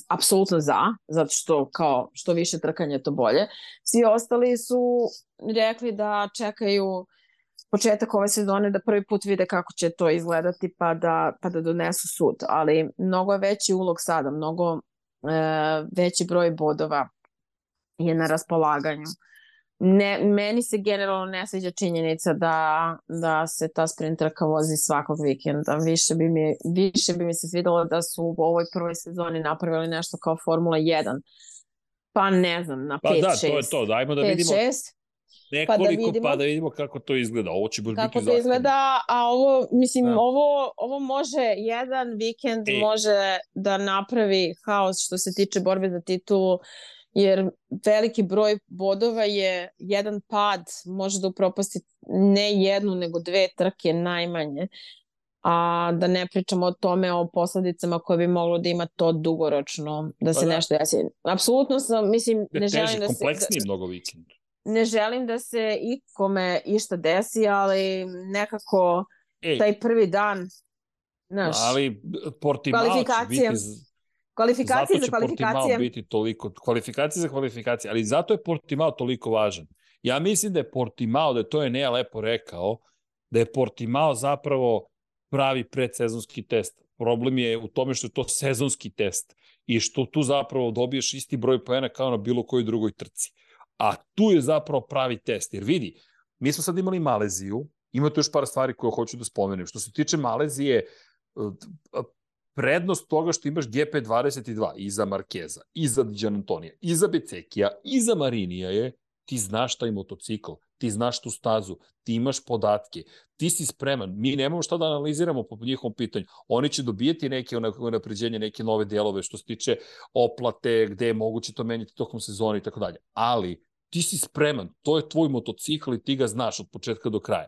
apsolutno za, zato što kao što više trkanje to bolje. Svi ostali su rekli da čekaju početak ove sezone da prvi put vide kako će to izgledati pa da, pa da donesu sud. Ali mnogo je veći ulog sada, mnogo veći broj bodova je na raspolaganju. Ne, meni se generalno ne sviđa činjenica da, da se ta sprint trka vozi svakog vikenda. Više bi, mi, više bi mi se svidelo da su u ovoj prvoj sezoni napravili nešto kao Formula 1. Pa ne znam, na 5-6. Pa da, to je to. Dajmo da vidimo 5-6, nekoliko, vidimo. pa da vidimo kako to izgleda. Ovo će baš biti kako to izgleda, a ovo, mislim, Da. ovo, ovo može, jedan vikend E. može da napravi haos što se tiče borbe za titulu, jer veliki broj bodova je jedan pad, može da upropasti ne jednu, nego dve trke najmanje. A da ne pričamo o tome, o posledicama koje bi moglo da ima to dugoročno, da se Pa da. nešto desi. Apsolutno sam, mislim, Ne, ne želim da se... kompleksniji mnogo vikend. Ne želim da se ikome išta desi, ali nekako Ej, taj prvi dan, znaš, ali Portimao Kvalifikacije. biti... kvalifikacije zato za će Portimao kvalifikacije. biti toliko, kvalifikacije za kvalifikacije, ali zato je Portimao toliko važan. Ja mislim da je Portimao, da je to je Nea lepo rekao, da je Portimao zapravo pravi predsezonski test. Problem je u tome što je to sezonski test i što tu zapravo dobiješ isti broj poena kao na bilo kojoj drugoj trci. A tu je zapravo pravi test. Jer vidi, mi smo sad imali Maleziju, ima tu još par stvari koje hoću da spomenem. Što se tiče Malezije, prednost toga što imaš GP22 iza Markeza, iza Dijan Antonija, iza Becekija, iza Marinija je ti znaš taj motocikl, ti znaš tu stazu, ti imaš podatke, ti si spreman, mi nemamo šta da analiziramo po njihovom pitanju, oni će dobijeti neke napređenje, neke nove delove što se tiče oplate, gde je moguće to menjati tokom sezona i tako dalje, ali ti si spreman, to je tvoj motocikl i ti ga znaš od početka do kraja.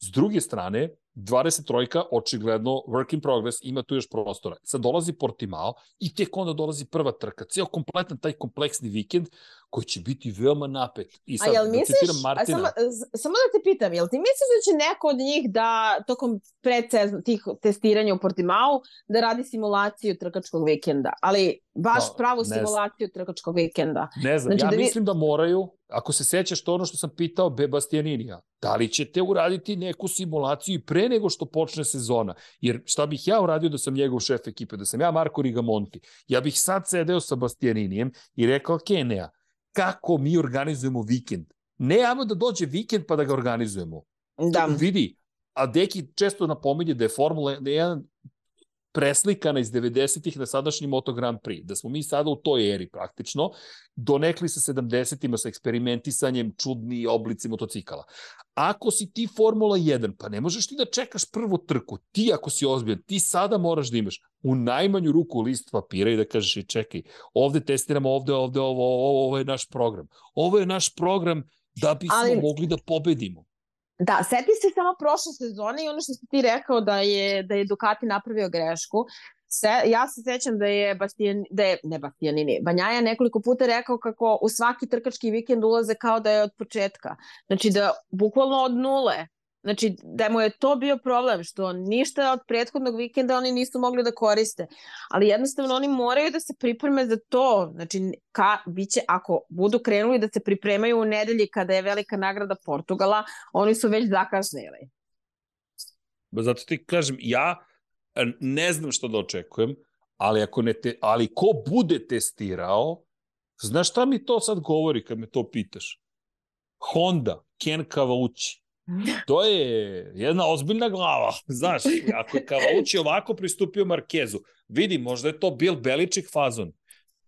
S druge strane, 23-ka, očigledno, work in progress, ima tu još prostora. Sad dolazi Portimao i tek onda dolazi prva trka. Ceo kompletan taj kompleksni vikend koji će biti veoma napet. I sad, a jel da misliš, citiram Martina, a samo, samo da te pitam, jel ti misliš da će neko od njih da tokom predsezon tih testiranja u Portimao da radi simulaciju trkačkog vikenda, ali baš Pa, pravu znam. simulaciju trkačkog vikenda. Ne znam, Znači ja da vi- mislim da moraju, ako se sećaš to ono što sam pitao Bebastianinija, da li ćete uraditi neku simulaciju i pre nego što počne sezona? Jer šta bih ja uradio da sam njegov šef ekipe, da sam ja Marko Rigamonti, ja bih sad sedeo sa Bastianinijem i rekao, Kenea, kako mi organizujemo vikend? Ne, ajmo da dođe vikend pa da ga organizujemo. Da. Vidi, a Deki često napominje da je Formula 1 preslikana iz 90-ih na sadašnji Moto Grand Prix, da smo mi sada u toj eri praktično, donekli sa 70-ima sa eksperimentisanjem čudni oblici motocikala. Ako si ti Formula 1, pa ne možeš ti da čekaš prvu trku, ti ako si ozbiljan, ti sada moraš da imaš u najmanju ruku list papira i da kažeš i čekaj, ovde testiramo, ovde, ovde, ovo, ovo, ovo je naš program. Ovo je naš program da bismo Ali- mogli da pobedimo. Da, seti se samo prošle sezone i ono što si ti rekao da je, da je Ducati napravio grešku. Se, ja se sećam da je Bastian, da je, ne Bastianini, Banjaja nekoliko puta rekao kako u svaki trkački vikend ulaze kao da je od početka. Znači da bukvalno od nule. Znači da mu je to bio problem, što ništa od prethodnog vikenda oni nisu mogli da koriste. Ali jednostavno oni moraju da se pripreme za to. Znači ka, biće, ako budu krenuli da se pripremaju u nedelji kada je velika nagrada Portugala, oni su već zakasnili. Ba zato ti kažem, ja e, ne znam što da očekujem, ali, ako ne te, ali ko bude testirao, znaš šta mi to sad govori kad me to pitaš? Honda, Ken Kavauči. To je jedna ozbiljna glava, znaš, ako je Kavauči ovako pristupio Markezu, vidi, možda je to Bill Beličik fazon.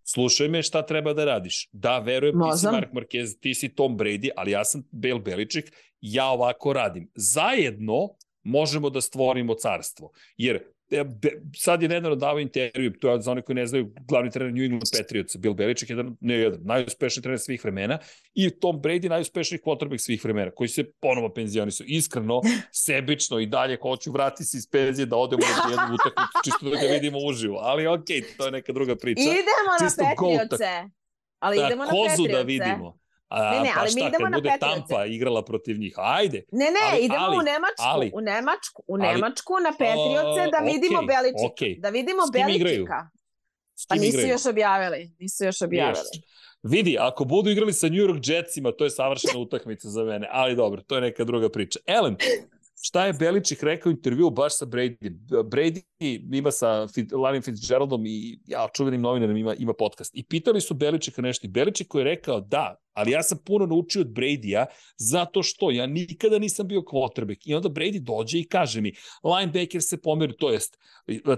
Slušaj me šta treba da radiš. Da, verujem, ti si Možda. Mark Marquez, ti si Tom Brady, ali ja sam Bill Beličik, ja ovako radim. Zajedno možemo da stvorimo carstvo. Jer sad je nedavno dao intervju, to je za one koji ne znaju, glavni trener New England Patriots, Bill Belichick, jedan, ne jedan, najuspešniji trener svih vremena i Tom Brady, najuspešniji quarterback svih vremena, koji se ponovo penzionisao. Iskreno, sebično i dalje hoću vrati se iz penzije da odemo na jednu utakmicu, čisto da ga vidimo uživo. Ali okej, to je neka druga priča. Idemo na Čisto goat. Patriotse. Ali da, idemo na kozu Patriotse. da vidimo. A, Ne, ne, pa ali mi šta, idemo kad na bude. Tampa igrala protiv njih, ajde. Ne, ne, Ali- idemo ali- u Nemačku, ali- u Nemačku, u ali- Nemačku na Patriotse da vidimo okej, Beličika. okej. Da vidimo igraju? Beličika. S Pa nisu igraju? još objavili. Nisu još objavili. Još. Vidi, ako budu igrali sa New York Jetsima, to je savršena utakmica za mene, ali dobro, to je neka druga priča. Elem, šta je Beličik rekao u intervju baš sa Brady? Brady ima sa Lanim Fitzgeraldom i ja, čuvenim novinarom ima, ima podcast. I pitali su Beličika nešto i Beličik je rekao da, ali ja sam puno naučio od Brady-a zato što ja nikada nisam bio quarterback. I onda Brady dođe i kaže mi, linebacker se pomeri, to jest,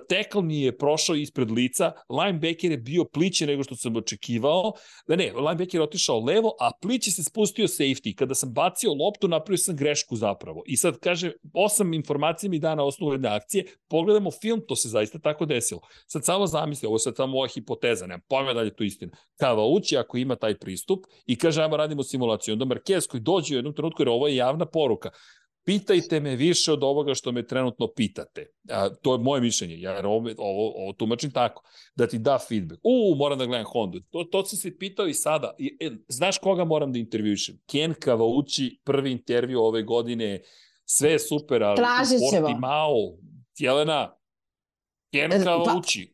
tackle mi je prošao ispred lica, linebacker je bio pliće nego što sam očekivao, da ne, linebacker je otišao levo, a pliće se spustio safety. Kada sam bacio loptu, napravio sam grešku zapravo. I sad kaže, osam informacija mi da na osnovu jedne akcije, pogledamo film, to se zaista tako desilo. Sad samo zamisli, ovo je sad samo moja hipoteza, nemam pojma da li je to istina. Kava uči ako ima taj pristup i kaže, ajmo radimo simulaciju. Onda Marquez koji dođe u jednom trenutku, jer ovo je javna poruka, pitajte me više od ovoga što me trenutno pitate. A, to je moje mišljenje, jer ovo, ovo, ovo tumačim tako, da ti da feedback. U, moram da gledam Hondu. To, to sam se pitao i sada. I, e, znaš koga moram da intervjušem? Ken Kavauči, prvi intervju ove godine, sve je super, ali Tražit ćemo. Portimao, Jelena, Ken E, pa- Kavauči.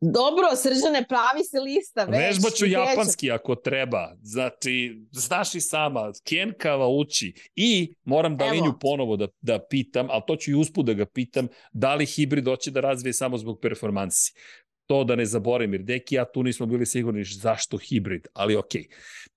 Dobro, Srđane, pravi se lista već. Vežbaću japanski ako treba. Znači, znaš i sama, Ken Kavauči. I moram da linju ponovo da, da pitam, ali to ću i usput da ga pitam, da li hibrid hoće da razvije samo zbog performansi. To da ne zaboravim, jer Deki ja tu nismo bili sigurni zašto hibrid, ali okej.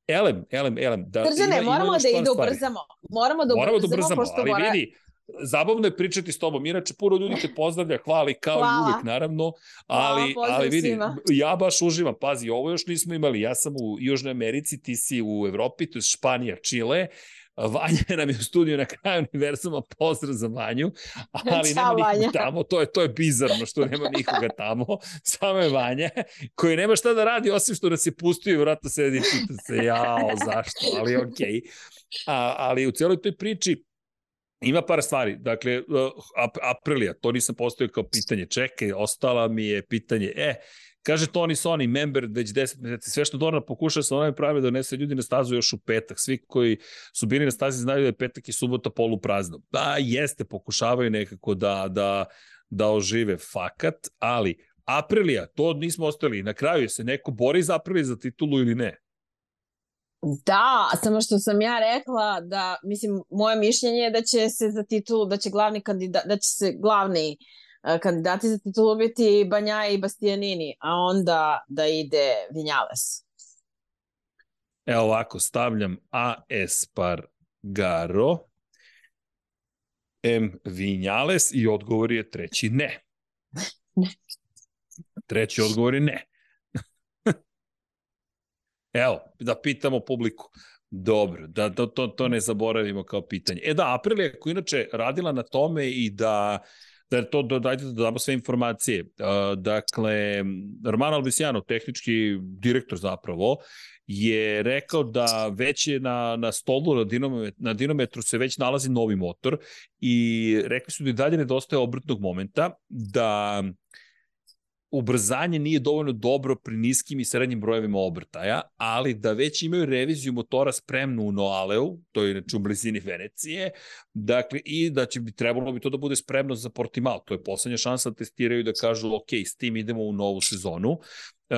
Elem, elem, elem. Da, Srđane, ima- ima moramo još da i da ubrzamo. Moramo da Moramo da ubrzamo, ubrzamo, pošto ali mora... vidi, zabavno je pričati s tobom. Inače, puno ljudi te pozdravlja, hvali kao Hvala. i uvijek, naravno. Ali, pozdrav ali vidi, svima. ja baš uživam. Pazi, ovo još nismo imali. Ja sam u Južnoj Americi, ti si u Evropi, to je Španija, Čile. Vanja nam je u studiju na kraju univerzuma, pozdrav za Vanju, ali Ćao, nema Vanja. nikoga tamo, to je, to je bizarno što nema nikoga tamo, samo je Vanja, koji nema šta da radi, osim što nas je pustio i vratno sedi i pita se, jao, zašto, ali okej. A, ali u cijeloj toj priči Ima par stvari. Dakle, uh, ap Aprilija, to nisam postavio kao pitanje. Čekaj, ostala mi je pitanje. E, kaže Tony Sony, member već 10 meseci, sve što Dorna pokuša sa onome pravi da donese ljudi na stazu još u petak. Svi koji su bili na stazi znaju da je petak i subota poluprazno. Da, jeste, pokušavaju nekako da, da, da ožive fakat, ali Aprilija, to nismo ostali. Na kraju se neko bori za Aprilija za titulu ili ne? Da, samo što sam ja rekla da, mislim, moje mišljenje je da će se za titulu, da će glavni kandidat, da će se glavni uh, kandidati za titulu biti Banja i Bastianini, a onda da ide Vinjales. Evo ovako, stavljam A. Espargaro, M. Vinjales i odgovor je treći ne. Ne. Treći odgovor je ne. Evo, da pitamo publiku. Dobro, da, da to, to ne zaboravimo kao pitanje. E da, Aprilija koja inače radila na tome i da da to, da, dajte da damo sve informacije. Uh, dakle, Romano Albisiano, tehnički direktor zapravo, je rekao da već je na, na stolu na, dinometru, na dinometru se već nalazi novi motor i rekli su da i dalje nedostaje obrtnog momenta, da ubrzanje nije dovoljno dobro pri niskim i srednjim brojevima obrtaja, ali da već imaju reviziju motora spremnu u Noaleu, to je inače u blizini Venecije, dakle, i da će bi trebalo bi to da bude spremno za Portimao. To je poslednja šansa da testiraju da kažu, ok, s tim idemo u novu sezonu. Uh,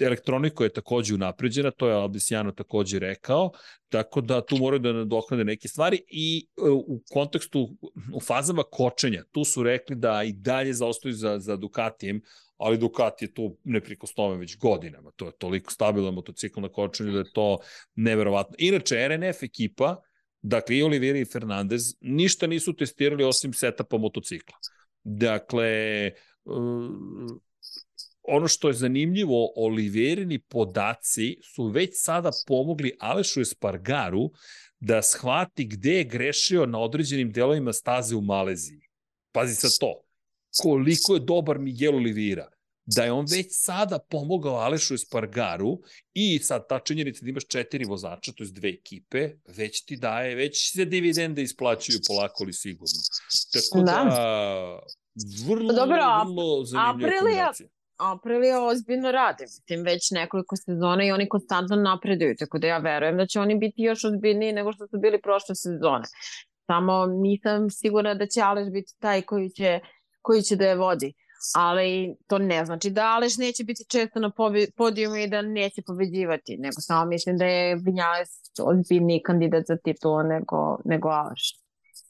elektroniko je takođe unapređena, to je Albisiano takođe rekao, tako da tu moraju da nadoknade neke stvari i uh, u kontekstu, u fazama kočenja, tu su rekli da i dalje zaostaju za, za Ducatijem, ali Ducati je tu neprikosnoven već godinama. To je toliko stabilan motocikl na kočenju da je to neverovatno. Inače, RNF ekipa, dakle i Oliveira i Fernandez, ništa nisu testirali osim setapa motocikla. Dakle, uh, ono što je zanimljivo, Oliverini podaci su već sada pomogli Alešu Espargaru da shvati gde je grešio na određenim delovima staze u Maleziji. Pazi sa to. Koliko je dobar Miguel Oliveira da je on već sada pomogao Alešu Espargaru i sad ta činjenica da imaš četiri vozača, to je dve ekipe, već ti daje, već se dividende isplaćuju polako ali sigurno. Tako da, da vrlo, Dobro, vrlo zanimljiva Aprilia- kombinacija. Aprilia ozbiljno radi, mislim, već nekoliko sezona i oni konstantno napreduju, tako da ja verujem da će oni biti još ozbiljniji nego što su bili prošle sezone. Samo nisam sigurna da će Aleš biti taj koji će, koji će da je vodi. Ali to ne znači da Aleš neće biti često na podijumu i da neće pobeđivati, nego samo mislim da je Vinjales ozbiljniji kandidat za titulu nego, nego Aleš.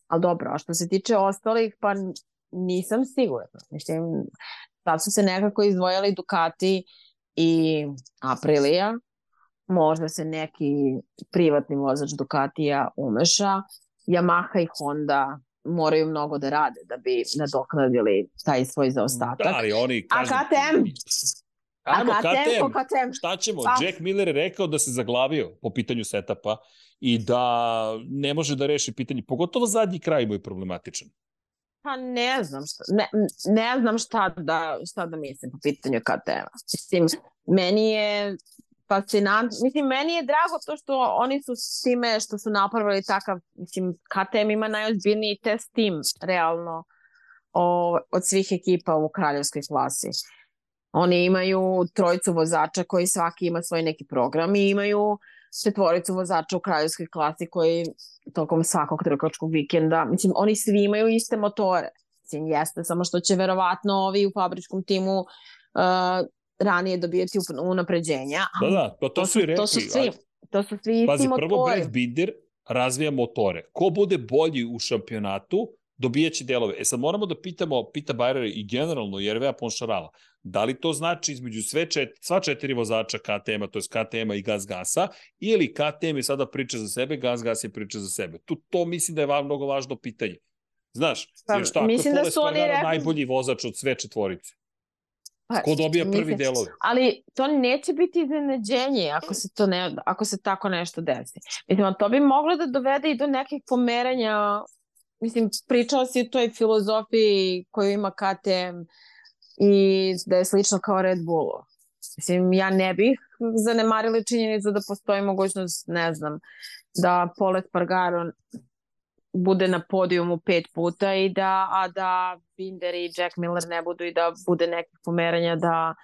Ali dobro, a što se tiče ostalih, pa nisam sigurna. Mislim, sad su se nekako izdvojali Ducati i Aprilia. Možda se neki privatni vozač Ducatija umeša. Yamaha i Honda moraju mnogo da rade da bi nadoknadili taj svoj zaostatak. Da, ali oni A kažu... KTM? Ajmo, A KTM KTM. KTM. Šta ćemo? Pa. Jack Miller je rekao da se zaglavio po pitanju setapa i da ne može da reši pitanje. Pogotovo zadnji kraj mu je problematičan. Pa ne znam šta, ne, ne znam šta da, šta da mislim po pitanju KTM-a. Mislim, meni je fascinantno, mislim, meni je drago to što oni su s time što su napravili takav, mislim, KTM ima najozbiljniji test tim, realno, o, od svih ekipa u kraljevskoj klasi. Oni imaju trojicu vozača koji svaki ima svoj neki program i imaju četvoricu vozača u kraljevskoj klasi koji tokom svakog trkačkog vikenda, mislim, oni svi imaju iste motore. Mislim, jeste, samo što će verovatno ovi u fabričkom timu uh, ranije dobijati unapređenja. Da, da, to, to, to su i rekli. To su svi, to su svi isti Pazi, motori. prvo Brad Binder razvija motore. Ko bude bolji u šampionatu, dobijaće delove. E sad moramo da pitamo, pita Bayer i generalno Jerveja Ponšarala, da li to znači između sve čet, sva četiri vozača KTM-a, to je KTM-a i Gas Gasa, ili KTM je sada priča za sebe, Gas Gas je priča za sebe. Tu, to mislim da je va, mnogo važno pitanje. Znaš, Pa, jer šta, mislim da su oni rekli- najbolji vozač od sve četvorice? Pa, Ko dobija prvi mislim- delove? Ali to neće biti iznenađenje ako se, to ne, ako se tako nešto desi. Mislim, to bi moglo da dovede i do nekih pomeranja. Mislim, pričao si o toj filozofiji koju ima KTM i da je slično kao Red Bullu. Mislim, ja ne bih zanemarila činjenicu da postoji mogućnost, ne znam, da Pole Spargaro bude na podijumu pet puta i da, a da Binder i Jack Miller ne budu i da bude nekih pomeranja da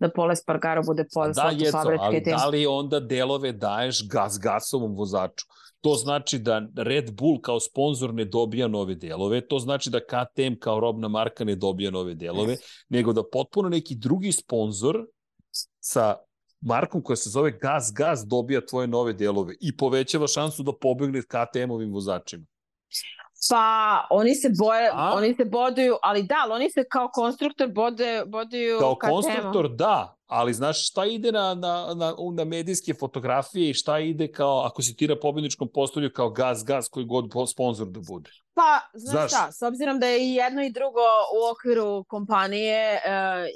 da Pole Spargaro bude Da, poslat u Jeco, ali tim. da li onda delove daješ gas gasovom vozaču? To znači da Red Bull kao sponsor ne dobija nove delove, to znači da KTM kao robna marka ne dobija nove delove, nego da potpuno neki drugi sponsor sa markom koja se zove Gas Gas dobija tvoje nove delove i povećava šansu da pobegne KTM-ovim vozačima. Pa oni se boje, A? oni se boduju, ali da, ali oni se kao konstruktor bode, boduju Kao KTM-om. konstruktor da, ali znaš šta ide na, na, na, na medijske fotografije i šta ide kao, ako si ti na pobjedničkom postolju kao Gas Gas koji god po- sponsor da bude. Pa, znaš Znaš. šta, s obzirom da je i jedno i drugo u okviru kompanije, e,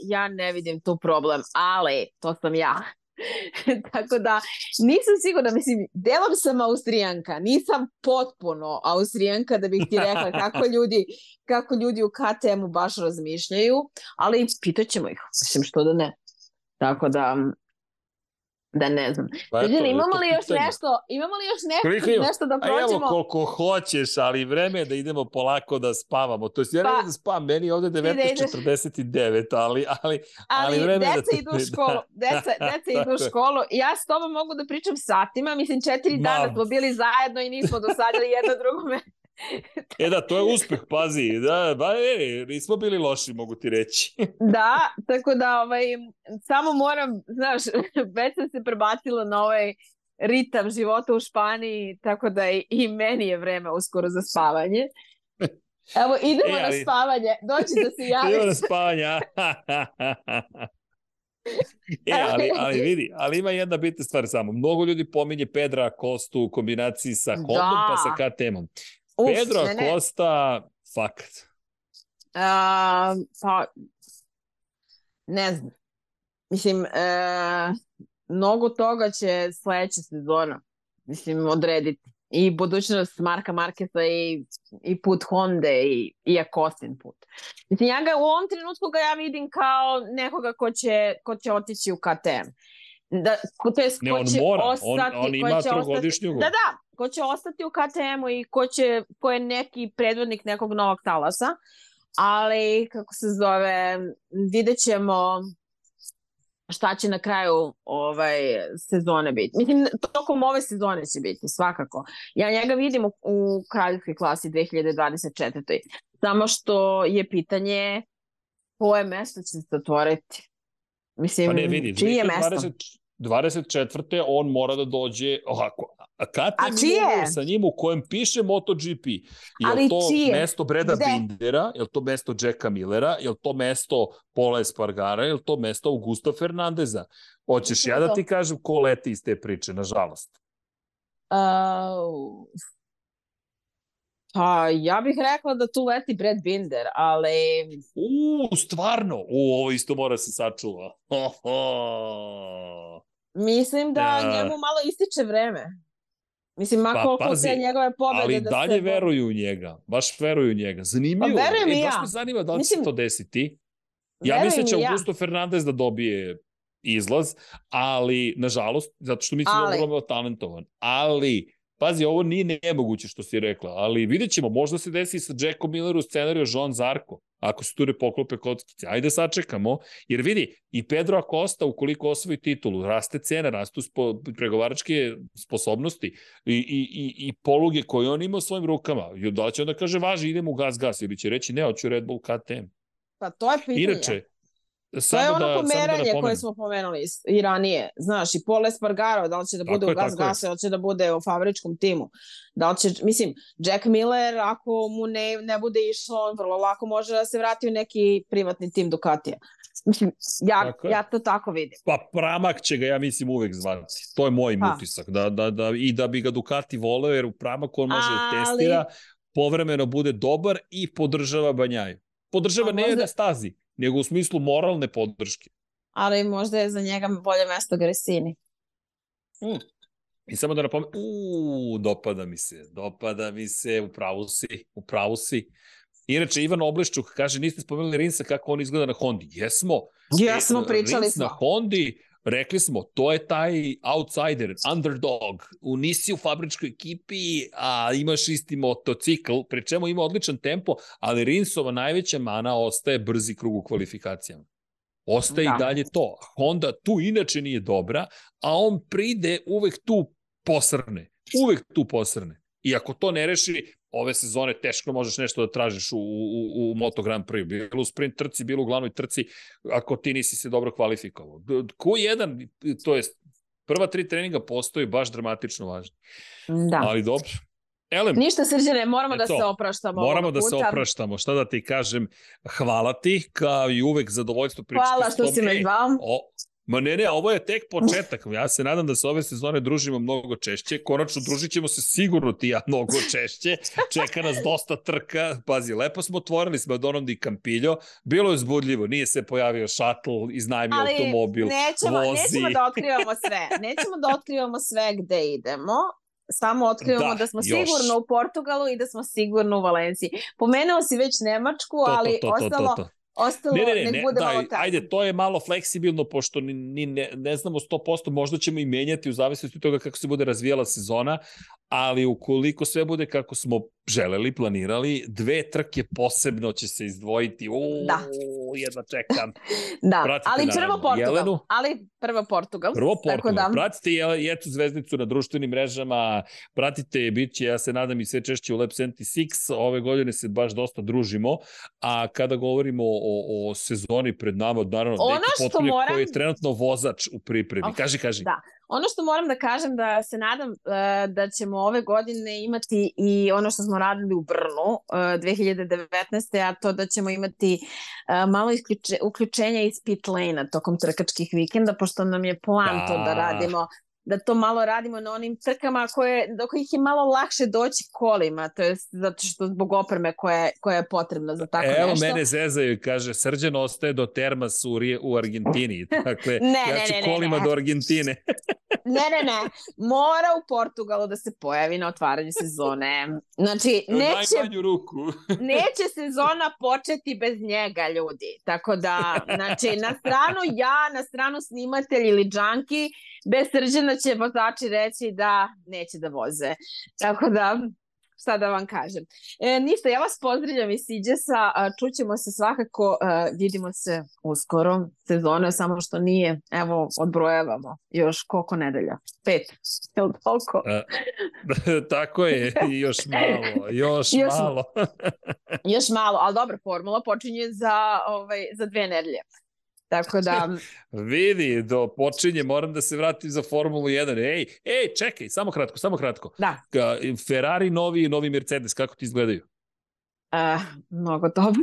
ja ne vidim tu problem, ali to sam ja. Tako da nisam sigurna, mislim, delom sam Austrijanka, nisam potpuno Austrijanka da bih ti rekla kako ljudi, kako ljudi u KTM-u baš razmišljaju, ali pitaćemo ih, mislim što da ne. Tako da, da ne znam. Pa eto, imamo li još pitanje. nešto, imamo li još Koliko nešto, ima? nešto da A evo prođemo? koliko hoćeš, ali vreme je da idemo polako da spavamo. To jest ja Pa, da spavam, meni je ovde da ideš. 19.49, ali, ali, ali ali vreme da deca te- idu u školu, deca, deca idu u školu. Ja s tobom mogu da pričam satima, mislim četiri Ma. dana smo bili zajedno i nismo dosadili jedno drugome. E da, to je uspeh, pazi. Da, ba, e, nismo bili loši, mogu ti reći. Da, tako da ovaj, samo moram, znaš, već sam se prebacila na ovaj ritam života u Španiji, tako da i, meni je vreme uskoro za spavanje. Evo, idemo E, na ali- spavanje, dođi da se Idemo javiš. na spavanja. e, ali, ali vidi, ali ima jedna bitna stvar samo. Mnogo ljudi pominje Pedra Kostu u kombinaciji sa Hondom Da. pa sa KTM-om. Uf, Pedro ne, ne. Costa, fakat. A, pa, ne znam. Mislim, e, mnogo toga će sledeća sezona, mislim, odrediti. I budućnost Marka Markesa i, i put Honda i, i Akostin put. Mislim, ja ga u ovom trenutku ga ja vidim kao nekoga ko će, ko će otići u KTM. Da, ko, to jest, Ne, ko on će mora. On- ostati, on ko ima će trogodišnji ostati-. Da, da, ko će ostati u KTM-u i ko, će, ko je neki predvodnik nekog novog talasa ali kako se zove, vidjet ćemo šta će na kraju ovaj sezone biti. Mislim, tokom ove sezone će biti, svakako. Ja njega vidim u, u kraljevskoj klasi 2024. Samo što je pitanje koje mesto će se otvoriti. Mislim, Pa ne, vidi, čije mesto? 20, 24. on mora da dođe ovako. A ima čije? ugovor sa njim u kojem piše MotoGP. Je Ali li to čije? mesto Breda Gde? Bindera? Je li to mesto Jacka Millera? Je li to mesto Pola Espargara? Je li to mesto Augusta Fernandeza? Hoćeš ja da To. ti kažem ko leti iz te priče, nažalost. Uh, pa ja bih rekla da tu leti Brad Binder, ali U, stvarno? U, ovo isto mora se sačuva. Ho, ho. Mislim da Ja. njemu malo ističe vreme. Mislim, ma Pa, koliko pazi, te njegove pobede Ali da dalje se... veruju u njega. Baš veruju u njega. Zanimljivo. Pa verujem e, i baš ja. me zanima da li će se Mislim, to desiti. Ja mislim da će i ja. Augusto Fernandez da dobije izlaz, ali, nažalost, zato što mislim da Ali. je vrlo talentovan. Ali, pazi, ovo nije nemoguće što si rekla, ali vidjet ćemo, možda se desi sa Jackom Milleru scenariju Jean Zarko, ako se tu ne poklope kockice. Ajde sačekamo, jer vidi, i Pedro Acosta, ukoliko osvoji titulu, raste cena, rastu spo, pregovaračke sposobnosti i, i, i, i poluge koje on ima u svojim rukama. I Da će onda kaže, važi, idemo u gas gas, ili će reći, ne, hoću Red Bull KTM. Pa to je pitanje. Inače, to je samo ono da, samo da pomeranje koje napomenem. smo pomenuli i ranije. Znaš, i Paul Espargaro, da li će da Tako bude je, u gas tako gasu, da li će da bude u fabričkom timu. Da li će, mislim, Jack Miller, ako mu ne, ne bude išlo, on vrlo lako može da se vrati u neki privatni tim Ducatija. Mislim, ja, Tako ja to tako vidim. Pa Pramak će ga, ja mislim, uvek zvati. To je moj Pa. utisak. Da, da, da, I da bi ga Ducati voleo, jer u Pramaku on može da Ali- testira, povremeno bude dobar i podržava Banjaju. Podržava A ne možda- na stazi, nego u smislu moralne podrške. Ali možda je za njega bolje mesto Gresini. I samo da napomenu, uuu, dopada mi se, dopada mi se, u pravu si, u pravu si. Inače, Ivan Obleščuk kaže, niste spomenuli Rinsa kako on izgleda na Hondi. Jesmo. Jesmo, pričali Rins smo. Na Hondi, rekli smo, to je taj outsider, underdog, u nisi u fabričkoj ekipi, a imaš isti motocikl, pri čemu ima odličan tempo, ali Rinsova najveća mana ostaje brzi krug u kvalifikacijama. Ostaje Da. i dalje to. Honda tu inače nije dobra, a on pride uvek tu posrne. Uvek tu posrne. I ako to ne reši, ove sezone teško možeš nešto da tražiš u, u, u Moto Grand Prix. Bilo u sprint trci, bilo u glavnoj trci, ako ti nisi se dobro kvalifikovao. D- Q1, to jest prva tri treninga postoji baš dramatično važni. Da. Ali dobro. Elem, Ništa srđane, moramo da Eto, se opraštamo moramo da se opraštamo. Šta da ti kažem? Hvala ti, kao i uvek zadovoljstvo pričati Hvala što si me zvao. O, ma ne, ne, ovo je tek početak. Ja se nadam da se ove sezone družimo mnogo češće. Konačno družit ćemo se sigurno ti ja mnogo češće. Čeka nas dosta trka. Pazi, lepo smo otvorili s Madonom di Campillo. Bilo je uzbudljivo. Nije se pojavio šatl, iznajmio Ali automobil. nećemo, vozi. nećemo da otkrivamo sve. Nećemo da otkrivamo sve gde idemo. Samo otkrivamo da, Da, smo još. sigurno u Portugalu i da smo sigurno u Valenciji. Pomenuo si već Nemačku, To, to, ali to, to, to, ostalo, to. Ostalo Ne, ne, ne, ne bude daj, malo tako. ajde, to je malo fleksibilno, pošto ni, ni ne, ne znamo 100%, možda ćemo i menjati u zavisnosti od toga kako se bude razvijala sezona, ali ukoliko sve bude kako smo želeli, planirali, dve trke posebno će se izdvojiti. O, Da. jedva čekam. Da, Pratite, ali prvo Portugal. Jelenu. Ali prvo Portugal. Prvo Tako Portugal. da- Pratite Je- Jecu Zvezdicu na društvenim mrežama, pratite je, bit će, ja se nadam, i sve češće u Lab 76. Ove godine se baš dosta družimo, a kada govorimo o, o sezoni pred nama, naravno, Ono Deki Potoljak moram- koji je trenutno vozač u pripremi. Oh, kaži, kaži. da. Ono što moram da kažem da se nadam e, da ćemo ove godine imati i ono što smo radili u Brnu e, 2019. a to da ćemo imati e, malo isključe, uključenja iz pit lane-a tokom trkačkih vikenda, pošto nam je plan to da Da. radimo da to malo radimo na onim trkama koje, do kojih je malo lakše doći kolima, to je zato što zbog opreme koja, koja je potrebna za tako Evo nešto. mene zezaju, kaže, Srđan ostaje do Termas u, u Argentini. Dakle, Ne, ja ću ne, ne, kolima ne. do Argentine. Ne, ne, ne. Mora u Portugalu da se pojavi na otvaranju sezone. Znači, neće, ruku. neće sezona početi bez njega, ljudi. Tako da, znači, na stranu ja, na stranu snimatelj ili džanki, bez srđana će vozači reći da neće da voze. Tako da, šta da vam kažem. E, ništa, ja vas pozdravljam iz Siđesa, a, čućemo se svakako, a, vidimo se uskoro, sezona je samo što nije, evo, odbrojavamo, još koliko nedelja? Pet, je li toliko? Tako je, još malo, još, Još- malo. Još malo, ali dobro, formula počinje za, ovaj, za dve nedelje. Tako da, Vidi, do počinje, moram da se vratim za Formulu 1. Ej, ej, čekaj, samo kratko, samo kratko. da, Ferrari novi i novi Mercedes, kako ti izgledaju? uh, mnogo dobro.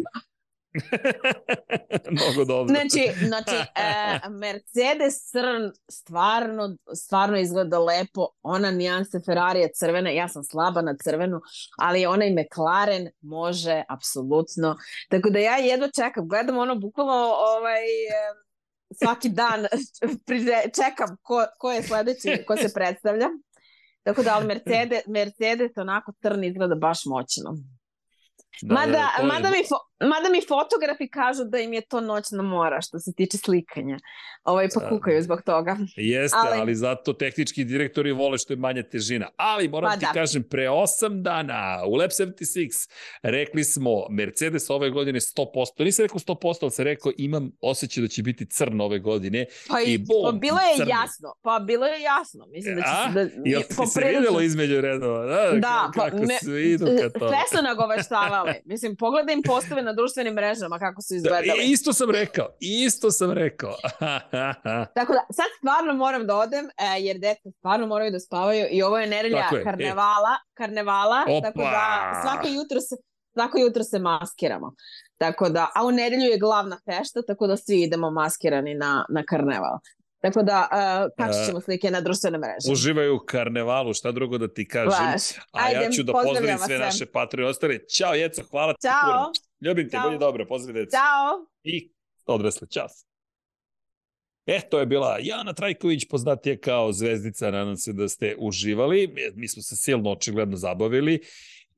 Mnogo dobro. Znači, znači e, Mercedes crn stvarno, stvarno izgleda lepo. Ona nijanse Ferrari je crvena, ja sam slaba na crvenu, ali onaj McLaren može apsolutno. Tako da ja jedva čekam, gledam ono bukvalno ovaj, e, svaki dan čekam ko, ko je sledeći, ko se predstavlja. Tako da, ali Mercedes, Mercedes onako crn izgleda baš moćno. Da, Mada, da, je- mada, mi fo, mada mi fotografi kažu da im je to noćna mora što se tiče slikanja. Ovaj, pa Da. kukaju zbog toga. Jeste, ali... ali- zato tehnički direktori vole što je manja težina. Ali moram Pa ti da. kažem, pre 8 dana u Lab 76 rekli smo Mercedes ove godine 100%, nisam rekao 100%, ali sam rekao imam osjećaj da će biti crn ove godine. Pa, I i, bum, pa bilo je crni. jasno. Pa bilo je jasno. Mislim da će A? se da... Jel ti se videlo između redova? Da, Da, pa kako me- su idu ka tome. Sve su nagoveštavali. Mislim, pogledaj im postave na društvenim mrežama kako su Da, izgledali. i- isto sam rekao, isto sam rekao. Tako da, sad stvarno moram da odem, e, jer deca stvarno moraju da spavaju i ovo je nedelja Tako je, e. karnevala, karnevala, Opa! tako da svako jutro se svako jutro se maskiramo. Tako da, a u nedelju je glavna fešta, tako da svi idemo maskirani na, na karneval. Tako da uh, kačit ćemo slike na društvene mreže. Uživaju u karnevalu, šta drugo da ti kažem. Baš. A ja ću da pozdravim sve sve. naše patrone ostale. Ćao, Jeco, hvala ti. Ćao. puno. Ljubim te, Ćao. bolje dobro. Pozdrav, deca. Ćao! I odrasle, čao. E, to je bila Jana Trajković, poznatija kao zvezdica, nadam se da ste uživali. Mi smo se silno očigledno zabavili.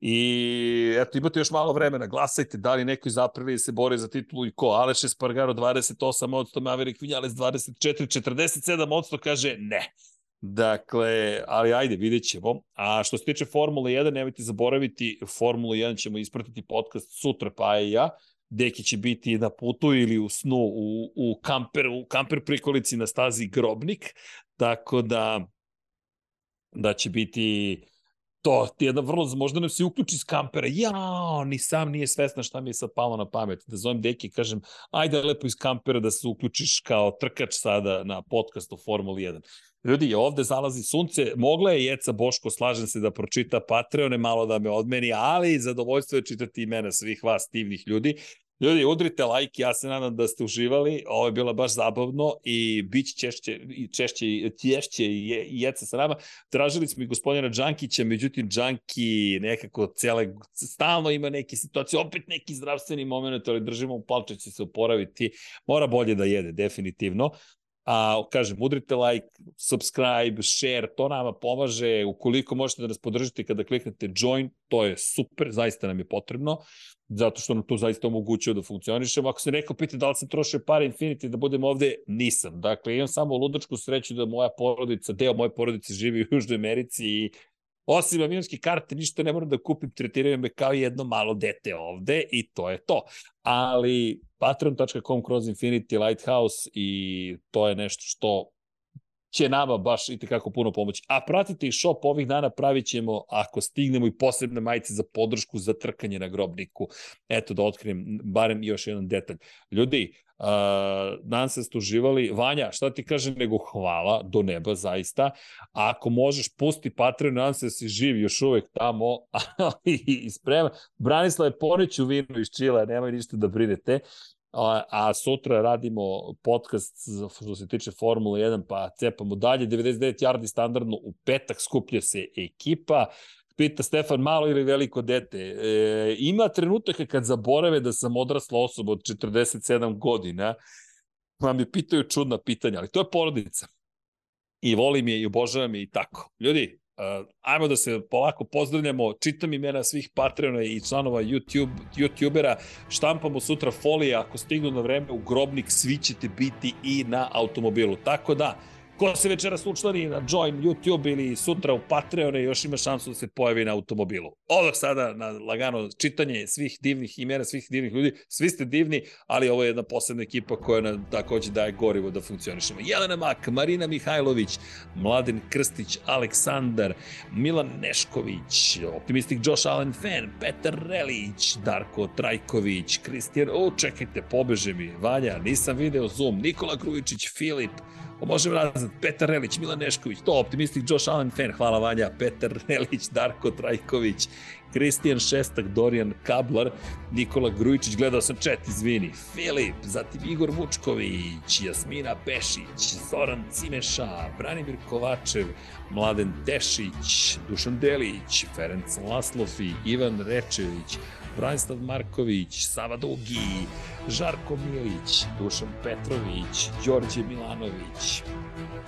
I eto, imate još malo vremena, glasajte da li neko iz Aprilije se bori za titulu i ko. Aleš Espargaro 28%, Maverick Vinales 24, 47% kaže ne. Dakle, ali ajde, vidjet ćemo. A što se tiče Formule 1, nemojte zaboraviti, Formulu 1 ćemo ispratiti podcast sutra, pa i ja. Deki će biti na putu ili u snu u, u kamper, u kamper prikolici na stazi Grobnik, tako da da će biti to ti jedna vrlo, možda nam se uključi iz kampera, jao, ni sam nije svesna šta mi je sad palo na pamet, da zovem deki i kažem, ajde lepo iz kampera da se uključiš kao trkač sada na podcast o Formuli 1. Ljudi, ovde zalazi sunce, mogla je Jeca Boško, slažem se da pročita Patreone, malo da me odmeni, ali zadovoljstvo je čitati imena svih vas divnih ljudi. Ljudi, udrite like, ja se nadam da ste uživali, ovo je bilo baš zabavno i bit će češće, češće, tješće i je- jeca sa nama. Tražili smo i gospodina Đankića, međutim Đanki nekako cele, stalno ima neke situacije, opet neki zdravstveni moment, ali držimo u palče će se oporaviti. Mora bolje da jede, definitivno. A, kažem, udrite like, subscribe, share, to nama pomaže. Ukoliko možete da nas podržite kada kliknete join, to je super, zaista nam je potrebno zato što nam to zaista omogućuje da funkcionišemo. Ako se neko pita da li sam trošio pare Infinity da budem ovde, nisam. Dakle, imam samo ludačku sreću da moja porodica, deo moje porodice živi u Južnoj Americi i osim avionske karte, ništa ne moram da kupim, tretiraju me kao jedno malo dete ovde i to je to. Ali patreon.com kroz Infinity Lighthouse i to je nešto što će nama baš i tekako puno pomoći. A pratite i shop ovih dana pravit ćemo, ako stignemo, i posebne majice za podršku za trkanje na grobniku. Eto da otkrijem barem još jedan detalj. Ljudi, uh, nadam se ste uživali. Vanja, šta ti kažem nego hvala do neba zaista. A ako možeš, pusti Patreon, nadam se da si živ još uvek tamo i sprema. Branislav je poneću vinu iz Čila, nemoj ništa da brinete. A, a sutra radimo podcast što se tiče Formule 1, pa cepamo dalje. 99 yardi standardno, u petak skuplja se ekipa. Pita Stefan, malo ili veliko dete? E, ima trenutaka kad zaborave da sam odrasla osoba od 47 godina, pa mi pitaju čudna pitanja, ali to je porodica. I volim je i obožavam je i tako. Ljudi, uh, ajmo da se polako pozdravljamo, čitam imena svih Patreona i članova YouTube, YouTubera, štampamo sutra folije, ako stignu na vreme u grobnik, svi ćete biti i na automobilu. Tako da, ko se večeras učlani na Join YouTube ili sutra u Patreone, još ima šansu da se pojavi na automobilu. Odmah sada na lagano čitanje svih divnih imena, svih divnih ljudi. Svi ste divni, ali ovo je jedna posebna ekipa koja nam takođe daje gorivo da funkcionišemo. Jelena Mak, Marina Mihajlović, Mladen Krstić, Aleksandar, Milan Nešković, Optimistik Josh Allen Fan, Petar Relić, Darko Trajković, Kristijan, o čekajte, pobeže mi, Vanja, nisam video Zoom, Nikola Grujičić, Filip, Možemo nazad, Petar Relić, Milan Nešković, to optimistik Josh Allen fan, hvala Vanja, Petar Relić, Darko Trajković, Kristijan Šestak, Dorijan Kablar, Nikola Grujičić, gledao sam chat, izvini, Filip, zatim Igor Vučković, Jasmina Pešić, Zoran Cimeša, Branimir Kovačev, Mladen Tešić, Dušan Delić, Ferenc Laslofi, Ivan Rečević, Branislav Marković, Sava Dugi, Žarko Milić, Dušan Petrović, Đorđe Milanović,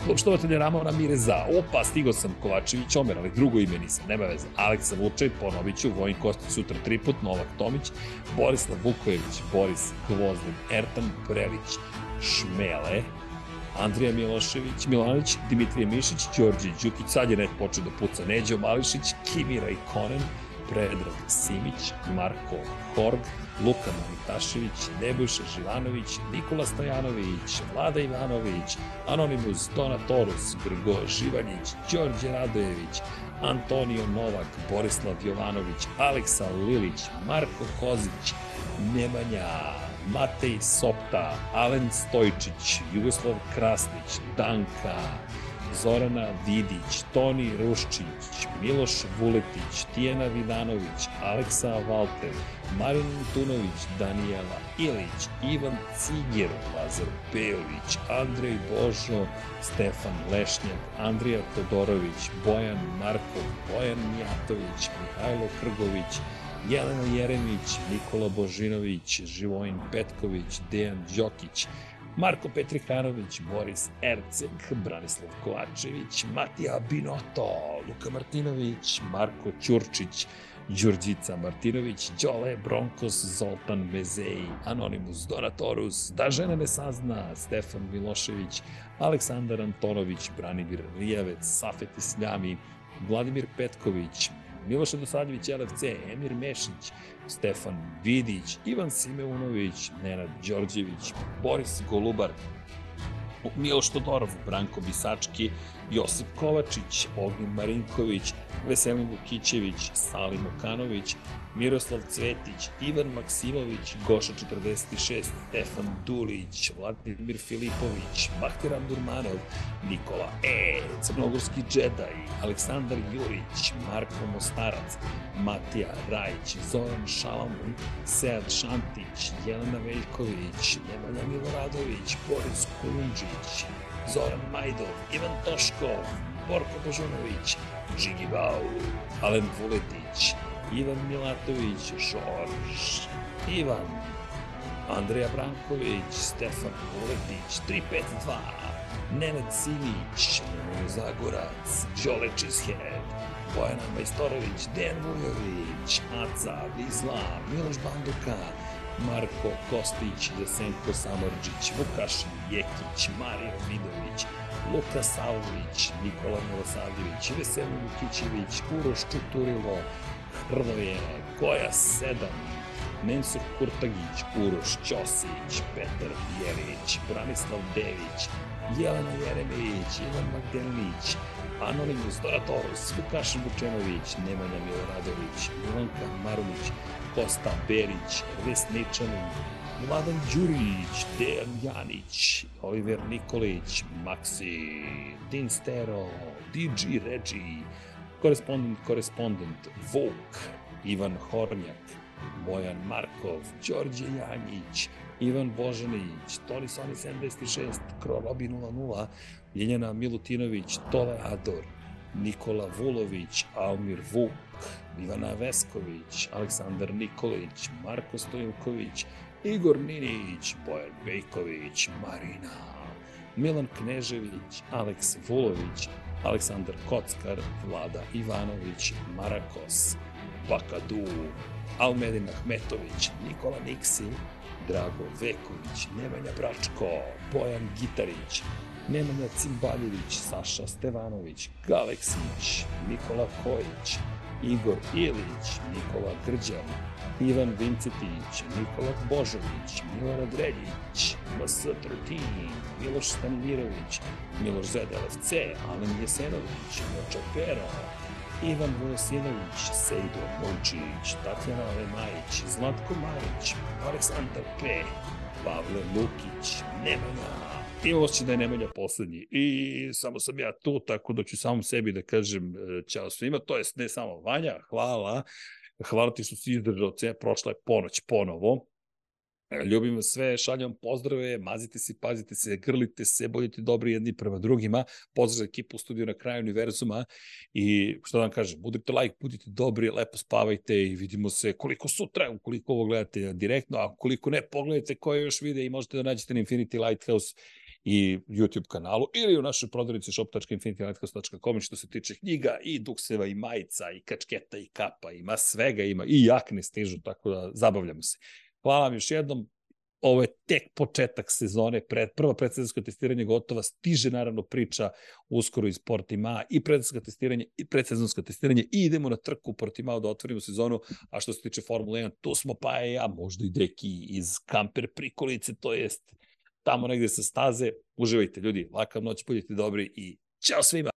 Klub Ramona Mireza, opa, stigo sam Kovačević Omer, ali drugo ime nisam, nema veze. Aleksa Vučaj, ponovit ću, Vojin Kostić sutra tri put, Novak Tomić, Borislav Vukojević, Boris Gvozdin, Ertan Prelić, Šmele, Andrija Milošević, Milanović, Dimitrije Mišić, Đorđe Đukić, sad je net počeo da puca Neđo Mališić, Kimira i Konen, Predrag Simić, Marko Horg, Luka Manitašević, Nebojša Živanović, Nikola Stojanović, Vlada Ivanović, Anonimus Donatorus, Grgo Živanjić, Đorđe Radojević, Antonio Novak, Borislav Jovanović, Aleksa Lilić, Marko Kozić, Nemanja, Matej Sopta, Alen Stojčić, Jugoslav Krasnić, Danka, Zorana Vidić, Toni Ruščić, Miloš Vuletić, Tijena Vidanović, Aleksa Valter, Marin Tunović, Danijela Ilić, Ivan Cigir, Lazar Pejović, Andrej Božo, Stefan Lešnjak, Andrija Todorović, Bojan Markov, Bojan Mijatović, Mihajlo Krgović, Jelena Jeremić, Nikola Božinović, Živojin Petković, Dejan Đokić, Marko Petrikanović, Boris Erceg, Branislav Kovačević, Matija Binoto, Luka Martinović, Marko Ćurčić, Đurđica Martinović, Đole Bronkos, Zoltan Bezeji, Anonimus Donatorus, Da žena ne sazna, Stefan Milošević, Aleksandar Antonović, Branimir Rijavec, Safet Isljami, Vladimir Petković, Miloš Dosadljević, LFC, Emir Mešić, Stefan Vidić, Ivan Simeunović, Nenad Đorđević, Boris Golubar, Miloš Todorov, Branko Bisački, Josip Kovačić, Ognjen Marinković, Veselin Vukićević, Salim Okanović, Miroslav Cvetić, Ivan Maksimović, Goša 46, Stefan Dulić, Vladimir Filipović, Bahtiran Durmanov, Nikola E, Crnogorski džedaj, Aleksandar Jurić, Marko Mostarac, Matija Rajić, Zoran Šalamun, Sead Šantić, Jelena Veljković, Nemanja Miloradović, Boris Kulundžić, Zoran Majdov, Ivan Toškov, Borko Božunović, Žigi Bau, Alen Vuletić, Ivan Milatović, Žorž, Ivan, Andreja Branković, Stefan Vuletić, 352, Nenad Simić, Zagorac, Đole Čizhead, Bojana Majstorović, Dejan Vujović, Aca, Vizla, Miloš Banduka, Marko Kostić, Jesenko Samorđić, Vukašin Jekić, Mario Vidović, Luka Savović, Nikola Milosavljević, Veselin Vukićević, Uroš Čuturilo, Hrvoje, Koja 7, Mensur Kurtagić, Uroš Ćosić, Petar Jelić, Branislav Dević, Jelena Jeremić, Ivan Magdelinić, Anonimus Doratorus, Vukašin Vučenović, Nemanja Miloradović, Milanka Marulić, Kosta Berić, Vesničanin, Vladan Đurić, Dejan Janić, Oliver Nikolić, Maxi, Din Stero, DJ Regi, korespondent, korespondent, Vuk, Ivan Hornjak, Bojan Markov, Đorđe Janjić, Ivan Božanić, Toni Soni 76, Krolobi 00, Ljenjana Milutinović, Tole Ador, Nikola Vulović, Almir Vuk, Ivana Vesković, Aleksandar Nikolić, Marko Stojilković, Igor Ninić, Bojan Bejković, Marina, Milan Knežević, Aleks Vulović, Aleksandar Kockar, Vlada Ivanović, Marakos, Bakadu, Almedin Ahmetović, Nikola Niksi, Drago Veković, Nemanja Bračko, Bojan Gitarić, Nemanja Cimbaljević, Saša Stevanović, Galeksić, Nikola Kojić, Igor Ilić, Nikola Grđan, Ivan Vincetić, Nikola Božović, Milorad Reljić, MS Trotin, Miloš Stanimirović, Miloš ZDLFC, Alen Jesenović, Moča Pero, Ivan Vojosinović, Sejdo Mojčić, Tatjana Lemajić, Zlatko Marić, Aleksandar P, Pavle Lukić, Nemanja, i osjećaj da je Nemanja poslednji. I samo sam ja tu, tako da ću samom sebi da kažem ćao svima, to jest ne samo Vanja, hvala, hvala ti što si izdržao, prošla je ponoć ponovo, Ljubim vas sve, šaljam pozdrave, mazite se, pazite se, grlite se, budite dobri jedni prema drugima. Pozdrav ekipu u studiju na kraju univerzuma i što da vam kažem, budite like, budite dobri, lepo spavajte i vidimo se koliko sutra, ukoliko ovo gledate direktno, a koliko ne, pogledajte koje još vide i možete da nađete na Infinity Lighthouse i YouTube kanalu ili u našoj prodavnici shop.infinitylighthouse.com što se tiče knjiga i dukseva i majica i kačketa i kapa, ima svega, ima i jakne stižu, tako da zabavljamo se. Hvala vam još jednom. Ovo je tek početak sezone, pred, prvo predsezonsko testiranje gotova, stiže naravno priča uskoro iz Portima i predsezonsko testiranje i predsezonsko testiranje i idemo na trku Portimao da otvorimo sezonu, a što se tiče Formule 1, tu smo pa ja, možda i deki iz kamper prikolice, to jest tamo negde sa staze. Uživajte ljudi, lakav noć, budite dobri i ćao svima!